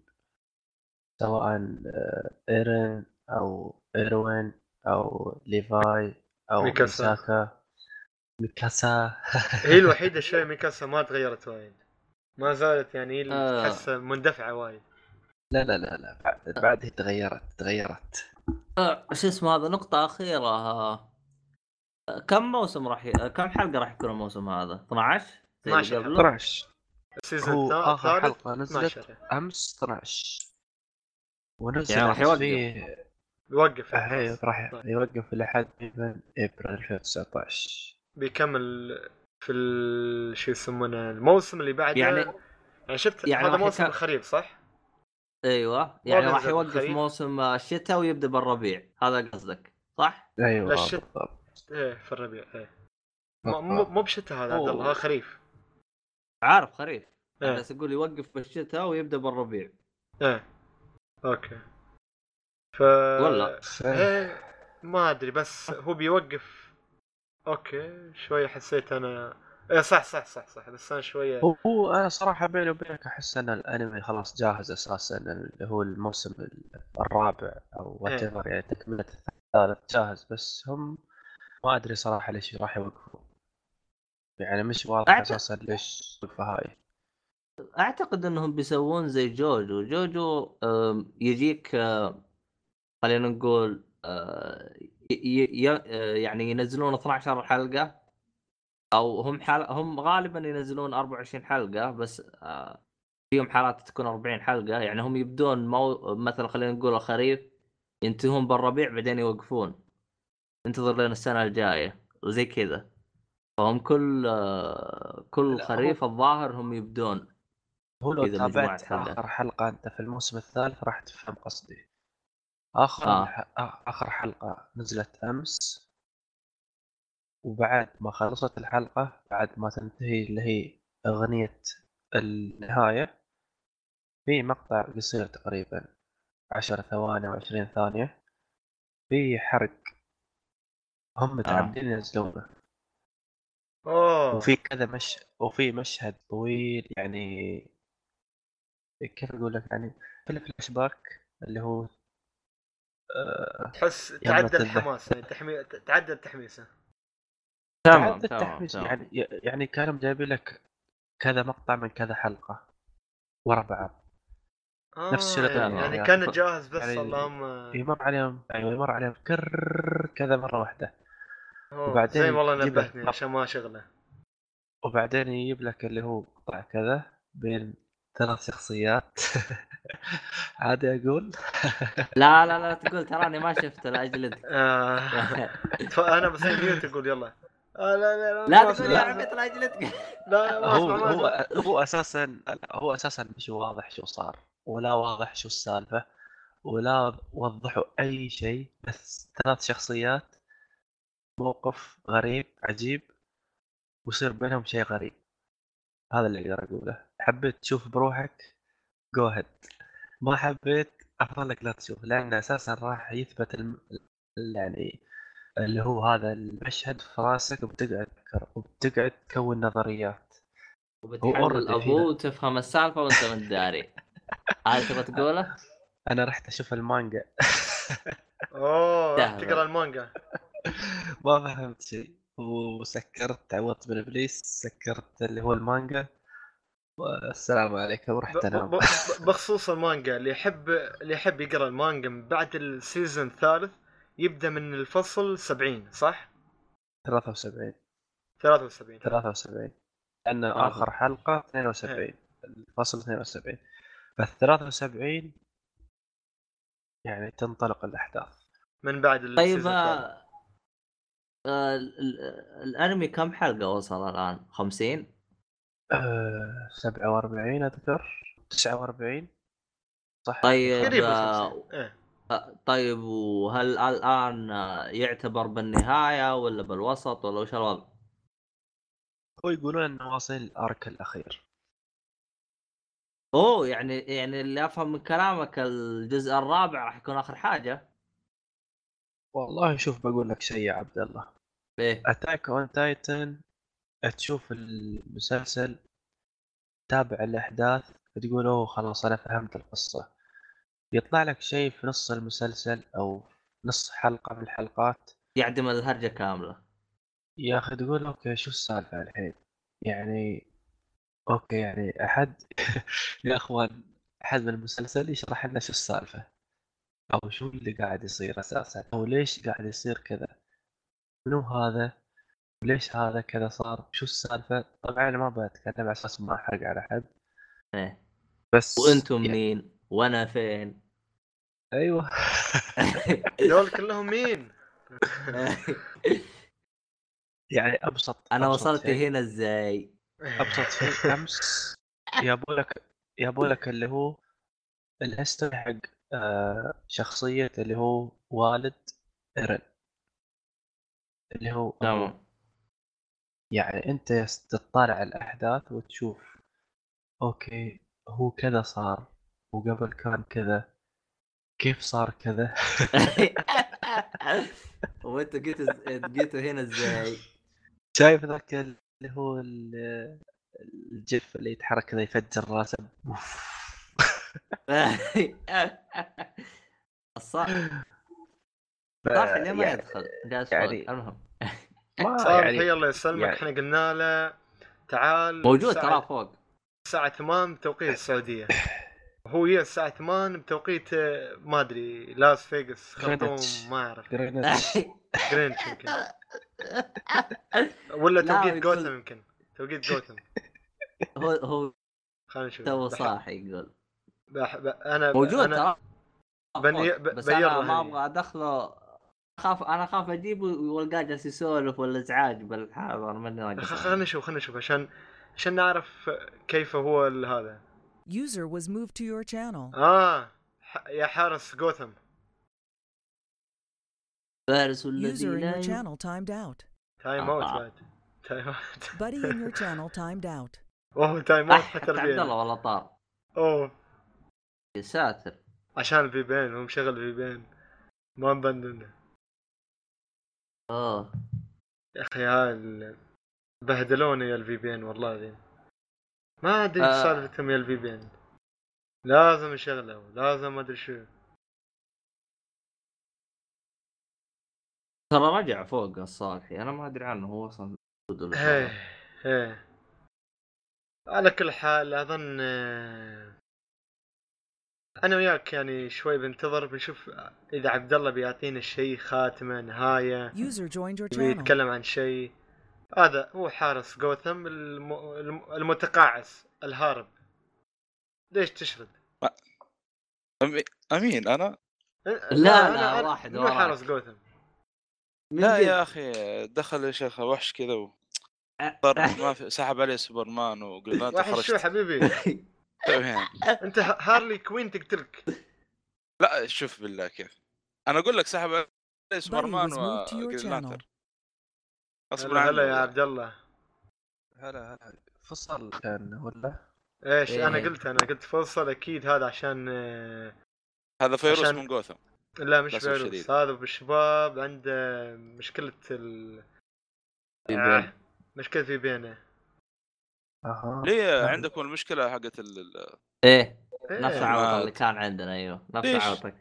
سواء آه، إيرين أو إيروين أو ليفاي أو ميكاسا. ميساكا ميكاسا. [LAUGHS] هي الوحيدة شوي ميكاسا ما تغيرت وايد. ما زالت يعني هي آه. تحس مندفعة وايد. لا لا لا لا بعد تغيرت تغيرت. آه شو اسمه هذا؟ نقطة أخيرة. آه كم موسم راح ي... كم حلقة راح يكون الموسم هذا؟ 12 زي اللي 12 قبله؟ 12 السيزون آخر حلقة نزلت 12 أمس 12 ونزلت يعني راح يوقف. يوقف أيوة راح طيب. يوقف لحد إبريل 2019 بيكمل في. شو يسمونه الموسم اللي بعده يعني يعني شفت يعني هذا موسم يكا- الخريف صح؟ أيوه يعني راح يوقف بالخريف. موسم الشتاء ويبدأ بالربيع هذا قصدك صح؟ أيوه الشت- بالضبط إيه في الربيع إيه مو- مو بشتاء هذا عبد الله هذا خريف عارف خريف إيه. بس أقول يوقف بالشتاء ويبدأ بالربيع إيه أوكي ف ف- إيه ما أدري بس هو بيوقف. أوكي شوية حسيت أنا. إيه صح صح صح صح بس أنا شوية هو- أنا صراحة بيني وبينك أحس إن الأنمي خلاص جاهز أساسا اللي هو الموسم الرابع أو what إيه. يعني تكملة الثالث جاهز بس هم ما أدري صراحة ليش راح يوقفوا. يعني مش واضح أعتقد- أساسا ليش الوقفه هاي. أعتقد إنهم بيسوون زي جوجو. جوجو يجيك خلينا نقول آه، ي- ي- ي- آه، يعني ينزلون 12 حلقة أو هم حال هم غالبا ينزلون 24 حلقة بس آه، فيهم حالات تكون 40 حلقة. يعني هم يبدون مو... مثلا خلينا نقول الخريف ينتهون بالربيع بعدين يوقفون. انتظر لين السنة الجاية وزي كذا. فهم كل كل خريف الظاهر هم يبدون هو لو تابعت. آخر حلقة أنت في الموسم الثالث راح تفهم قصدي. آخر آه. الح... آ- آخر حلقة نزلت أمس. وبعد ما خلصت الحلقة بعد ما تنتهي اللي هي أغنية النهاية في مقطع قصير تقريبا عشر ثواني أو عشرين ثانية. في حرق. هم متعمدين ينزلونه. أوه. وفي كذا مش وفي مشهد طويل يعني كيف أقول لك يعني في الفلاش باك اللي هو آه، تحس تعدى. الحماس يعني تحمي... تعدى التحميسه تمام التحميس تمام. يعني يعني كانوا جايبين لك كذا مقطع من كذا حلقة ورا بعض. آه نفس الشيء يعني, الثاني. يعني كان جاهز بس يعني اللهم يمر عليهم أيوه يمر عليهم كر كذا مرة واحدة. وبعدين زي والله نبهتني عشان ما أشغله. وبعدين يجيب لك اللي هو قطع كذا بين ثلاث شخصيات. [LAUGHS] عادي أقول؟ [LAUGHS] لا لا لا تقول تراني ما شفته لاجلدك آه. [LAUGHS] أنا بسوي ميوت أقول يلا. آه لا لا لا لا تقول. يا عمي لا هو أسمع ما هو. هو أساسا لا، هو أساسا مش واضح شو صار ولا واضح شو السالفة ولا وضحوا أي شيء بس ثلاث شخصيات موقف غريب عجيب ويصير بينهم شيء غريب. هذا اللي أقدر أقوله. حبيت تشوف بروحك؟ جو هيد ما حبيت؟ أفضل لك لا تشوف لأن أساسا راح يثبت الم... ال- يعني اللي هو هذا المشهد في راسك وبتقعد تفكر وبتقعد تكون نظريات. أبوه فينا. وتفهم السالفة وأنت من داري [LAUGHS] هذا تبغى تقوله؟ أنا رحت أشوف المانجا. [LAUGHS] أوه. تقرأ المانجا. [LAUGHS] ما فهمت شيء. وسكرت تعوضت من ابليس سكرت اللي هو المانجا. والسلام عليكم ب- انام ب- بخصوص المانجا اللي يحب اللي يحب يقرأ المانجا من بعد ال season الثالث يبدأ من الفصل 70 صح؟ 73 73 73 لأن آه. آخر حلقة 72 الفصل 72 فال 73 يعني تنطلق الأحداث. من بعد طيب آه، آه، ال- ال- الأنمي كم حلقة وصل الآن؟ 50 أه 47 أذكر. 49 صح. طيب آه، 50 إيه. آه، طيب وهل الآن آه، يعتبر بالنهاية ولا بالوسط ولا وش الوضع؟ هو يقولون إنه واصل ال arc الأخير. أوه يعني يعني اللي أفهم من كلامك الجزء الرابع راح يكون آخر حاجة. والله شوف بقول لك شيء يا عبد الله. إيه. Attack on Titan تشوف المسلسل تابع الأحداث تقول أوه خلاص أنا فهمت القصة. يطلع لك شيء في نص المسلسل أو نص حلقة من الحلقات. يعدم الهرجة كاملة. يا أخي تقول أوكي شو السالفة الحين؟ يعني أوكي يعني أحد [LAUGHS] يا أخوان أحد من المسلسل يشرح لنا شو السالفة؟ أو شو اللي قاعد يصير أساسا؟ أو ليش قاعد يصير كذا؟ منو هذا؟ ليش هذا كذا صار شو السالفة طبعا أنا ما بتكلم على أساس ما أحرق على حد إيه بس وأنتم يعني مين؟ وأنا فين؟ أيوه [LAUGHS] دول كلهم مين؟ [LAUGHS] يعني أبسط أنا أبسط وصلت شيء- هنا إزاي؟ أبسط شيء أمس يابوا لك يابوا لك اللي هو ال history حق آه، شخصية اللي هو والد ايرن اللي هو. تمام يعني أنت تطالع الأحداث وتشوف أوكي هو كذا صار وقبل كان كذا كيف صار كذا وانت جيت جيتوا هنا إزاي؟ شايف ذاك اللي هو ال- الجف اللي يتحرك كذا يفجر راسه. الصح [LAUGHS] [LAUGHS] صح اللي ما يعني- يدخل جالس يعني-. المهم ما [LAUGHS] صالح يعني الله يسلمك يعني- إحنا قلنا له تعال موجود ترى فوق. الساعة 8 بتوقيت السعودية. هو هي الساعة 8 بتوقيت آه، ما أدري لاس فيغاس [LAUGHS] خرطوم. ما أعرف. جرينتش. جرينتش [LAUGHS] يمكن. ولا لا، توقيت جوثم يمكن. توقيت جوثم. هو هو خلينا نشوف. تو صاحي يقول. بح... بح... أنا موجود أنا... ترى بني- بس أنا ما. أبغى أدخله. اخاف أنا اخاف اجيبه وألقاه جالس يسولف ولا إزعاج بالحاضر من خ- خلينا نشوف خلينا نشوف عشان عشان نعرف كيف هو هذا User was moved to your channel. آه. يا حارس جوثم فارس User الذي in لا your channel timed out. تايم اوت آه. بعد تايم اوت [LAUGHS] Buddy in your channel timed out. اوه تايم اوت حتى عبد الله والله طار أوه يا ساتر عشان ال VPN هو مشغل VPN ما مبندن اوه يا أخي هاي بهدلوني يا ال VPN والله ذي ما أدري إيش آه. سالفتهم يا ال VPN. لازم يشغله لازم ما أدري شو. ترى رجع فوق الصالحي أنا ما أدري عنه هو أصلا إيه. إيه على كل حال أظن أنا وياك يعني شوي بنتظر بنشوف إذا عبد الله بيعطينا شيء خاتمة نهاية User joined your يبي channel. يتكلم عن شيء هذا هو حارس جوثم الم... الم- المتقاعس الهارب ليش تشرد؟ أمي- أمين أنا لا، لا، واحد مو. حارس جوثم لا جد. يا أخي دخل يا شيخ وحش كذا و... أه. صار ما في سحب عليه سوبرمان وقلنا أنت واحد شو خرجت حبيبي. [LAUGHS] أنت هارلي كوين تقتلك. لا شوف بالله كيف. أنا أقول لك سحب channel. لانترن غصب هلا هلا يا عبد الله. هلا هلا. فصل كان ولا؟ إيش؟ إيه. أنا قلت أنا قلت فصل أكيد هذا عشان آه، هذا فيروس عشان- من جوثم. لا مش فيروس. هذا بالشباب عنده مشكلة ال آه، بين. مشكلة في بينه أها ليه نعم. عندكم المشكلة حقت ال... إيه إيه. نفس ما- عوض اللي كان عندنا أيوه نفس ليش؟ عوضك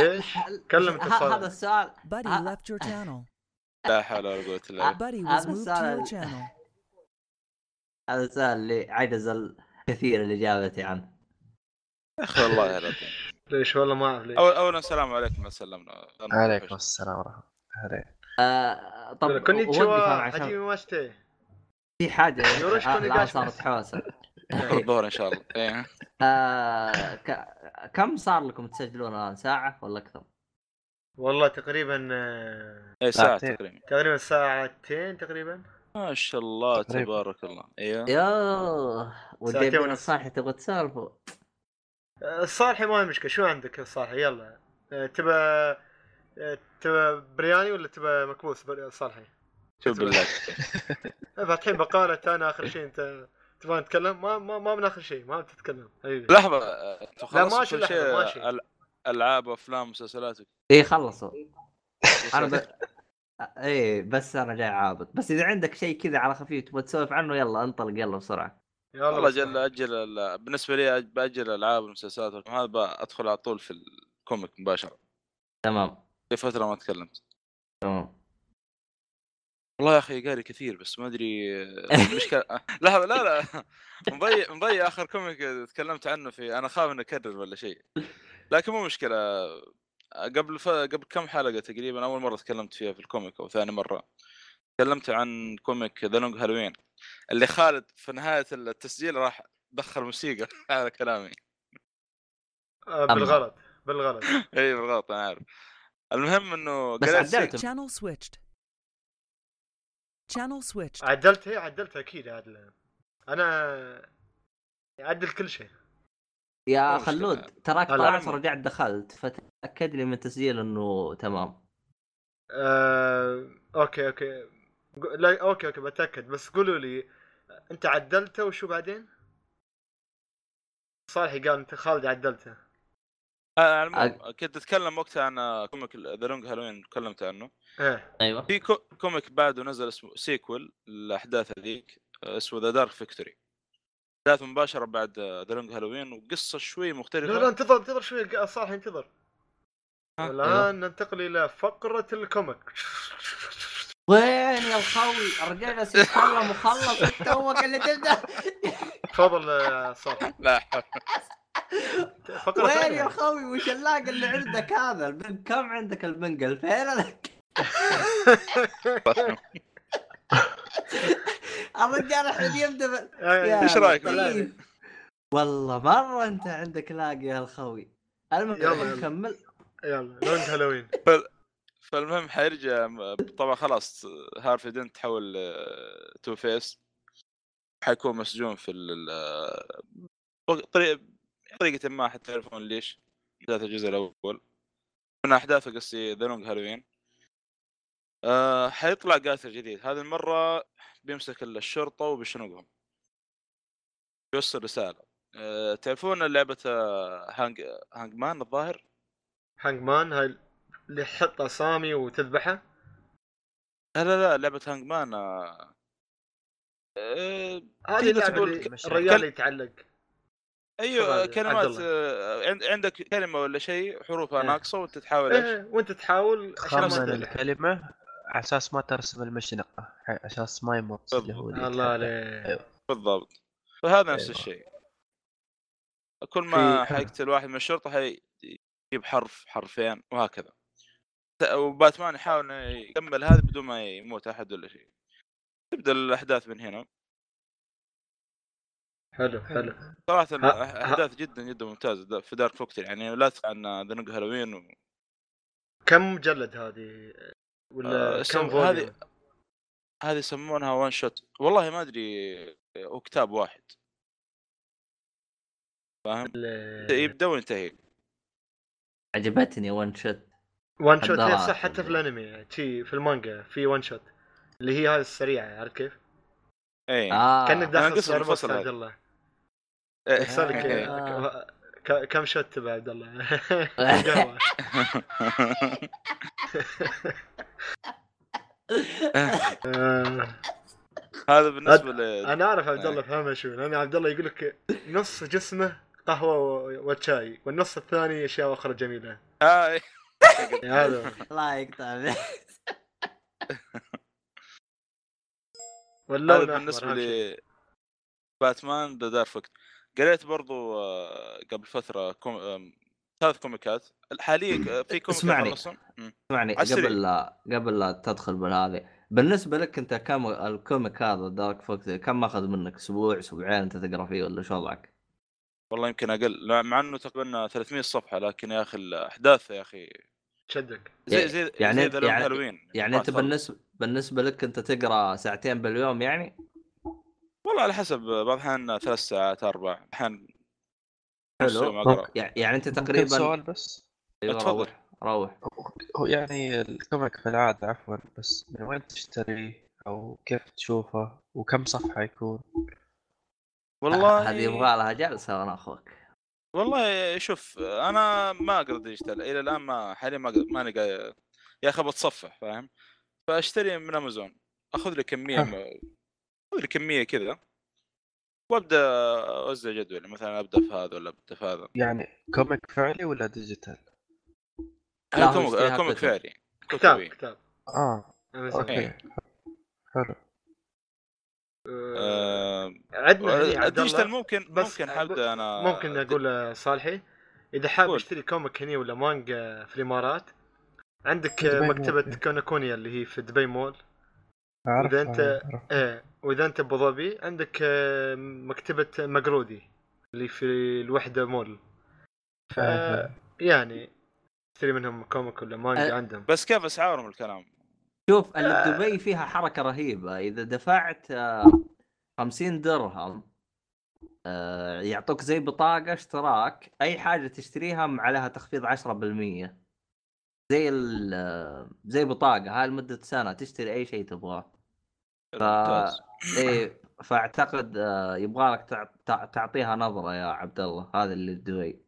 ليش؟ كلم اتصال. هذا السؤال Buddy left your channel. لا حول ولا قوة إلا بالله هذا السؤال-. [LAUGHS] هذا السؤال اللي عجز الكثير الاجابه عنه يا أخي والله يا ليش والله ما أعرف ليش أول اولا السلام عليكم ما سلمنا عليكم السلام ورحمة الله آه طب كونيتشوا هجيمي واشتي في حاجة [LAUGHS] يوروشكو آه. صارت حوسة. [LAUGHS] الظهر إن شاء الله. إيه. آه ك... كم صار لكم تسجلون الآن؟ ساعة ولا أكثر؟ والله تقريبا آه، إيه ساعة ساعتين. تقريبا. تقريبا ساعتين تقريبا. ما شاء الله. تبارك الله. أيوه يوه ساعتين وجايبين ونص. الصالح تبغى تسولفوا آه، الصالحي ما هي مشكلة شو عندك الصالحي يلا. تبى تبى برياني ولا تبى مكبوس؟ صالحي؟ شوف بالله. [LAUGHS] آه، فاتحين بقالة أنا آخر شيء أنت تبغى نتكلم؟ ما ما ما من آخر شيء ما بتتكلم. حبيبي لحظة لا، ماشي لحظة، ماشي. أل- ألعاب وأفلام ومسلسلات إيه خلصوا أنا ب... إيه بس أنا جاي عابط بس إذا عندك شيء كذا على خفيف تبغى تسولف عنه يلا انطلق يلا بسرعة. يلا والله. جل أجل ال- بالنسبة لي بأجل الألعاب والمسلسلات هذا أدخل على طول في ال comic مباشرة. تمام. في فترة ما تكلمت. تمام. والله يا أخي قاري كثير بس ما أدري المشكلة لحظة لا لا [LAUGHS] مضيع مضيع آخر comic تكلمت عنه في أنا خاف اني اكرر ولا شيء. لكن مو مشكلة قبل ف... قبل كم حلقة تقريبا أول مرة تكلمت فيها في ال comic أو ثاني مرة تكلمت عن comic The Long Halloween اللي خالد في نهاية التسجيل راح دخل موسيقى [LAUGHS] على كلامي. آه، بالغلط بالغلط. [LAUGHS] اي بالغلط أنا عارف. المهم إنه بس عدلت Channel switched. Channel switched. عدلت هي عدلت أكيد عدل أنا عدل كل شيء يا مشكلة. خلود تراك. طلعت ورجعت دخلت فتأكد لي من تسجيل إنه تمام آه... okay okay لا okay okay بتأكد بس قولوا لي أنت عدلته وشو بعدين؟ صالح قال أنت خالد عدلته آه، على العموم كنت أتكلم وقتها عن آه، comic The Long Halloween تكلمت عنه. إيه. أيوه. في co- comic بعده نزل اسمه sequel الأحداث هذيك آه، اسمه The Dark Victory أحداث مباشرة بعد The Long Halloween وقصة شوي مختلفة. لا لا انتظر انتظر شوي صالح انتظر. ها؟ والان ننتقل إلى فقرة ال comic. وين يا الخوي رجعنا سيتكلم وخلص توك اللي تبدا تفضل يا صالح. لا. فقرة وين يا خوي وش ال lag اللي عندك هذا؟ ال ping كم عندك ال ping فين لك [LAUGHS] الرجال الحين يبدأ يا إيش رأيك لطيف. والله مرة انت عندك lag يا الخوي. المهم يلا، يلا. نكمل. يلا Long Halloween. فالمهم حيرجع طبعا خلاص Harvey Dent تحول آه، Two-Face. حيكون مسجون في ال طريقة طريقة ما حتى تعرفون ليش احداث الجزء الأول. من أحداثه قصدي The Long Halloween. آه حيطلع قاتل جديد. هذه المرة بيمسك الشرطة وبيشنقهم. بيوصل رسالة. آه تعرفون لعبة آه، hang hangman الظاهر؟ hangman هاي اللي تحط أسامي وتذبحه؟ لا لا لا لعبة hangman آه آه هذه تقول الرجال يتعلق. أيوه عبد كلمات. آه، عند- عندك كلمة ولا شيء حروفها إيه. ناقصة وأنت تحاول إيش؟ إيه وأنت تحاول تذبح الكلمة على أساس ما ترسم المشنقة على أساس ما اللي الله. عليك بالضبط فهذا نفس أيوة. الشيء كل ما حيقتل واحد من الشرطة حيجيب حرف حرفين وهكذا ت- وباتمان يحاول إنه يكمل هذا بدون ما يموت أحد ولا شيء تبدأ الأحداث من هنا حلو حلو. صراحة ها- الاحداث جدا جدا ممتازة دا- في دارك فوكتر يعني لا تسمع عن ذنق هالوين و... كم مجلد هذه؟ ولا آه، كم هذه هذه يسمونها one shot والله ما أدري هو كتاب واحد. فاهم؟ يبدأ وينتهي. عجبتني one shot one shot هي صح حتى في اللي- الأنمي. شي في المانجا في one shot اللي هي هذه السريعة عارف كيف؟ اي آه. كأنك داخل منفصلة عبد. الله. إيه. يسالك آه. ك- كم شوت تبع عبد الله قهوة. [LAUGHS] آه، هذا بالنسبة ل أنا أعرف عبد الله فاهمه شو لأن عبد الله يقول لك نص جسمه قهوة وشاي والنص الثاني أشياء أخرى جميلة آه، إيه. هذا الله يقطع واللون هذا بالنسبة. ل باتمان The Dark قريت برضو آه، قبل فترة com... ثلاث كوميكات حاليا [CLEARS THROAT] آه، في comic اسمعني. اسمعني. قبل لا قبل لا تدخل بالهذه بالنسبة لك أنت كم ال comic هذا Dark Victory كم ماخذ منك أسبوع أسبوعين انت تقرا فيه ولا شو وضعك؟ والله يمكن أقل مع إنه تقريبا 300 صفحه لكن يا أخي الأحداث يا أخي شدك زي زي يعني زي يعني- هالوين يعني أنت. بالنسبة بالنسبة لك أنت تقرأ ساعتين باليوم يعني؟ والله على حسب بعض الأحيان ثلاث ساعات أربع احيان حلو. يعني أنت تقريبا سؤال بس؟ أيوة، اتفضل. روح روح. هو يعني ال comic في العادة عفوا بس من وين تشتريه أو كيف تشوفه وكم صفحة يكون؟ والله هذه يبغى لها جلسة وأنا أخوك. والله شوف أنا ما اقرا digital إلى الآن ما حاليا ما ماني قا- يا أخي بتصفح فاهم؟ فأشتري من أمازون. أخذ لي كمية لي كمية كذا وأبدأ أوزع جدولي مثلا أبدأ في هذا ولا أبدأ في هذا يعني comic فعلي ولا digital؟ لا، comic comic. فعلي كتاب. كتاب آه. okay حلو آه، آه، عندنا عبد ال digital الله ممكن بس ممكن حبدا أنا ممكن أقول آه، صالحي إذا حاب. تشتري comic هني ولا مانجا في الإمارات عندك آه، مول. Kinokuniya اللي هي في دبي مول أنت- أعرف. إيه وإذا أنت بأبو ظبي عندك آه، مكتبة Magrudy اللي في الوحدة مول ف فاهم. يعني تشتري منهم comic ولا مانجا أه، عندهم بس كيف أسعارهم الكلام شوف اللي آه. بدبي فيها حركة رهيبة إذا دفعت آه، 50 درهم آه، يعطوك زي بطاقة اشتراك أي حاجة تشتريها عليها تخفيض 10% زي ال آه، زي بطاقة هاي لمدة سنة تشتري أي شيء تبغاه ف إيه فأعتقد آه، يبغى لك تع- تع- تعطيها نظرة يا عبد الله هذا اللي بدبي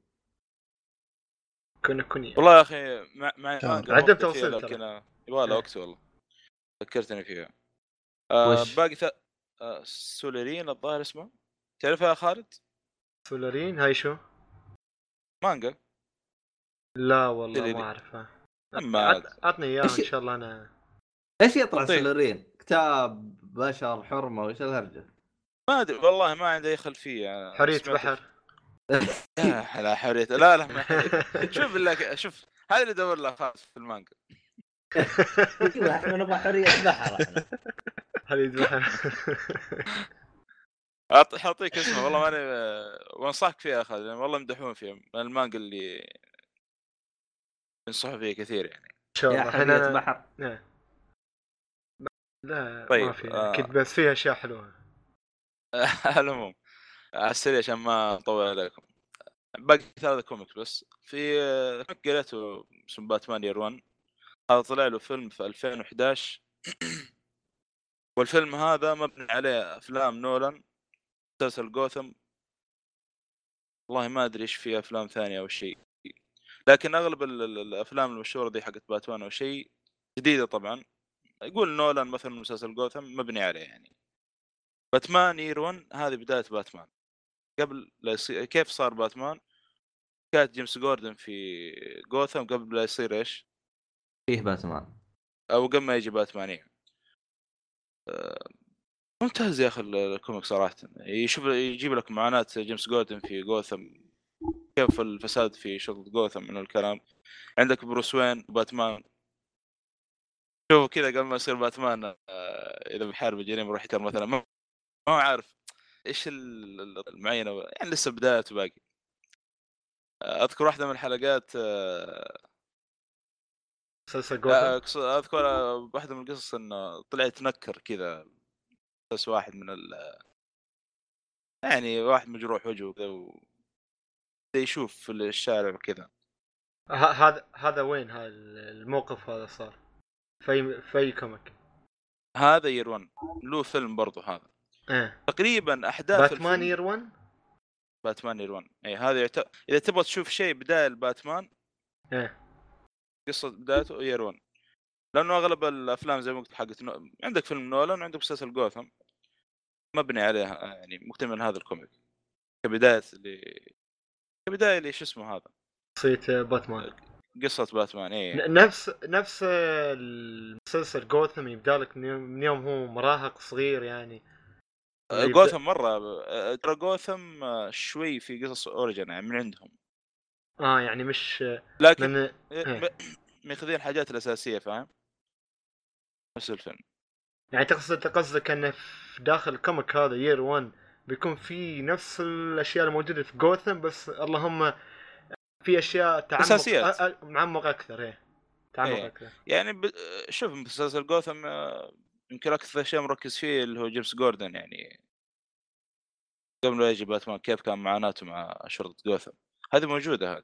كنا كوني والله يا أخي مع مع كان. مانجا عدم وقت توصيل. لكن يبغى لها إيه. وقت والله ذكرتني فيها آه وش؟ باقي ث... آه سوليرين الظاهر اسمه تعرفها يا خالد؟ سولارين هاي شو؟ مانجا لا والله. ما أعرفها اما عط- عطني إياها إن شاء الله أنا إيش يطلع. سولارين؟ كتاب بشر حرمة وش الهرجة؟ ما أدري والله ما عندي أي خلفيه حرية سمعت- بحر. [LAUGHS] لا لا حرية. لا لا ما حرية. شوف بالله شوف هذا اللي ادور له خالد في المانجا. إحنا نبغى حرية بحر إحنا. حرية بحر. حاعطيك اسمه والله ماني وأنصحك فيها خالد لأن والله يمدحون فيها من المانجا اللي ينصحوا فيها كثير يعني. إن شاء الله. حرية إحنا بحر. لا ما طيب، في آه. أكيد بس فيها أشياء حلوة. [LAUGHS] على العموم على السريع عشان ما أطول عليكم. باقي ثلاثة كوميكس بس. في آه، كوميك قريته اسمه باتمان يير 1 هذا طلع له فيلم في 2011 [CLEARS THROAT] والفيلم هذا مبني عليه أفلام نولان مسلسل جوثم. والله ما أدري إيش في أفلام ثانية أو شيء. لكن أغلب ال- ال- الأفلام المشهورة دي حقت باتمان أو شيء جديدة طبعا. يقول نولان مثلا مسلسل جوثم مبني عليه يعني. باتمان يير 1 هذه بداية باتمان. قبل لا يصير كيف صار باتمان؟ كانت جيمس جوردن في جوثم قبل لا يصير إيش؟ فيه باتمان. أو قبل ما يجي باتمان. آه، ممتاز يا أخي ال- الكوميك صراحة. يشوف يجيب لك معاناة جيمس جوردن في جوثم. كيف الفساد في شغل جوثم من الكلام. عندك بروس وين باتمان. شوفوا كذا قبل ما يصير باتمان آه، إذا بيحارب الجريمة يروح يحقق مثلا. ما هو عارف إيش ال- ال- المعينة يعني لسه بدايته باقي آه، أذكر واحدة من الحلقات آه، مسلسل أذكر واحدة من القصص إنه طلع يتنكر كذا بس واحد من ال يعني واحد مجروح وجهه كذا و... يشوف في الشارع وكذا. هذا هذا وين هذا الموقف هذا صار؟ في في أي كوميك هذا year 1 له فيلم برضو هذا. إيه. تقريبا أحداث باتمان year 1 باتمان year 1 اي هذا يعت... إذا تبغى تشوف شيء بداية لباتمان إيه. قصة بدايته year 1 لأنه أغلب الأفلام زي ما قلت حقت نو... عندك فيلم نولان وعندك مسلسل جوثم. مبني عليها يعني مكتمل هذا الكوميك. كبداية ل... كبداية لشو اسمه هذا؟ شخصية باتمان. قصة باتمان اي نفس نفس المسلسل جوثم يبدأ لك من يوم- هو مراهق صغير يعني. يبدأ- جوثم مرة آه، ترى جوثم آه، شوي في قصص origin يعني من عندهم. آه يعني مش لكن من ماخذين الحاجات الأساسية فاهم؟ نفس الفيلم. يعني تقصد قصدك انه في داخل الكوميك هذا year 1 بيكون في نفس الأشياء الموجودة في جوثم بس اللهم في أشياء تعمق. أ- أ- معمق أكثر إيه. تعمق إيه. أكثر. يعني ب... شوف مسلسل جوثم آه، يمكن أكثر شيء مركز فيه اللي هو جيمس جوردن يعني قبل لا يجي باتمان كيف كان معاناته مع شرطة جوثم. هذه موجودة هذه.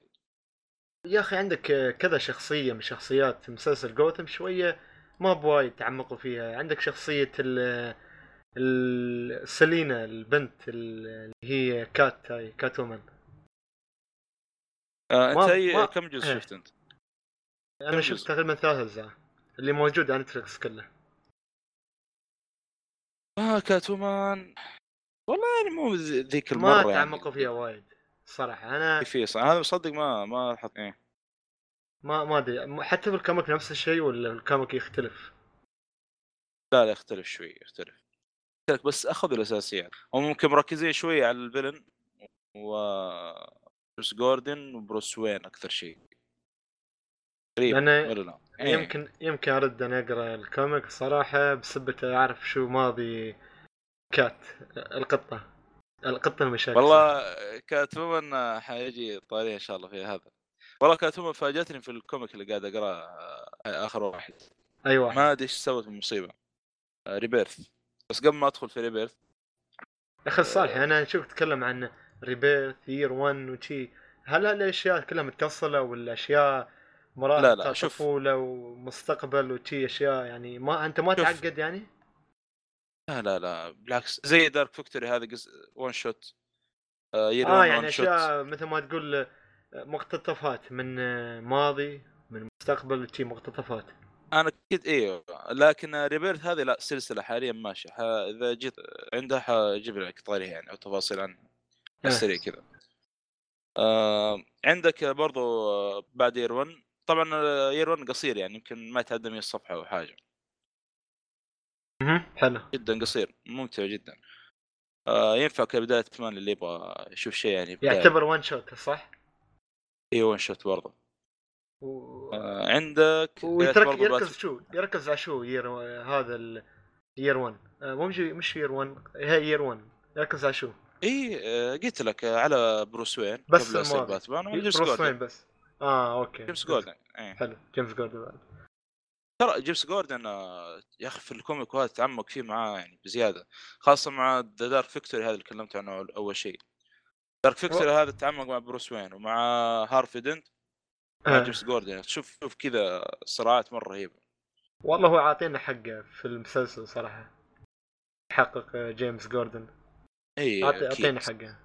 يا أخي عندك كذا شخصية من شخصيات مسلسل جوثم شوية ما بوايد تعمقوا فيها. عندك شخصية ال سيلينا البنت ال- اللي هي كات هاي كات وومن آه ما- انت أي... ما- كم جزء إيه. شفت أنت؟ أنا شفت؟ تقريبا ثلاث أجزاء. اللي موجود على نتفلكس كله. آه كاتومان. والله يعني مو ذي- ذيك المرة ما يعني. تعمقوا فيها وايد صراحة. أنا في صح هذا مصدق ما ما حط إيه. ما ما أدري. حتى في الكوميك نفس الشيء ولا الكوميك يختلف؟ لا لا يختلف شوي يختلف يختلف. بس أخذوا الأساسيات. هم ممكن مركزين شوي على ال villain و بروس جوردن وبروس وين أكثر شيء؟ تقريبا لأن ولا لا؟ إيه. يمكن يمكن أرد ان أقرأ الكوميك صراحة بسبة أعرف شو ماضي كات القطة القطة المشاكل. والله كاتومن حيجي طاري إن شاء الله في هذا. والله كاتومن فاجأتني في الكوميك اللي قاعد أقرأه آه، آخر واحد. أي واحد؟ ما أدري إيش سوت المصيبه Rebirth. بس قبل ما أدخل في Rebirth أخي صالح أنا شوف تتكلم عن Rebirth year 1 وشي هل هالأشياء كلها متصله ولا اشياء مراحل لا، لا، شوف. طفولة ومستقبل وشي أشياء يعني ما أنت ما شوف. تعقد يعني؟ لا لا لا بالعكس زي Dark Victory هذا قص... one shot آه آه one يعني أشياء مثل ما تقول آه، مقتطفات من آه، ماضي من مستقبل وشي مقتطفات أنا أكيد أيوه لكن ريبيرث هذه لا سلسلة حاليا ماشية. إذا جيت عندها حجيب لك طاريها يعني أو تفاصيل عنها آه. السريع كذا. آه عندك برضو آه، بعد يير 1 طبعا يير 1 قصير يعني يمكن ما يتعدى 100 صفحة أو حاجة. مهم. حلو. جدا قصير. ممتع جدا. آه ينفع كبدايه كمان اللي يبغى يشوف شيء يعني بداية. يعتبر ون شوت صح؟ اي ون شوت برضه و... آه عندك ويترك بات- يركز شو؟ يركز على شو يير هذا اليير 1 آه، مو مش مش يير 1 هي يير 1 يركز على شو؟ إي آه، قلت لك آه، على بروس وين بس قبل يصير. باتمان وجيمس بروس وين بس. آه أوكي. جيمس جوردن إيه. حلو. جيمس جوردن بعد. ترى جيمس جوردن آه، يا أخي في الكوميك وهذا تعمق فيه معاه يعني بزيادة خاصة مع ذا دارك فيكتوري هذا اللي تكلمت عنه اول شيء. Dark Victory هذا تعمق مع بروس وين ومع هارفي دنت مع آه. جيمس جوردن. شوف شوف كذا صراعات مرة رهيبة. والله هو عاطينا حقه في المسلسل صراحة. حق جيمس جوردن. إي. اعطينا حقه.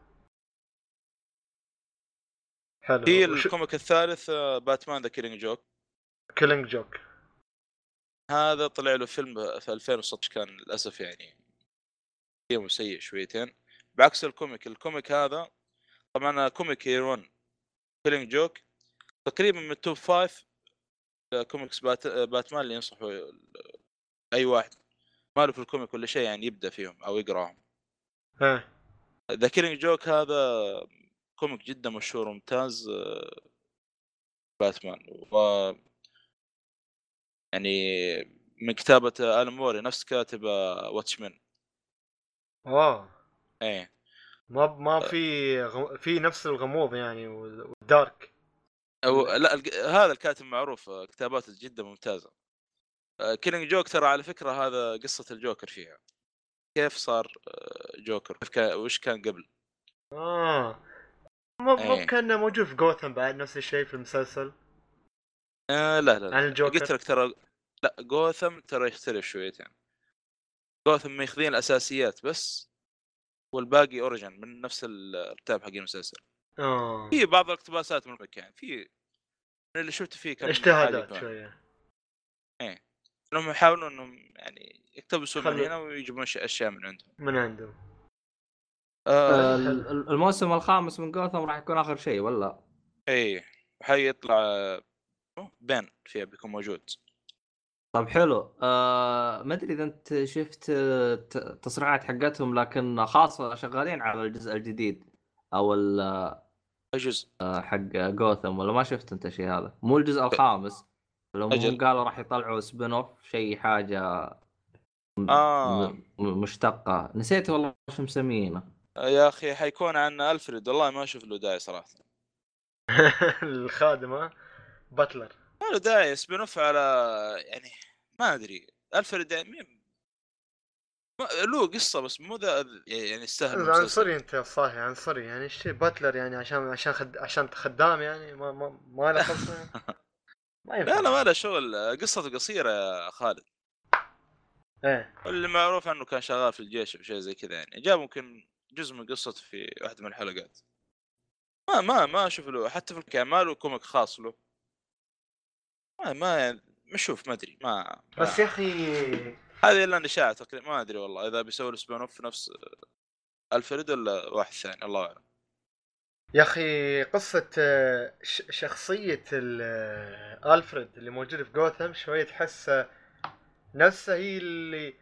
حلو. في وش- الكوميك الثالث آه، باتمان The Killing Joke. Killing Joke. هذا طلع له فيلم في 2016 كان للأسف يعني سيء شويتين. بعكس الكوميك الكوميك هذا طبعا كوميك 1 Killing Joke. تقريبا من ال top five comics بات... باتمان اللي ينصحوا أي واحد. ما له في الكوميك ولا شيء يعني يبدأ فيهم أو يقراهم. ها. The Killing Joke هذا كوميك جدا مشهور وممتاز آه، باتمان. و يعني من كتابة آلان مور نفس كاتب Watchmen اوه إيه. ما ما في غم... في نفس الغموض يعني وال- وال dark أو لا الق- هذا الكاتب معروف آه، كتاباته جدا ممتازة. Killing Joke ترى على فكرة هذا قصة الجوكر فيها. كيف صار آه، جوكر؟ كيف كان وش كان قبل؟ آه. مو مو إيه. كان موجود في جوثم بعد نفس الشيء في المسلسل؟ آه لا لا, لا. عن الجوكر. قلت لك ترى لا جوثم ترى يختلف شويتين جوثم ماخذين الأساسيات بس والباقي اوريجن من نفس الكتاب حق المسلسل. آه. في بعض الاقتباسات من المكان في اللي شفت فيه كم اجتهادات. شوية. انهم يحاولوا إنهم يعني يقتبسوا من هنا ويجيبون أشياء من عندهم. من عندهم. آه ال- ال- الموسم الخامس من جوثم راح يكون آخر شيء ولا؟ اي حيطلع آه، بين فيها بيكون موجود. طب حلو. آه ما أدري إذا أنت شفت آه، ت- تصريحات حقتهم لكن خاصة شغالين على الجزء الجديد أو ال- اي جزء آه، حق جوثم ولا ما شفت أنت شيء هذا؟ مو الجزء الخامس. لهم أجل. قالوا راح يطلعوا spin-off شيء حاجة آه. مشتقة. نسيت والله شو مسمينه. يا أخي حيكون عن ألفريد. والله ما أشوف له داعي صراحة. [LAUGHS] الخادمة butler. ما له داعي. spin-off على يعني ما أدري. ألفريد يعني له قصة بس مو ذا يعني يستاهل المسلسل. عنصري أنت صاحي عنصري. يعني إيش butler يعني عشان عشان خد... عشان خدام يعني؟ ما ما ما له خلصه يعني. [LAUGHS] ما ينفع. لا لا ما له شغل. قصته قصيرة يا خالد. إيه. اللي معروف عنه كان شغال في الجيش أو شيء زي كذا يعني. جاب ممكن جزء من قصته في واحدة من الحلقات. ما ما ما أشوف له حتى في الكلام ما له comic خاص له. ما ما يعني مشوف ما أدري ما بس يا أخي هذه إلا اشاعه تقريبا ما أدري والله إذا بيسوي spin-off نفس الفريد ولا واحد ثاني الله أعلم. يا أخي قصة آه، شخصية آه، ألفريد اللي موجودة في جوثم شوية تحس آه، نفسها هي اللي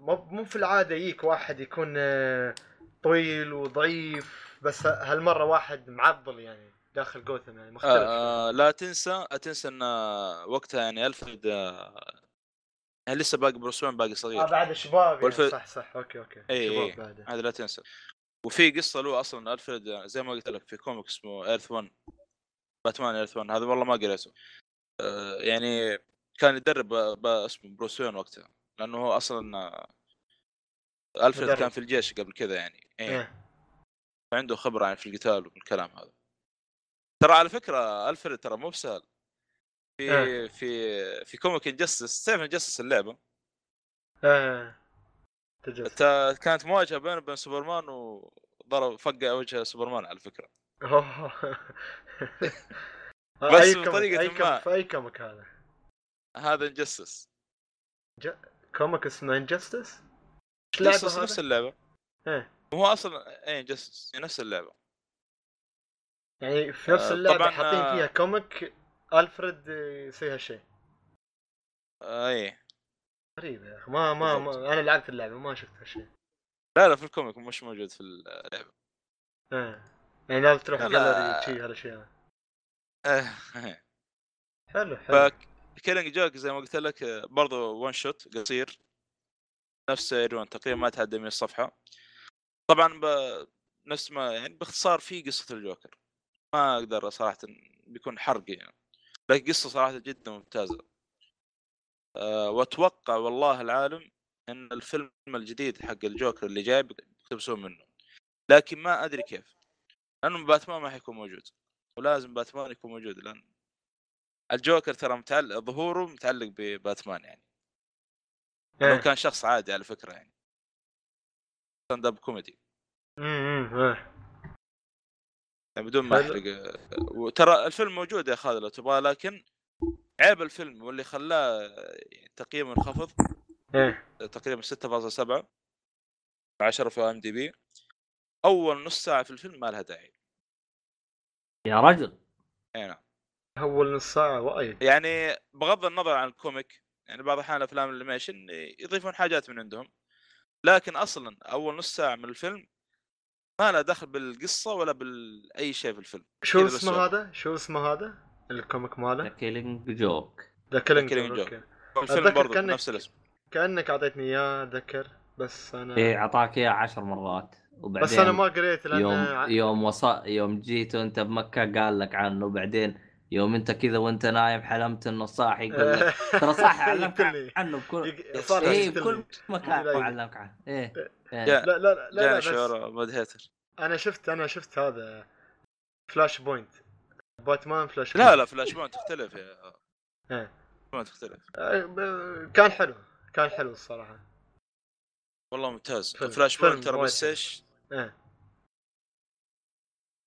مو في العادة يجيك واحد يكون آه، طويل وضعيف بس هالمرة واحد معضل يعني داخل جوثم يعني مختلف آه لا تنسى لا تنسى إن وقتها يعني ألفريد آه يعني لسه باقي بروس باقي صغير. آه بعد شباب يعني صح صح okay okay اي شباب بعد هذا لا تنسى. وفي قصة له أصلا ألفريد زي ما قلت لك في comic اسمه Earth 1 باتمان Earth 1 هذا والله ما قريته آه يعني كان يدرب اسمه بروس وين وقتها لأنه هو أصلا آه، ألفريد مدرب. كان في الجيش قبل كذا يعني. إيه. عنده خبرة يعني في القتال والكلام هذا. ترى على فكرة ألفريد ترى مو بسهل. في إيه. في في comic Injustice تعرف Injustice اللعبة. إيه. تجلس كانت مواجهة بينه وبين سوبرمان وضرب فقع وجه سوبرمان على فكره. [LAUGHS] بس أي بطريقة أي ما. في أي comic هذا؟ هذا Injustice comic اسمه Injustice Injustice نفس؟ اللعبة. إيه. هو أصلا إيه Injustice نفس اللعبة. يعني في نفس آه، اللعبة طبعاً، حاطين آه. فيها comic ألفريد يسوي هالشيء. آه إيه. غريب يا أخي. ما ما. ما أنا لعبت اللعبة ما شفت هالشيء. لا لا في ال comic مش موجود في اللعبة. إيه يعني لازم تروح لا، لا. جاليري شيء هالأشياء. إيه حلو حلو. ف Killing Joke زي ما قلت لك آه، برضو one-shot قصير. نفس Year One تقريبا ما تعدى 100 صفحة. طبعا ب... نفس ما يعني باختصار في قصة الجوكر. ما أقدر صراحة بيكون حرق يعني. لكن قصة صراحة جدا ممتازة. أه واتوقع والله العالم إن الفيلم الجديد حق الجوكر اللي جاي بيقتبسون منه. لكن ما أدري كيف. لأنه باتمان ما حيكون موجود. ولازم باتمان يكون موجود لأن الجوكر ترى متعلق ظهوره متعلق بباتمان يعني. لو إيه. كان شخص عادي على فكرة يعني. stand-up comedy امم يعني بدون ما. أحرق. آه، وترى الفيلم موجود يا خالد لو تبغاه لكن عيب الفيلم واللي خلاه تقييمه انخفض إيه. تقريبا 6.7 10 في IMDb. أول نص ساعة في الفيلم ما لها داعي. يا رجل. اي نعم. أول نص ساعة وايد. يعني بغض النظر عن ال comic يعني بعض الاحيان افلام ال animation يضيفون حاجات من عندهم. لكن أصلا أول نص ساعة من الفيلم ما له دخل بالقصة ولا باي شيء في الفيلم. شو اسمه. هذا؟ شو اسمه هذا؟ ال comic ماله؟ Killing Joke The Killing Joke أتذكر برضه كأنك- نفس الاسم. كأنك أعطيتني إياه أتذكر. بس أنا إيه أعطاك إياه عشر مرات. وبعدين بس أنا ما قريت لأن يوم ع- يوم وصل يوم جيت وأنت بمكة قال لك عنه. وبعدين يوم أنت كذا وأنت نايم حلمت إنه صاحي يقول لك [LAUGHS] ترى صح علمك. عنه بكل يقتل بكل. مكان لا، لا. علمك عنه. إيه إيه. جاء- لا لا لا, لا, لا جاني بس شعور أنا شفت أنا شفت هذا. Flashpoint باتمان فلاش لا. لا فلاش point تختلف يا إيه. ما تختلف. آه، كان حلو. كان حلو الصراحة. والله ممتاز. فيلم- Flashpoint ترى بس. إيش؟ إيه.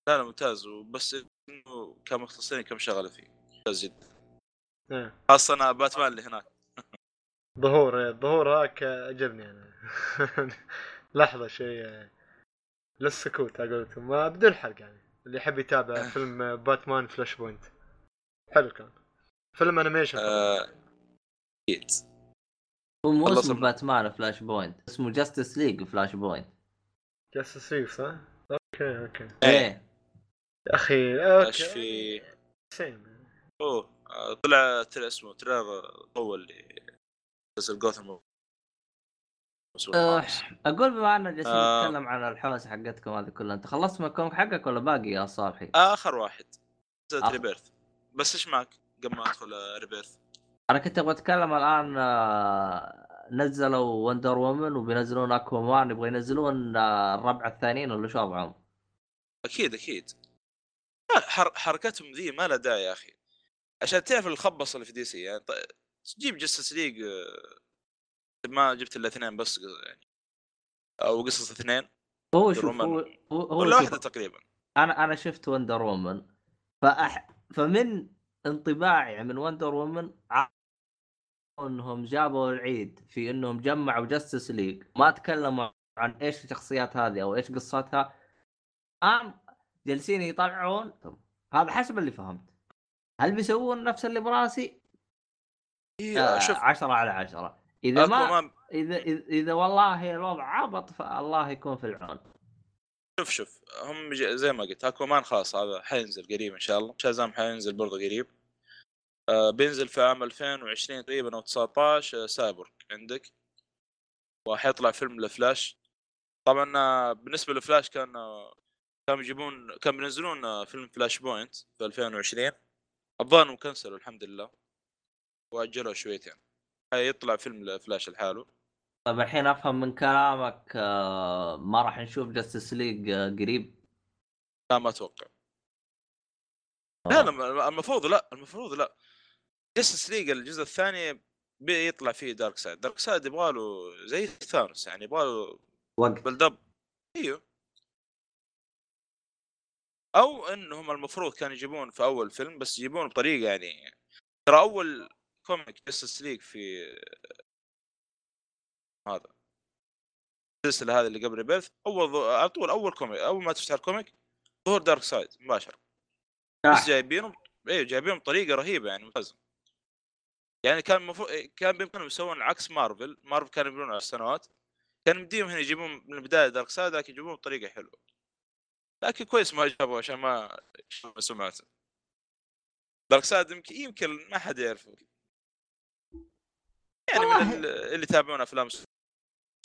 لا لا ممتاز. وبس إنه كان مختصرين كم شغلة فيه. ممتاز جدا. إيه. خاصة أنا باتمان اللي هناك. [LAUGHS] ظهور إيه، الظهور هاك عجبني أنا. [LAUGHS] لحظة شيء آه، للسكوت على ما بدون حرق يعني. اللي يحب يتابع فيلم آه، باتمان فلاش بوينت. حلو كان فيلم انيميشن أكيد هو مو اسمه باتمان فلاش بوينت اسمه جاستس ليج فلاش بوينت. جاستس ليج صح؟ أوكي أوكي. إيه. إيه. يا أخي إيش أوكي في؟ سيم أوه آه، طلع ترى اسمه تريلر طول اللي مسلسل جوثم أه، أقول بما أننا جالسين آه. نتكلم عن الحوسه حقتكم هذه كلها أنت خلصت من ال comic حقك ولا باقي يا صالحي؟ آخر واحد نزلت آخر. Rebirth بس إيش معك قبل ما أدخل آه، Rebirth أنا كنت أبغى أتكلم الآن آه، نزلوا Wonder Woman وبينزلون Aquaman يبغى ينزلون آه، الربع الثانيين ولا شو وضعهم؟ أكيد أكيد حر... حركتهم ذي ما لها داعي يا أخي عشان تعرف الخبص اللي في DC يعني ط- جيب Justice League ما جبت إلا اثنين بس يعني. أو قصص اثنين. هو شوف هو. هو, واحدة تقريبا. أنا أنا شفت Wonder Woman فأح... فمن انطباعي من Wonder Woman إنهم جابوا العيد في إنهم جمعوا Justice League ما تكلموا عن إيش الشخصيات هذه أو إيش قصتها. أم جالسين يطلعون. هذا حسب اللي فهمت. هل بيسوون نفس اللي براسي؟ إيه آه شوف. عشرة على عشرة. إذا ما إذا إذا إذا والله الوضع عبط فالله يكون في العون. شوف شوف هم زي ما قلت اكوامان خلاص هذا حينزل قريب إن شاء الله. شازام حينزل برضه قريب. آه بينزل في عام 2020 تقريبا أو 19 آه سايبورغ عندك. وحيطلع فيلم لفلاش طبعا آه، بالنسبة لفلاش كان آه، كانوا يجيبون كانوا بينزلون آه، فيلم Flashpoint في 2020 الظاهر انهم كنسلوا الحمد لله. واجلوا شويتين. حيطلع فيلم لفلاش لحاله. طيب الحين أفهم من كلامك آه، ما راح نشوف Justice League قريب؟ لا ما أتوقع. لا لا المفروض لا المفروض لا. Justice League الجزء الثاني بيطلع فيه Darkseid Darkseid يبغى له زي Thanos يعني يبغى له وقت. build up أيوه. أو إنهم المفروض كانوا يجيبون في أول فيلم بس يجيبون بطريقة يعني ترى أول comic Justice League في هذا. السلسلة هذه اللي قبل Rebirth أول على طول أول comic أول ما تفتح ال comic ظهور Darkseid مباشرة. بس جايبينهم أيوه جايبينهم بطريقة رهيبة يعني ممتازة. يعني كان المفروض كان بإمكانهم يسوون عكس Marvel Marvel كانوا يبنون على السنوات. كان بديهم هنا يجيبون من البداية Darkseid لكن يجيبون بطريقة حلوة. لكن كويس ما جابوا عشان ما سمعته Darkseid يمكن يمكن ما حد يعرفه. يعني من ال- اللي يتابعون أفلام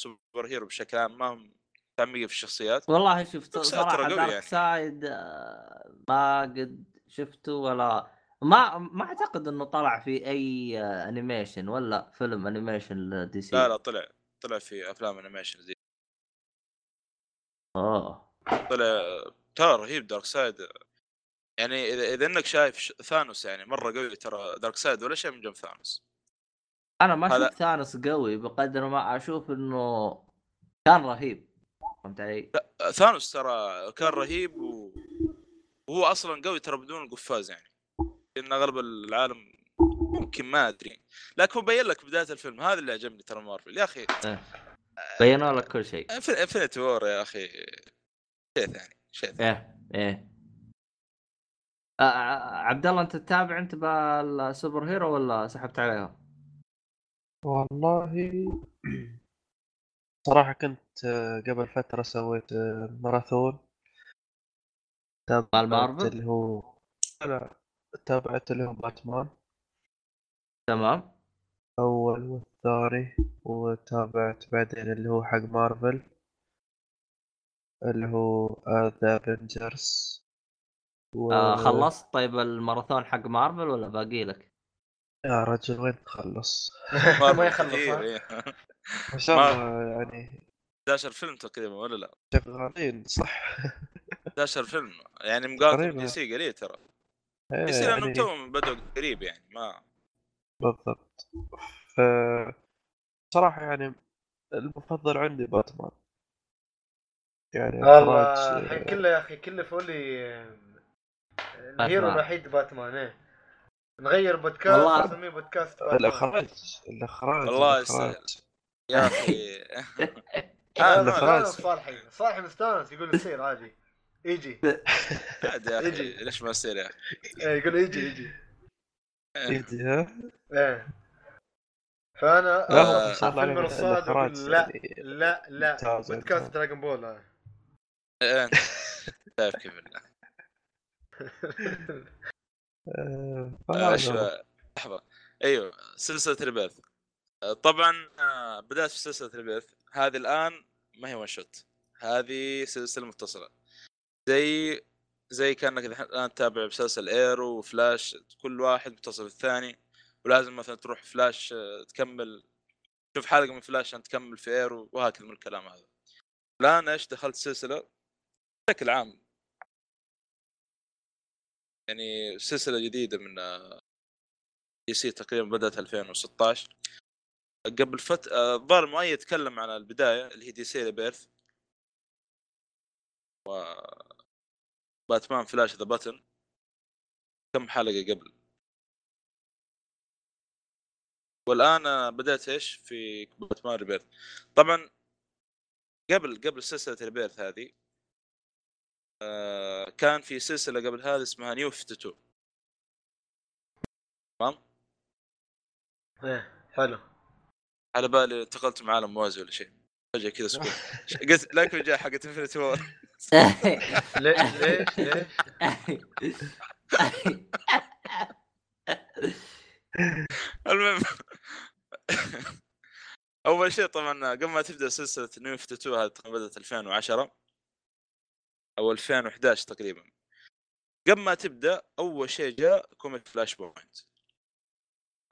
superhero بشكل عام ما هم متعمقين في الشخصيات. والله شفت صراحة Dark يعني. seid آه، ما قد شفته ولا ما ما أعتقد إنه طلع في أي animation ولا فيلم animation ل DC لا لا طلع طلع في أفلام animation زي أوه. طلع ترى رهيب Darkseid يعني إذا إذا إنك شايف Thanos يعني مرة قوي ترى Darkseid ولا شيء من جنب Thanos أنا ما هذا- شفت Thanos قوي بقدر ما أشوف إنه كان رهيب فهمت علي؟ Thanos ترى كان رهيب و... وهو أصلا قوي ترى بدون القفاز يعني. لأن أغلب العالم ممكن ما أدري. لكن هو بين لك بداية الفيلم هذا اللي عجبني ترى مارفل. يا أخي بينوا لك كل شيء. Infinity War يا أخي. شيء ثاني شيء ثاني. إيه إيه. آه، آه، عبد الله أنت تتابع أنت بال superhero ولا سحبت عليها؟ والله [CLEARS THROAT] صراحة كنت آه، قبل فترة سويت آه، ماراثون تابعت؟ اللي هو لا تابعت اللي هو باتمان تمام أول والثاني وتابعت بعدين اللي هو حق مارفل اللي هو The Avengers و... آه خلصت طيب الماراثون حق مارفل ولا باقي لك؟ يا رجل وين تخلص؟ [LAUGHS] ما يخلص؟ إيه. ما شاء الله يعني 11 فيلم تقريبا ولا لا شغالين صح [LAUGHS] 11 فيلم يعني تقريباً. DC قليل ترى إيه، DC لأنهم يعني توهم بدوا قريب يعني ما بالضبط ف صراحة يعني المفضل عندي باتمان يعني والله الحين كله يا أخي كله فولي الهيرو باتمان. الوحيد باتمان إيه نغير بودكاست والله- نسميه بودكاست باتمان الإخراج الإخراج والله الإخراج. يا أخي. [LAUGHS] آه، الإخراج. مستانس صالحي. صالحي مستانس يقول يصير عادي. يجي عادي يا أخي يجي. ليش ما يصير يا أخي؟ إيه، يقول يجي يجي يدي ها؟ إيه. فأنا لا آه، لا لا لا. بودكاست. دراجون بول هذا. إيه، [LAUGHS] شايف كيف [LAUGHS] آه،. لحظة. أيوه سلسلة Rebirth. آه، طبعا آه، بدات في سلسلة Rebirth هذه الآن ما هي one shot هذه سلسلة متصله زي زي كأنك الان تتابع مسلسل Arrow و Flash كل واحد متصل بالثاني ولازم مثلا تروح فلاش تكمل تشوف حلقة من فلاش عشان تكمل في Arrow وهكذا من الكلام هذا. الآن إيش دخلت سلسله بشكل عام يعني سلسلة جديدة من DC تقريبا بدأت 2016 قبل فت آه، الظاهر المؤيد تكلم عن البداية اللي هي DC Rebirth و Batman Flash The Button كم حلقة قبل. والآن آه، بدأت إيش؟ في Batman Rebirth طبعا قبل قبل سلسلة Rebirth هذه آه، كان في سلسلة قبل هذه اسمها New 52 تمام؟ إيه حلو. على بالي انتقلت من عالم موازي ولا شيء. فجأة كذا سكوت. [LAUGHS] قلت لكن جاء حقت Infinity War ليش ليش ليش؟ المهم. أول شيء طبعا قبل ما تبدأ سلسلة New 52 هذه بدأت 2010 أو 2011 تقريبا. قبل ما تبدأ أول شيء جاء comic Flashpoint.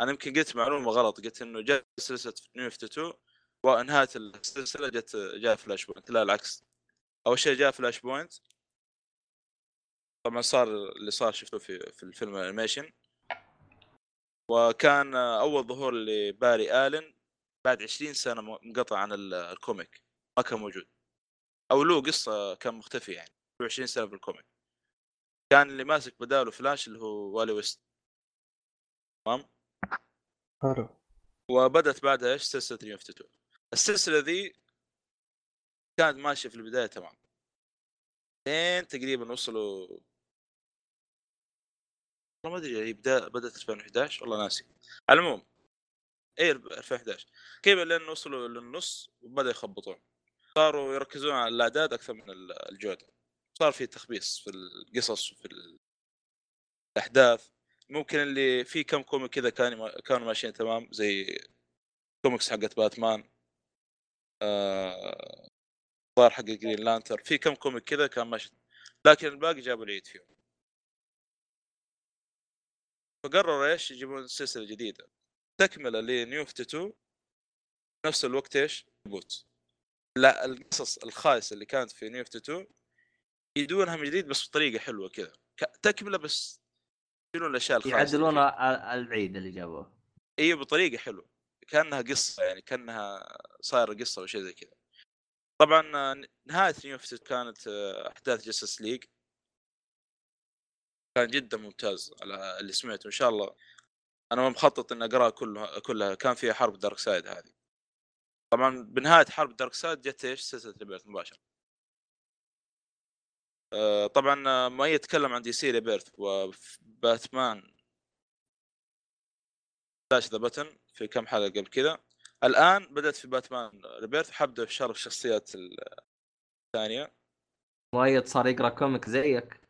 أنا يمكن قلت معلومة غلط قلت إنه جاء سلسلة New 52 ونهاية السلسلة جت جاء Flashpoint لا العكس. أول شيء جاء Flashpoint. طبعا صار اللي صار شفته في في الفيلم ال animation. وكان أول ظهور لباري آلن. بعد 20 سنة منقطع عن ال- ال comic. ما كان موجود. أو له قصة كان مختفي يعني. 20 سنة في ال comic. كان اللي ماسك بداله فلاش اللي هو والي ويست. تمام؟ حلو. وبدت بعدها إيش؟ سلسلة New 52 السلسلة ذي كانت ماشية في البداية تمام. لين تقريبا وصلوا والله ما أدري هي بدا بدأت 2011 والله ناسي. على العموم اي 2011 كيف لين وصلوا للنص وبدا يخبطون. صاروا يركزون على الأعداد أكثر من ال- الجودة. صار في تخبيص في القصص وفي ال- الأحداث. ممكن اللي في كم comic كذا كانوا كانوا ماشيين تمام زي كوميكس حقت باتمان آه... حق Green Lantern. في كم comic كذا كان ماشي لكن الباقي جابوا العيد فيهم. فقرروا إيش؟ يجيبون سلسلة جديدة. تكملة ل New 52 نفس الوقت إيش؟ reboot لا القصص الخايسة اللي كانت في New 52 يدونها من جديد بس بطريقة حلوة كذا. تكمله بس يشيلون الأشياء اللي يعدلون العيد اللي جابوه. إي بطريقة حلوة. كأنها قصة يعني كأنها صايرة قصة أو شيء زي كذا. طبعا نهاية New كانت آه، أحداث Justice League كان جدا ممتاز على اللي سمعته. إن شاء الله أنا مخطط إني أقرأها كلها كلها. كان فيها حرب Darkseid هذه. طبعا بنهاية حرب Darkseid جت إيش؟ سلسلة Rebirth مباشرة. آه، طبعا آه، ما يتكلم عن دي سي ريبيرث وباتمان فلاش ذا بتن في كم حلقة قبل كذا الآن بدأت في باتمان ريبيرث حبدا في شرح الشخصيات الثانية. مؤيد صار يقرأ كوميك زيك.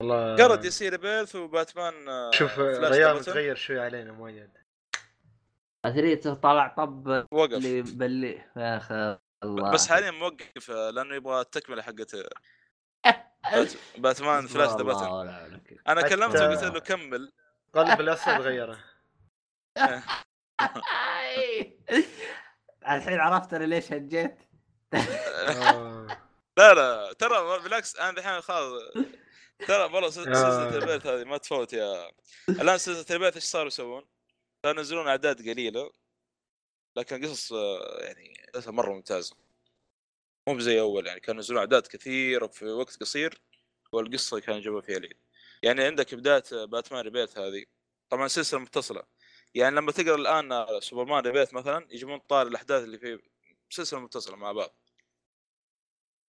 والله قرأ دي سي ريبيرث وباتمان آه، شوف بتن تغير شوي علينا مؤيد اثريته طلع طب وقف. اللي بلي يا أخي. الله بس حاليا موقف آه، لأنه يبغى التكملة حقت آه، [LAUGHS] بات- باتمان فلاش ذا عليك. أنا كلمته وقلت له كمل قلب الاسد غيره [LAUGHS] الحين عرفت أنا ليش هجيت. [LAUGHS] لا لا ترى بالعكس أنا الحين خلاص ترى والله سلسله آه. سلسلة البيت هذه ما تفوت يا الآن سلسلة البيت إيش صاروا يسوون؟ صاروا ينزلون أعداد قليلة لكن قصص آه، يعني قصص مرة ممتازة. مو زي أول يعني كانوا ينزلون أعداد كثيره في وقت قصير والقصة كانوا جابوا فيها العيد يعني عندك بداية باتمان Rebirth هذه. طبعا سلسلة متصلة. يعني لما تقرأ الآن سوبرمان Rebirth مثلا يجيبون طاري الأحداث اللي في سلسلة متصلة مع بعض.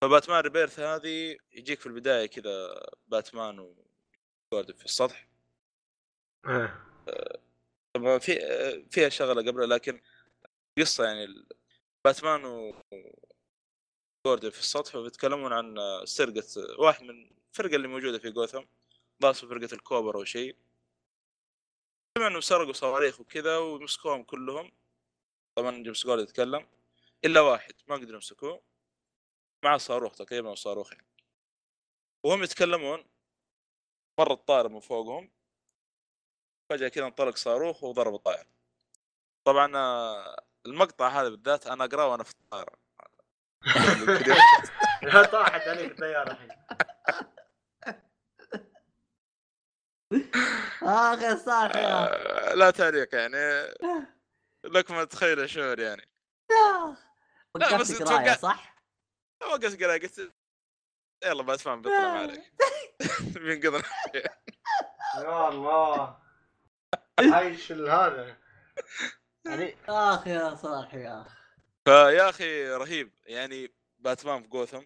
فباتمان Rebirth هذه يجيك في البداية كذا باتمان وجوردن في السطح. آه. طبعا في فيها شغلة قبل لكن قصة يعني باتمان و جوردن في السطح وبيتكلمون عن سرقة واحد من الفرقة اللي موجودة في جوثم في فرقة الكوبر أو شيء سمع انهم سرقوا صواريخ وكذا ومسكوهم كلهم. طبعا جيمس جوردن يتكلم. إلا واحد ما قدروا يمسكوه. مع صاروخ تقريبا أو صاروخين وهم يتكلمون. مر الطائره من فوقهم. فجأة كذا انطلق صاروخ وضرب الطائره طبعا المقطع هذا بالذات أنا أقرأه وأنا في الطائرة. لا طاحت عليك الطيارة الحين. اخ يا صالح يا آه، لا تعليق يعني. لكم ان تتخيلوا شعور يعني. وقفت بس قراية توقعت- صح؟ ما قلت قراءة قلت يلا باتمان بيطلع ما عليك. [LAUGHS] بينقذنا يا الله. عايش هذا. يعني آخ يا صالح يا آخ. فيا أخي رهيب. يعني باتمان في جوثم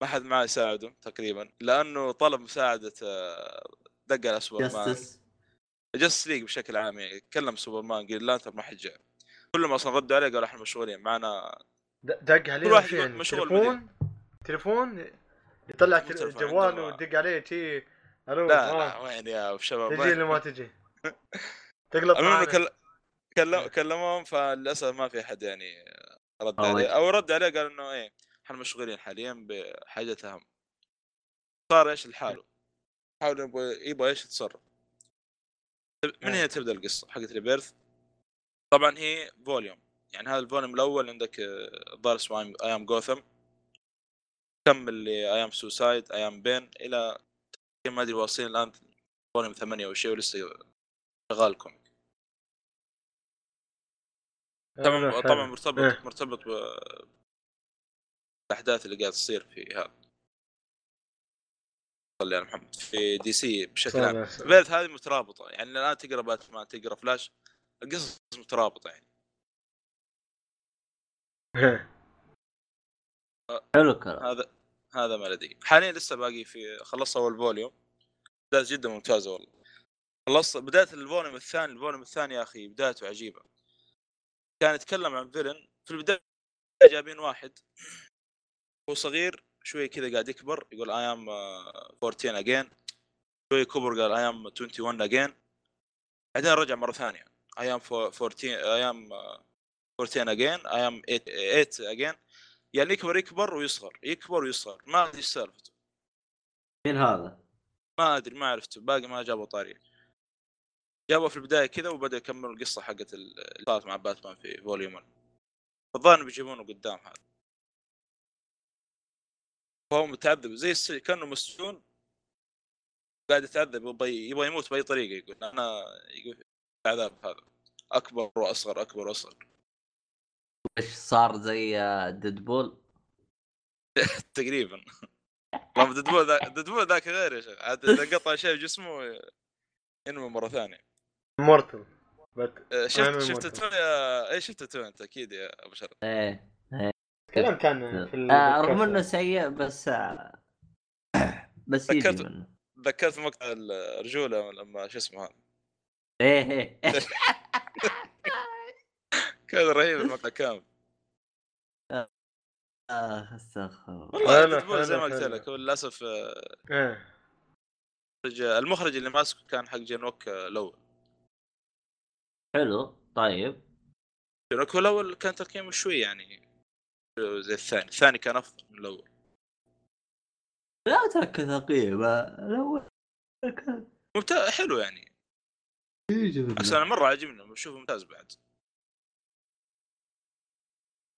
ما حد معاه يساعده تقريبا لأنه طلب مساعدة آه، دق على سوبرمان. Justice Justice League بشكل عام يعني كلم سوبرمان قال Lantern ما حد جاء كلهم أصلا ردوا عليه قالوا إحنا مشغولين معنا د- دق كل عليه واحد شو يقول يعني مشغول تليفون؟ تليفون؟ يطلع مو تل- تليفون، جوال عنده- ودق عليه تي ألو لا آه. لا وين يا شباب؟ تجي؟ ولا ما تجي. تقلب المهم. كل... كلم... كلموهم فللأسف ما في احد يعني رد. عليه أو رد عليه قال إنه إيه إحنا مشغولين حاليا بحاجه اهم صار إيش لحاله؟ حاول يبغى يبغى إيش يتصرف. من هنا تبدأ القصة حقت Rebirth؟ طبعا هي volume يعني هذا ال volume الأول عندك آه، الظاهر اسمه أيام جوثم كمل لايام سوسايد أيام بين إلى ما أدري واصلين الآن volume ثمانية أو شيء ولسه شغال ال comic طبعا حلو، طبعا. مرتبط إيه. مرتبط بالأحداث اللي قاعد تصير في هذا صلي على محمد. في DC بشكل عام. Rebirth هذه مترابطه يعني الان تقرأ باتمان تقرأ فلاش. القصص مترابطه يعني. إيه. [LAUGHS] حلو الكلام. هذا هذا ما لدي. حاليا لسه باقي في خلصت أول volume. بداية جدا ممتازة والله. خلصت بداية ال volume الثاني ال volume الثاني يا أخي بدايته عجيبة. كان يتكلم عن villain في البداية جايبين واحد هو صغير شوي كذا قاعد يكبر يقول I am 14 again شوي كبر قال I am 21 again بعدين رجع مرة ثانية. I am 14 I am 14 again I am 8 again يعني يكبر يكبر ويصغر يكبر ويصغر. ما أدري إيش سالفته. مين هذا؟ ما أدري ما عرفته. باقي ما جابوا طاريه. جابوا في البداية كذا وبدا يكملوا القصة حقت ال- اللي صارت مع باتمان في volume 1 الظاهر بيجيبونه قدام هذا. فهو متعذب زي الس... كأنه مسجون. قاعد يتعذب يبغى يبغى يموت بأي طريقة يقول. أنا يقول العذاب هذا. أكبر وأصغر أكبر وأصغر. إيش صار زي ديدبول؟ [LAUGHS] تقريبا. والله ديدبول ذاك ديدبول ذاك غير يا شيخ. عاد إذا قطع شيء بجسمه ينمو مرة ثانية. مورتل بت... أنا شفت شفت مرتب. تو يا اي شفت تو أنت أكيد يا أبو شرف. إيه تكلمت عنه في آه رغم. إنه سيء بس آه [COUGHS] بس ذكرت- منه. تذكرت مقطع الرجولة لما شو اسمه هذا؟ إيه إيه. [LAUGHS] كان رهيب المقطع كامل آه أستغفر والله زي ما قلت. لك هو للأسف آه، إيه. المخرج اللي ماسكه كان حق جنوك آه، الأول. حلو طيب جنوك الأول كان تقييمه شوي يعني زي الثاني الثاني كان أفضل من الأول لا ترك تقييم الأول كان ممتاز حلو يعني بس. أنا مرة عجبني بشوفه ممتاز بعد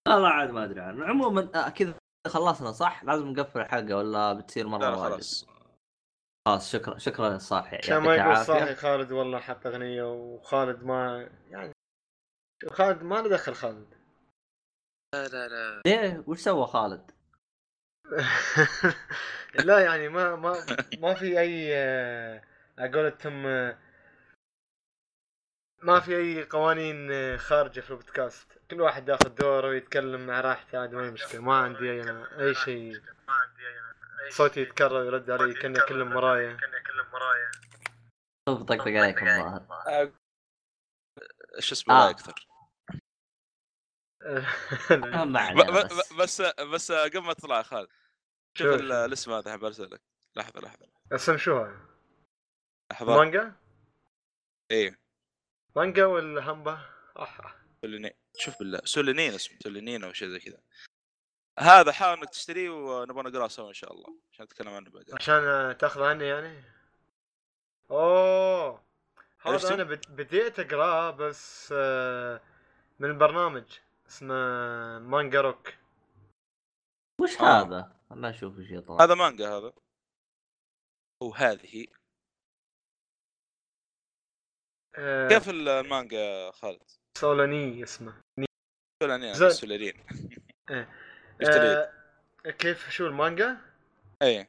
والله عاد ما أدري عنه عموما آه كذا خلصنا صح؟ لازم نقفل الحلقة ولا بتصير مرة لا؟ خلاص خلاص شكرا شكرا صالح عشان ما يقول صاحي خالد والله حط أغنية وخالد ما يعني خالد ما له دخل خالد. لا لا لا. ليه؟ وش سوى خالد؟ [LAUGHS] لا يعني ما ما ما في أي آه، على قولتهم آه، ما في أي قوانين آه، خارجة في البودكاست. كل واحد ياخذ دوره ويتكلم مع راحته عادي ما هي مشكلة ما عندي اي أي شيء. صوتي يتكرر ويرد علي كاني اكلم مرايا طب طقطق عليك الظاهر إيش اسمه آه. أكثر [LAUGHS] بس بس قبل ما تطلع خالد شوف شوف. ال- الاسم هذا حاب ارسلك لحظة لحظة اسم شو هذا؟ لحظة مانجا؟ إيه مانجا ولا همبا؟ أح. سولينين شوف بالله سولينين اسمه سولينين أو شيء زي كذا هذا حاول إنك تشتريه ونبغى نقرأه سوا إن شاء الله عشان نتكلم عنه بعدين عشان تأخذ عني يعني؟ أوه؟ هذا أنا بد- بديت أقرأه بس آه، من البرنامج اسمه مانجا روك وش آه. هذا؟ خلنا نشوف وش يطلع هذا مانجا هذا وهذه آه، كيف المانجا خالد؟ سولاني اسمه سولينين زين. [LAUGHS] اشتريت آه، كيف شو المانجا؟ إي.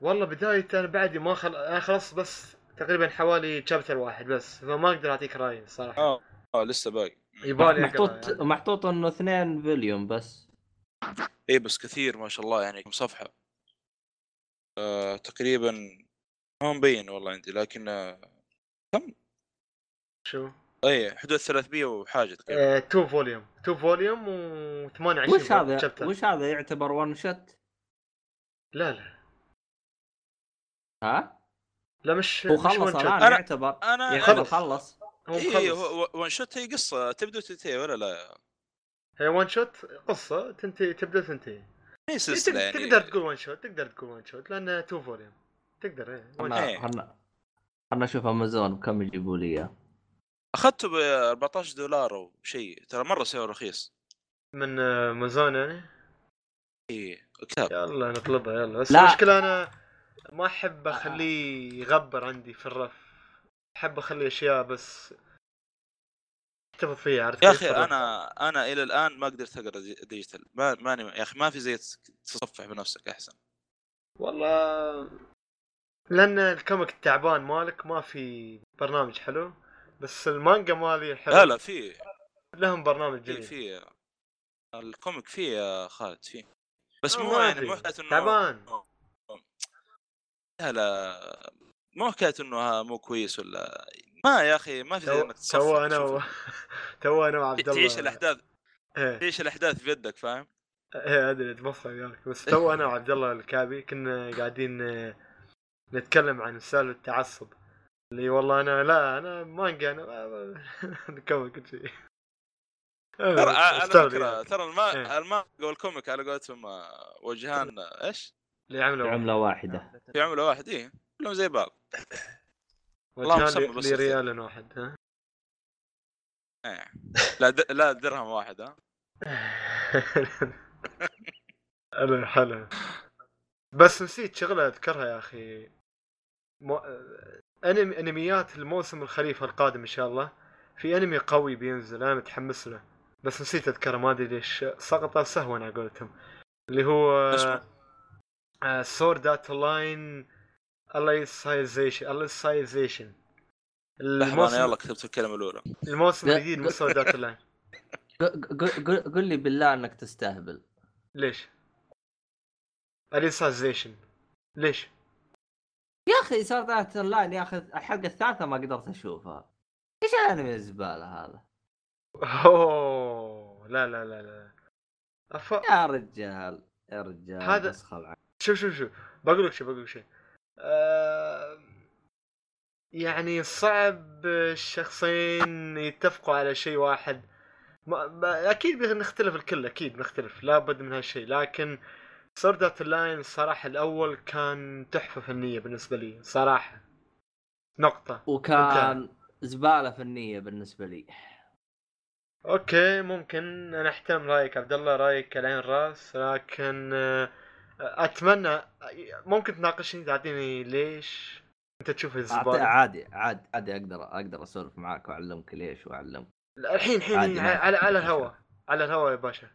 والله بداية أنا بعدي ما خل... أنا خلصت بس تقريبا حوالي chapter واحد بس فما أقدر أعطيك راي الصراحة آه آه لسه باقي. يبالي محطوط يعني. محطوط إنه اثنين volume بس. إي بس كثير ما شاء الله يعني كم صفحه آه تقريبا ما مبين والله عندي لكن آه شو؟ اي حدود 300 وحاجة تقريبا آه، two volume two volume و 28 وش هذا chapter وش هذا يعتبر one shot؟ لا لا ها؟ لا مش هو مش خلص shot. الآن أنا- يعتبر أنا يعتبر خلص. خلص هو اي مخلص one shot هي قصة تبدا وتنتهي ولا لا؟ هي one shot قصة تنتهي تبدأ تنتهي هي سلسلة تق- يعني تقدر تقول one shot تقدر تقول one shot لانها two volume تقدر إيه. خلنا إيه. خلنا خلنا نشوف امازون كم يجيبوا لي إياه أخذته ب 14 دولار أو شيء ترى مرة سعره رخيص. من آه، امازون يعني؟ إي كتاب. يلا نطلبها يلا. بس لا. المشكلة أنا ما أحب أخليه يغبر عندي في الرف. أحب أخلي أشياء بس أحتفظ فيها عرفت يا؟ أخي. أنا أنا إلى الآن ما قدرت أقرأ دي- digital. ما ماني يا أخي ما في زي تصفح بنفسك أحسن. والله لأن ال comic التعبان مالك ما في برنامج حلو. بس المانجا مالي حلو. لا لا في لهم برنامج جميل. في ال comic فيه يا خالد فيه بس آه، مو يعني. مو حكاية إنه تعبان. لا لا مو حكاية إنه مو كويس ولا ما يا أخي ما في زي إنك تو أنا و... [LAUGHS] تو أنا وعبد الله تعيش الأحداث إيه. تعيش الأحداث بيدك فاهم؟ إيه أدري اتبصر وياك. بس تو أنا وعبد الله الكعبي كنا قاعدين آه، نتكلم عن سالفة التعصب. اللي والله أنا لا أنا مانجا أنا [LAUGHS] comic كل شيء. ترى على أستغرب فكرة وياك. ترى الما... إيه. المانجا وال comic على قولتهم آه، وجهان آه، إيش؟ اللي عملوا عملة واحدة. في عملة واحد إيه. كلهم زي بعض. وجهان ريال واحد ها. إيه. لا د... لا درهم واحد ها. [LAUGHS] حلو حلو بس نسيت شغلة أذكرها يا أخي. مو... انمي أنميات الموسم الخريف القادم إن شاء الله في أنمي قوي بينزل أنا متحمس له بس نسيت أذكره ما أدري ليش سقط سهوا على قولتهم اللي هو؟ Sword Art Online Alicization لحظة أنا يلا كتبت الكلمة الأولى الموسم الجديد من. Sword Art Online قل لي بالله إنك تستهبل ليش؟ Alicization ليش؟ أخي Sword Art Online يا أخي الحلقة الثالثة ما قدرت أشوفها. إيش الانمي الزباله هذا؟ أوه لا لا لا لا. أف... يا رجال يا رجال هذا- شوف شوف شوف. بقول لك شيء بقول لك شيء. آه... يعني صعب الشخصين يتفقوا على شيء واحد. ما... ما... أكيد بنختلف الكل أكيد بنختلف. لابد من هالشيء. لكن Sword Art Online الصراحه الأول كان تحفة فنية بالنسبة لي صراحة. نقطة. وكان زبالة فنية بالنسبة لي. أوكي ممكن أنا احترم رأيك عبد الله رأيك العين راس لكن آه، أتمنى ممكن تناقشني تعطيني ليش أنت تشوف الزبالة؟ عادي عادي عادي أقدر أقدر أسولف معاك وأعلمك ليش وأعلمك. الحين الحين على, على, الهواء. على الهواء يا باشا.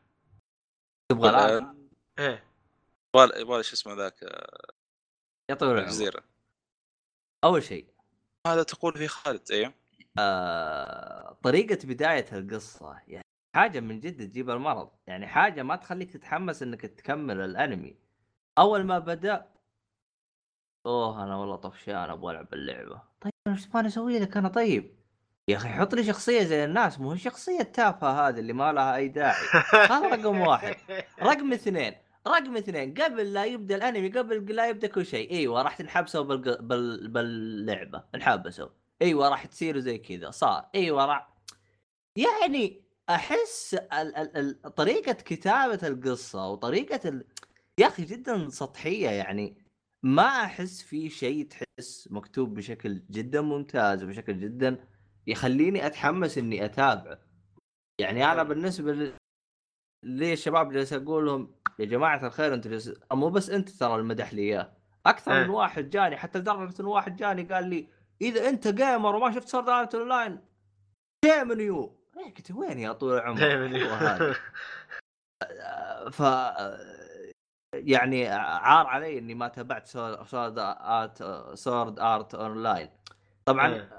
تبغى الآن؟ إيه. يبغى يبغى شو اسمه ذاك يا طويل العمر. الجزيره أول شيء. هذا تقول فيه خالد أيوه آه، طريقة بداية القصة يعني حاجة من جد تجيب المرض. يعني حاجة ما تخليك تتحمس إنك تكمل الأنمي. أول ما بدأ أوه أنا والله طفشان أبغى ألعب اللعبة. طيب أنا إيش أسوي لك أنا طيب؟ يا أخي حط لي شخصية زي الناس. مو الشخصية التافهة هذه اللي ما لها أي داعي. [LAUGHS] هذا رقم واحد. رقم اثنين رقم اثنين قبل لا يبدأ الأنمي قبل لا يبدأ كل شيء إيوه راح تنحبسوا بالق... بال... باللعبة انحبسوا. إيوه راح تصير زي كذا صار. إيوه راح. يعني أحس ال... ال... ال... طريقة كتابة القصة وطريقة ال... يا أخي جدا سطحية يعني. ما أحس في شيء تحس مكتوب بشكل جدا ممتاز وبشكل جدا يخليني أتحمس إني أتابعه. يعني أنا بالنسبة ل... ليه الشباب جالس أقول لهم يا جماعة الخير أنتم جالس مو بس أنت ترى المدح لي إياه. أكثر إيه. من واحد جاني حتى لدرجة إن واحد جاني قال لي إذا أنت gamer وما شفت Sword Art Online shame you. إيه، قلت وين يا طول العمر. ف يعني عار علي إني ما تابعت Sword Art Sword Art Online طبعا إيه.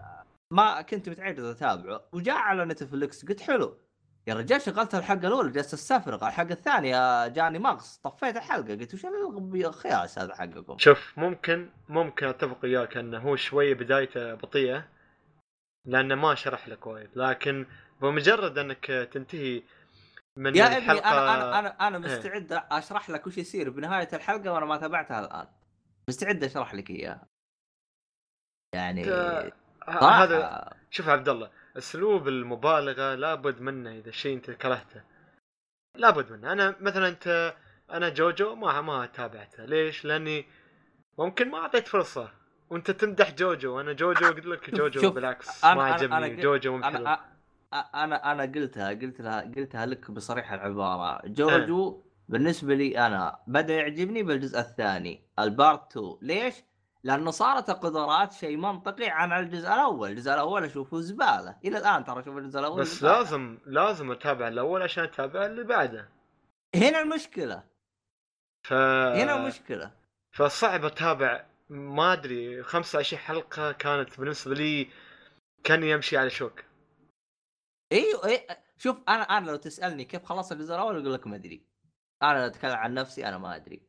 ما كنت متعود أتابعه. وجاء على Netflix قلت حلو. يا رجال شغلت الحلقة الأولى جلست أستفرغ الحلقة الثانية جاني مغص طفيت الحلقة قلت وش الخياس هذا حقكم؟ شوف ممكن ممكن أتفق وياك أنه هو شوية بدايته بطيئة لأنه ما شرح لك وايد لكن بمجرد أنك تنتهي من يا ابني الحلقة أنا أنا أنا أنا إيه. مستعد أشرح لك وش يصير بنهاية الحلقة وأنا ما تابعتها الآن. مستعد أشرح لك اياها يعني هذا شوف عبد الله اسلوب المبالغة لابد منه إذا شيء أنت كرهته. لابد منه. أنا مثلا أنت أنا جوجو ما ما تابعته. ليش؟ لأني ممكن ما أعطيت فرصة. وأنت تمدح جوجو. وأنا جوجو قلت لك [LAUGHS] جوجو بالعكس ما عجبني. أنا جوجو مو أنا أنا قلتها قلت لها قلتها لك بصريح العبارة. جوجو أه. بالنسبة لي أنا بدأ يعجبني بالجزء الثاني ال part 2 ليش؟ لأنه صارت القدرات شيء منطقي عن الجزء الأول، الجزء الأول أشوفه زبالة، إلى الآن ترى أشوف الجزء الأول بس زبالة. لازم لازم أتابع الأول عشان أتابع اللي بعده. هنا المشكلة. ف هنا المشكلة. فصعب أتابع. ما أدري 25 حلقة كانت بالنسبة لي كان يمشي على شوك. إيوه إيه شوف أنا أنا لو تسألني كيف خلصت الجزء الأول أقول لك ما أدري. أنا أتكلم عن نفسي أنا ما أدري.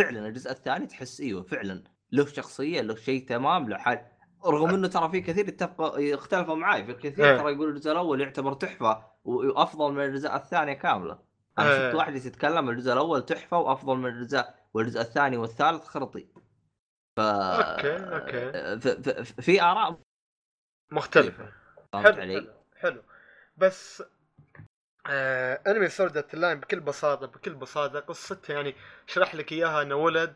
فعلا الجزء الثاني تحس إيوه فعلا. له شخصية له شيء تمام له حال رغم إنه ترى في كثير يتفقوا يختلفوا معي في الكثير إيه. ترى يقول الجزء الأول يعتبر تحفة وأفضل من الجزء الثانية كاملة أنا إيه. شفت واحد يتكلم الجزء الأول تحفة وأفضل من الجزء والجزء الثاني والثالث خرطي ف okay okay ف... ف... في آراء مختلفة فهمت حلو علي؟ حلو. بس آه انمي Sword Art Online بكل بساطة بكل بساطة قصته يعني شرح لك إياها انه ولد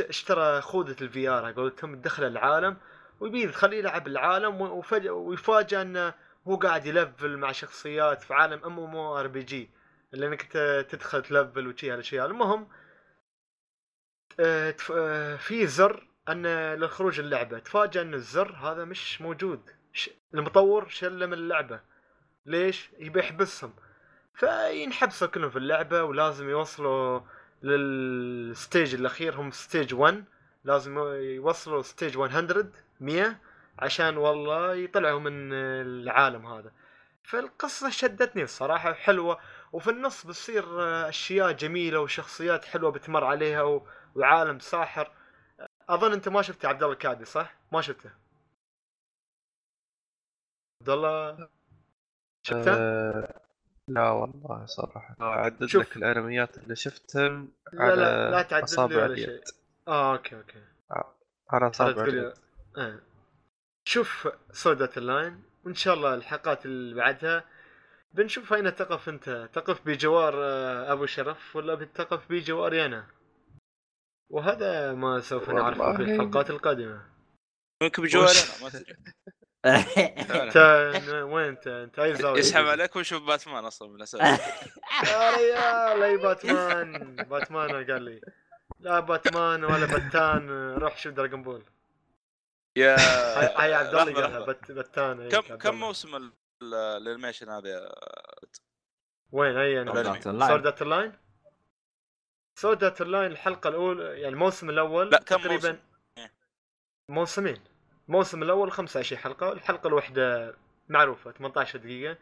اشترى خوذة ال VR قولتهم دخل العالم ويبي تخليه يلعب العالم وفجأة ويفاجئ إنه هو قاعد يلفل مع شخصيات في عالم ام ام ار بي جي اللي إنك تدخل تلفل وشي هالأشياء. المهم آه، آه، في زر ان للخروج اللعبة. تفاجأ إن الزر هذا مش موجود. المطور شله من اللعبة. ليش؟ يبي يحبسهم. فينحبسوا كلهم في اللعبة ولازم يوصلوا لل stage الأخير هم stage 1 لازم يوصلوا stage 100 100 عشان والله يطلعوا من العالم هذا فالقصة شدتني الصراحة حلوة وفي النص بتصير أشياء جميلة وشخصيات حلوة بتمر عليها. وعالم ساحر أظن أنت ما شفت عبد الله الكادي صح؟ ما شفته عبد الله شفته؟ آه، لا والله صراحة. أعدد شوف. لك الأنميات اللي شفتهم لا لا لا على تعدد أصابع لي ولا اليد. شيء. آه أوكي أوكي. على ترى أصابع تقول اليد. آه. شوف سودة اللاين وإن شاء الله الحلقات اللي بعدها بنشوف أين تقف أنت. تقف بجوار آه، أبو شرف ولا بتقف بجواري أنا وهذا ما سوف نعرفه في. الحلقات القادمة. يمكن بجواري أنا ما تدري [LAUGHS] انت [LAUGHS] وين انت؟ انت اي زاويه يسحب عليك ويشوف باتمان أصلا من الأساس. [LAUGHS] يا ريال أي باتمان؟ باتمان قال لي؟ لا باتمان ولا بتان. روح شوف Dragon Ball. يا هاي عبد الله قالها بتان كم كم. موسم ال- ال- ال animation هذا وين اي. Sword Art Online Sword Art Online الحلقة الاولى يعني الموسم الأول لا كم تقريبا موسم؟ موسمين. الموسم الأول 25 حلقة الحلقة الواحدة معروفة 18 دقيقة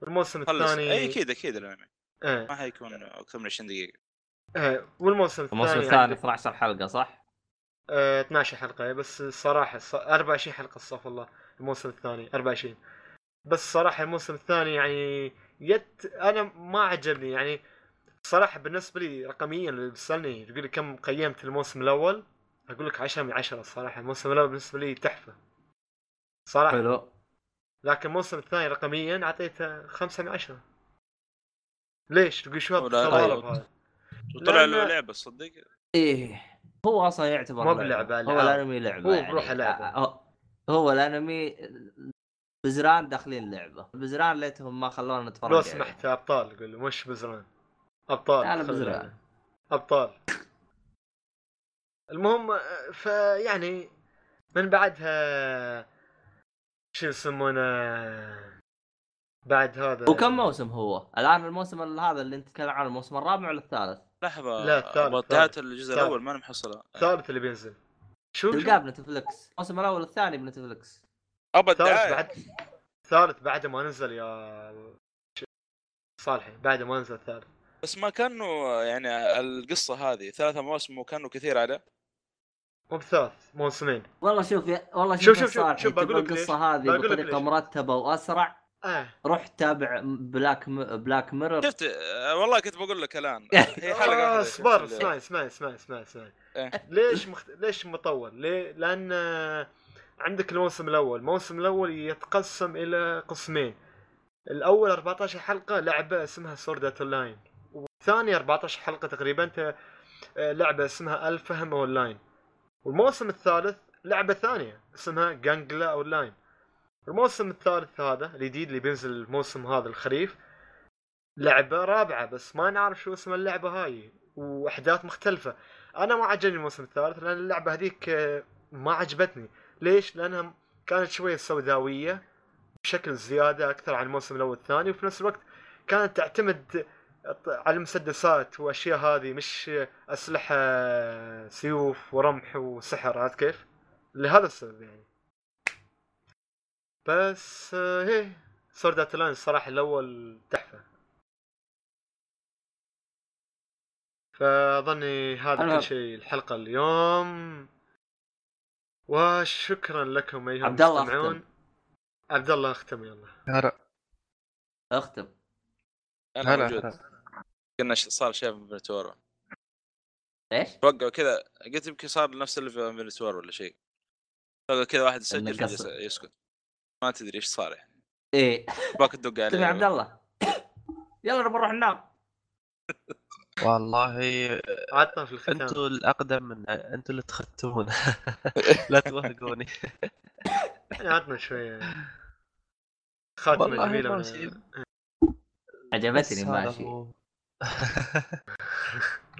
والموسم خلص الثاني اي أكيد أكيد الأنمي آه. ما حيكون أكثر من 20 دقيقة آه. والموسم الثاني الموسم الثاني عندك- 12 حلقة صح؟ آه 12 حلقة بس الصراحه الص- 24 حلقة استغفر الله الموسم الثاني 24 بس صراحة الموسم الثاني يعني يت أنا ما عجبني يعني صراحة بالنسبة لي رقميا اللي بتسالني تقول لي كم قيمت الموسم الأول أقول لك 10 من 10 الصراحة الموسم الأول بالنسبة لي تحفة صراحة حلو لكن الموسم الثاني رقميا أعطيته 5 من 10 ليش تقول شو طيب. هذا وطلع له لعبة صدق إيه هو أصلا يعتبر مو لعبة. بلعبة، هو. الأنمي لعبة هو يعني. بروحه لعبة. هو- هو الأنمي بزران داخلين لعبة بزران ليتهم ما خلونا نتفرج لو. سمحت أبطال قول مش بزران أبطال خلي بزران. أبطال المهم فيعني من بعدها شو يسمونه بعد هذا. وكم موسم هو؟ الآن الموسم ال- هذا اللي أنت تتكلم عنه الموسم الرابع ولا الثالث؟ لحظة لا، الثالث، انتهت. الجزء الثالث. الأول ماني محصلها الثالث اللي بينزل. شو تلقاه بنتفلكس الموسم الأول والثاني بنتفلكس ابى الثالث بعد الثالث بعد ما نزل يا صالحي بعد ما نزل الثالث. بس ما كانوا يعني القصة هذه ثلاثة مواسم وكانوا كثير على مو بثلاث موسمين والله شوف يا والله شوف- شوف شوف- شوف- بقول لك. القصة هذه بطريقة. مرتبة وأسرع آه روح تابع Black M... Black Mirror شفت آه، والله كنت بقول لك الآن [LAUGHS] هي حلقة آه اصبر اسمعي اسمعي اسمعي اسمعي اسمعي إيه. ليش مخت... ليش مطول؟ ليه؟ لأن آه، عندك الموسم الأول، الموسم الأول يتقسم إلى قسمين. الأول 14 حلقة لعبة اسمها Sword Art Online والثاني 14 حلقة تقريبا ت- آه، لعبة اسمها ALfheim Online. والموسم الثالث لعبة ثانية اسمها Gun Gale Online الموسم الثالث هذا الجديد اللي بينزل الموسم هذا الخريف لعبة رابعة بس ما نعرف شو اسم اللعبة هاي وأحداث مختلفة. أنا ما عجبني الموسم الثالث لأن اللعبة هذيك آه، ما عجبتني. ليش؟ لأنها كانت شوية سوداوية بشكل زيادة أكثر عن الموسم الأول والثاني وفي نفس الوقت كانت تعتمد على المسدسات واشياء هذه مش أسلحة سيوف ورمح وسحر عرفت كيف؟ لهذا السبب يعني. بس آه، هي Sword Art Online الصراحه الأول تحفة. فأظني هذا كل شيء الحلقة اليوم. وشكرا لكم أيها عبد الله المستمعون. أختم. عبد الله أختم يلا. هلا. أختم. أنا هلا. موجود. هلا. كنا ش- صار شيء في انفنتورا إيش؟ توقعوا كذا قلت يمكن صار نفس اللي في انفنتورا ولا شيء. توقع كذا واحد يسجل. يسكت. ما تدري إيش صار يعني. إيه. باك تدق عليه. عبد الله. يلا نبغى نروح ننام. والله عطنا في الختام. أنتوا الأقدم من أنتوا اللي تختمون. [LAUGHS] لا توهقوني. يعني عطنا شوية. خاتمة جميلة. عجبتني ماشي هو.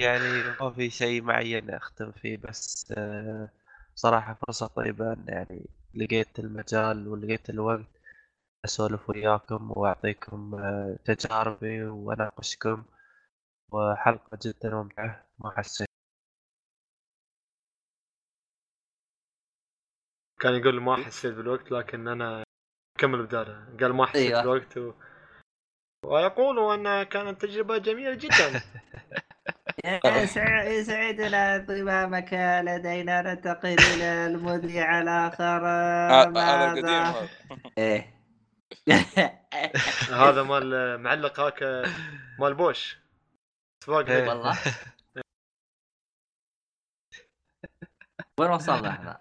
يعني ما في شيء معين أختم فيه بس آه، صراحة فرصة طيبة إن يعني لقيت المجال ولقيت الوقت أسولف وياكم وأعطيكم آه، تجاربي وأناقشكم وحلقة جدا ممتعة. ما حسيت كان يقول ما حسيت بالوقت لكن أنا كمل بداره قال ما حسيت أيوة. بالوقت و... ويقول انها كانت تجربة جميلة جدا. [LAUGHS] يسعدنا انضمامك لدينا. ننتقل إلى المذيع آه، القديم هذا إيه. [LAUGHS] هذا مال معلق هاك مال بوش. سباق إيه. والله. وين وصلنا إحنا؟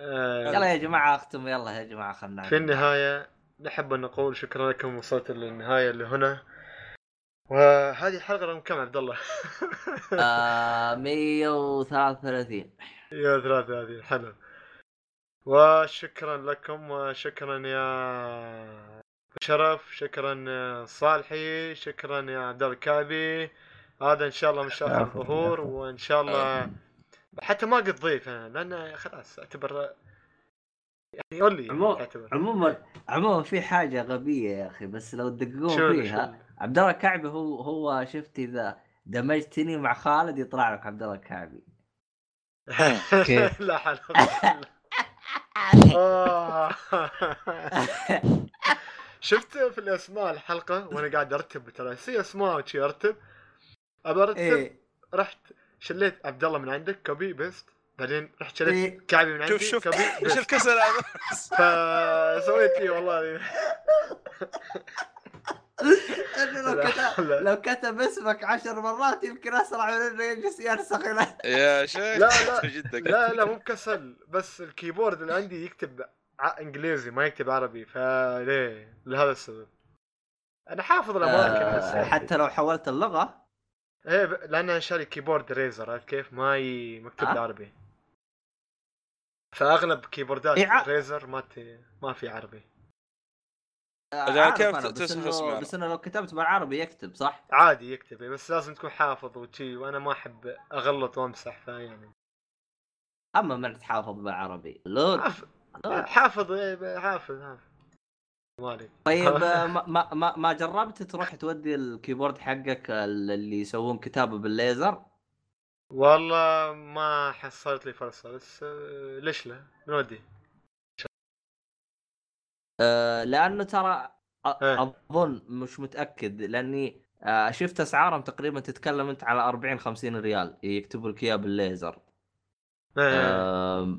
آه، يلا يا جماعة أختم. يلا يا جماعة خلنا في النهاية نحب أن نقول شكرا لكم وصلت للنهاية اللي هنا. وهذه الحلقة رقم كم عبد الله؟ آه 133 يا ثلاثة هذه حلو. وشكرا لكم وشكرا يا شرف شكرا صالحي شكرا يا عبد الله الكعبي. هذا إن شاء الله مش اخر العفو، ظهور العفو. وإن شاء الله حتى ما قد ضيف أنا لأن خلاص أعتبر يعني قول لي اعتبر عموما عموما في حاجة غبية يا أخي بس لو تدققون فيها عبد الله الكعبي هو هو شفت إذا دمجتني مع خالد يطلع لك عبد الله الكعبي. كيف؟ [LAUGHS] لا حول [LAUGHS] آه. [LAUGHS] شفت في الأسماء الحلقة وأنا قاعد أرتب ترى في أسماء وشي أرتب أبى أرتب إيه. رحت شليت عبد الله من عندك copy paste بعدين رحت شليت إيه. كعبي من عندي شوف شوف إيش الكسل هذا [LAUGHS] فسويت إيه والله [LAUGHS] لو كتب. لو كتب اسمك عشر مرات يمكن أسرع من إنه يجلس ينسخ يا شيخ لا، لا. لا لا مو بكسل بس ال keyboard اللي عندي يكتب ع- إنجليزي ما يكتب عربي فليه لهذا السبب أنا حافظ الأماكن بس آه، حتى لو حولت اللغة إيه. لأن أنا شاري keyboard Razer عرفت كيف؟ ما ي... مكتوب آه. بالعربي فأغلب كيبوردات إيه، ع- Razer ما ت... ما في عربي آه، عارف كيف أنا، بس تسمع انه اسمه؟ بس إنه لو كتبت بالعربي يكتب صح؟ عادي يكتب بس لازم تكون حافظ وشي وأنا ما أحب أغلط وأمسح فيعني أما من تحافظ بالعربي لود حافظ. حافظ إيه، حافظ حافظ مالك طيب [LAUGHS] آه، ما ما ما, ما جربت تروح تودي الكيبورد حقك اللي يسوون كتابة بالليزر؟ والله ما حصلت لي فرصة بس آه، ليش لا؟ نودي آه، لأنه ترى إيه. أظن مش متأكد لأني آه، شفت أسعارهم تقريبا تتكلم أنت على 40 50 ريال يكتبوا لك اياه بالليزر آه،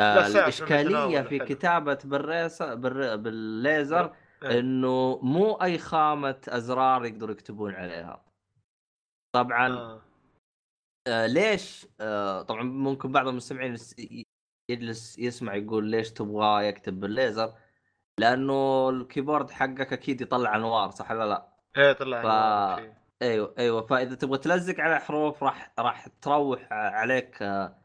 سعر الإشكالية في. كتابة بالريس بال- بالليزر. إنه مو أي خامة أزرار يقدروا يكتبون عليها طبعا آه. ليش؟ آه طبعا ممكن بعض المستمعين يجلس يسمع يقول ليش تبغاه يكتب بالليزر؟ لأنه ال keyboard حقك أكيد يطلع أنوار صح ولا لا؟ إيه طلع ف-. أيوه أيوه. فإذا تبغى تلزق على حروف راح راح تروح عليك آه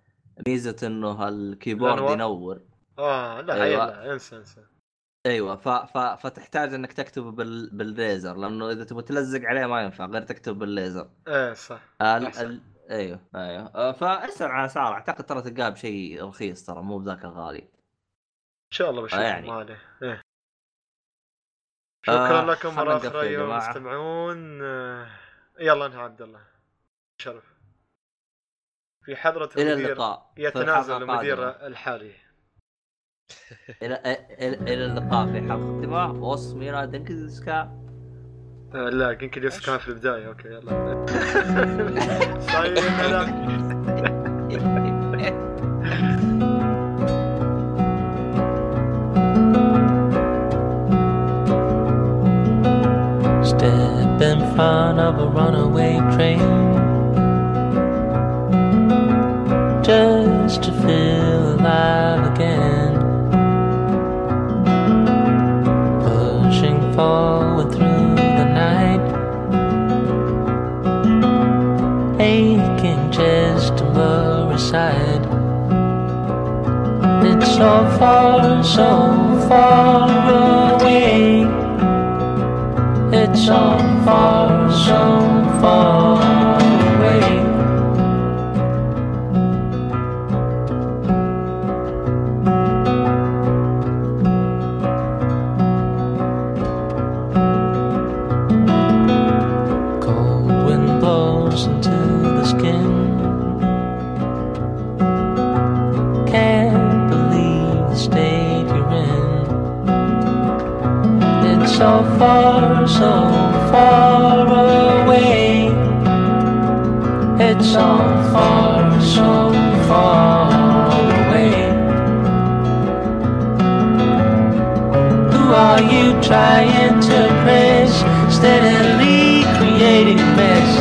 ميزة إنه الكيبورد؟ ينور. آه لا أيوة. لا انسى انسى. أيوه. ف... ف... فتحتاج إنك تكتب بال... بالليزر لأنه إذا تبغى تلزق عليه ما ينفع غير تكتب بالليزر. إيه صح. ال... ال... أيوه أيوه. آه، فأسأل عن اسعار أعتقد ترى تلقاه بشيء رخيص ترى مو بذاك الغالي. إن شاء الله بشوف يعني. ما عليه. إيه. آه، شكرا لكم خلنا مرة أخرى يا ايها. المستمعون آه، يلا انهى عبد الله. شرف. في حضرة إلى المدير اللقاء. يتنازل المدير. الحالي. إلى إلى إلى اللقاء في حلقة قادمه وصميرا دنكزكا آه، لا يمكن يوسف كان في البداية اوكي يلا سايونارا Step in front of a runaway train just to feel alive again. Pushing forward Side. It's so far, so far away. It's so far, so far so far away. It's so far, so far away. Who are you trying to press? Steadily creating mess.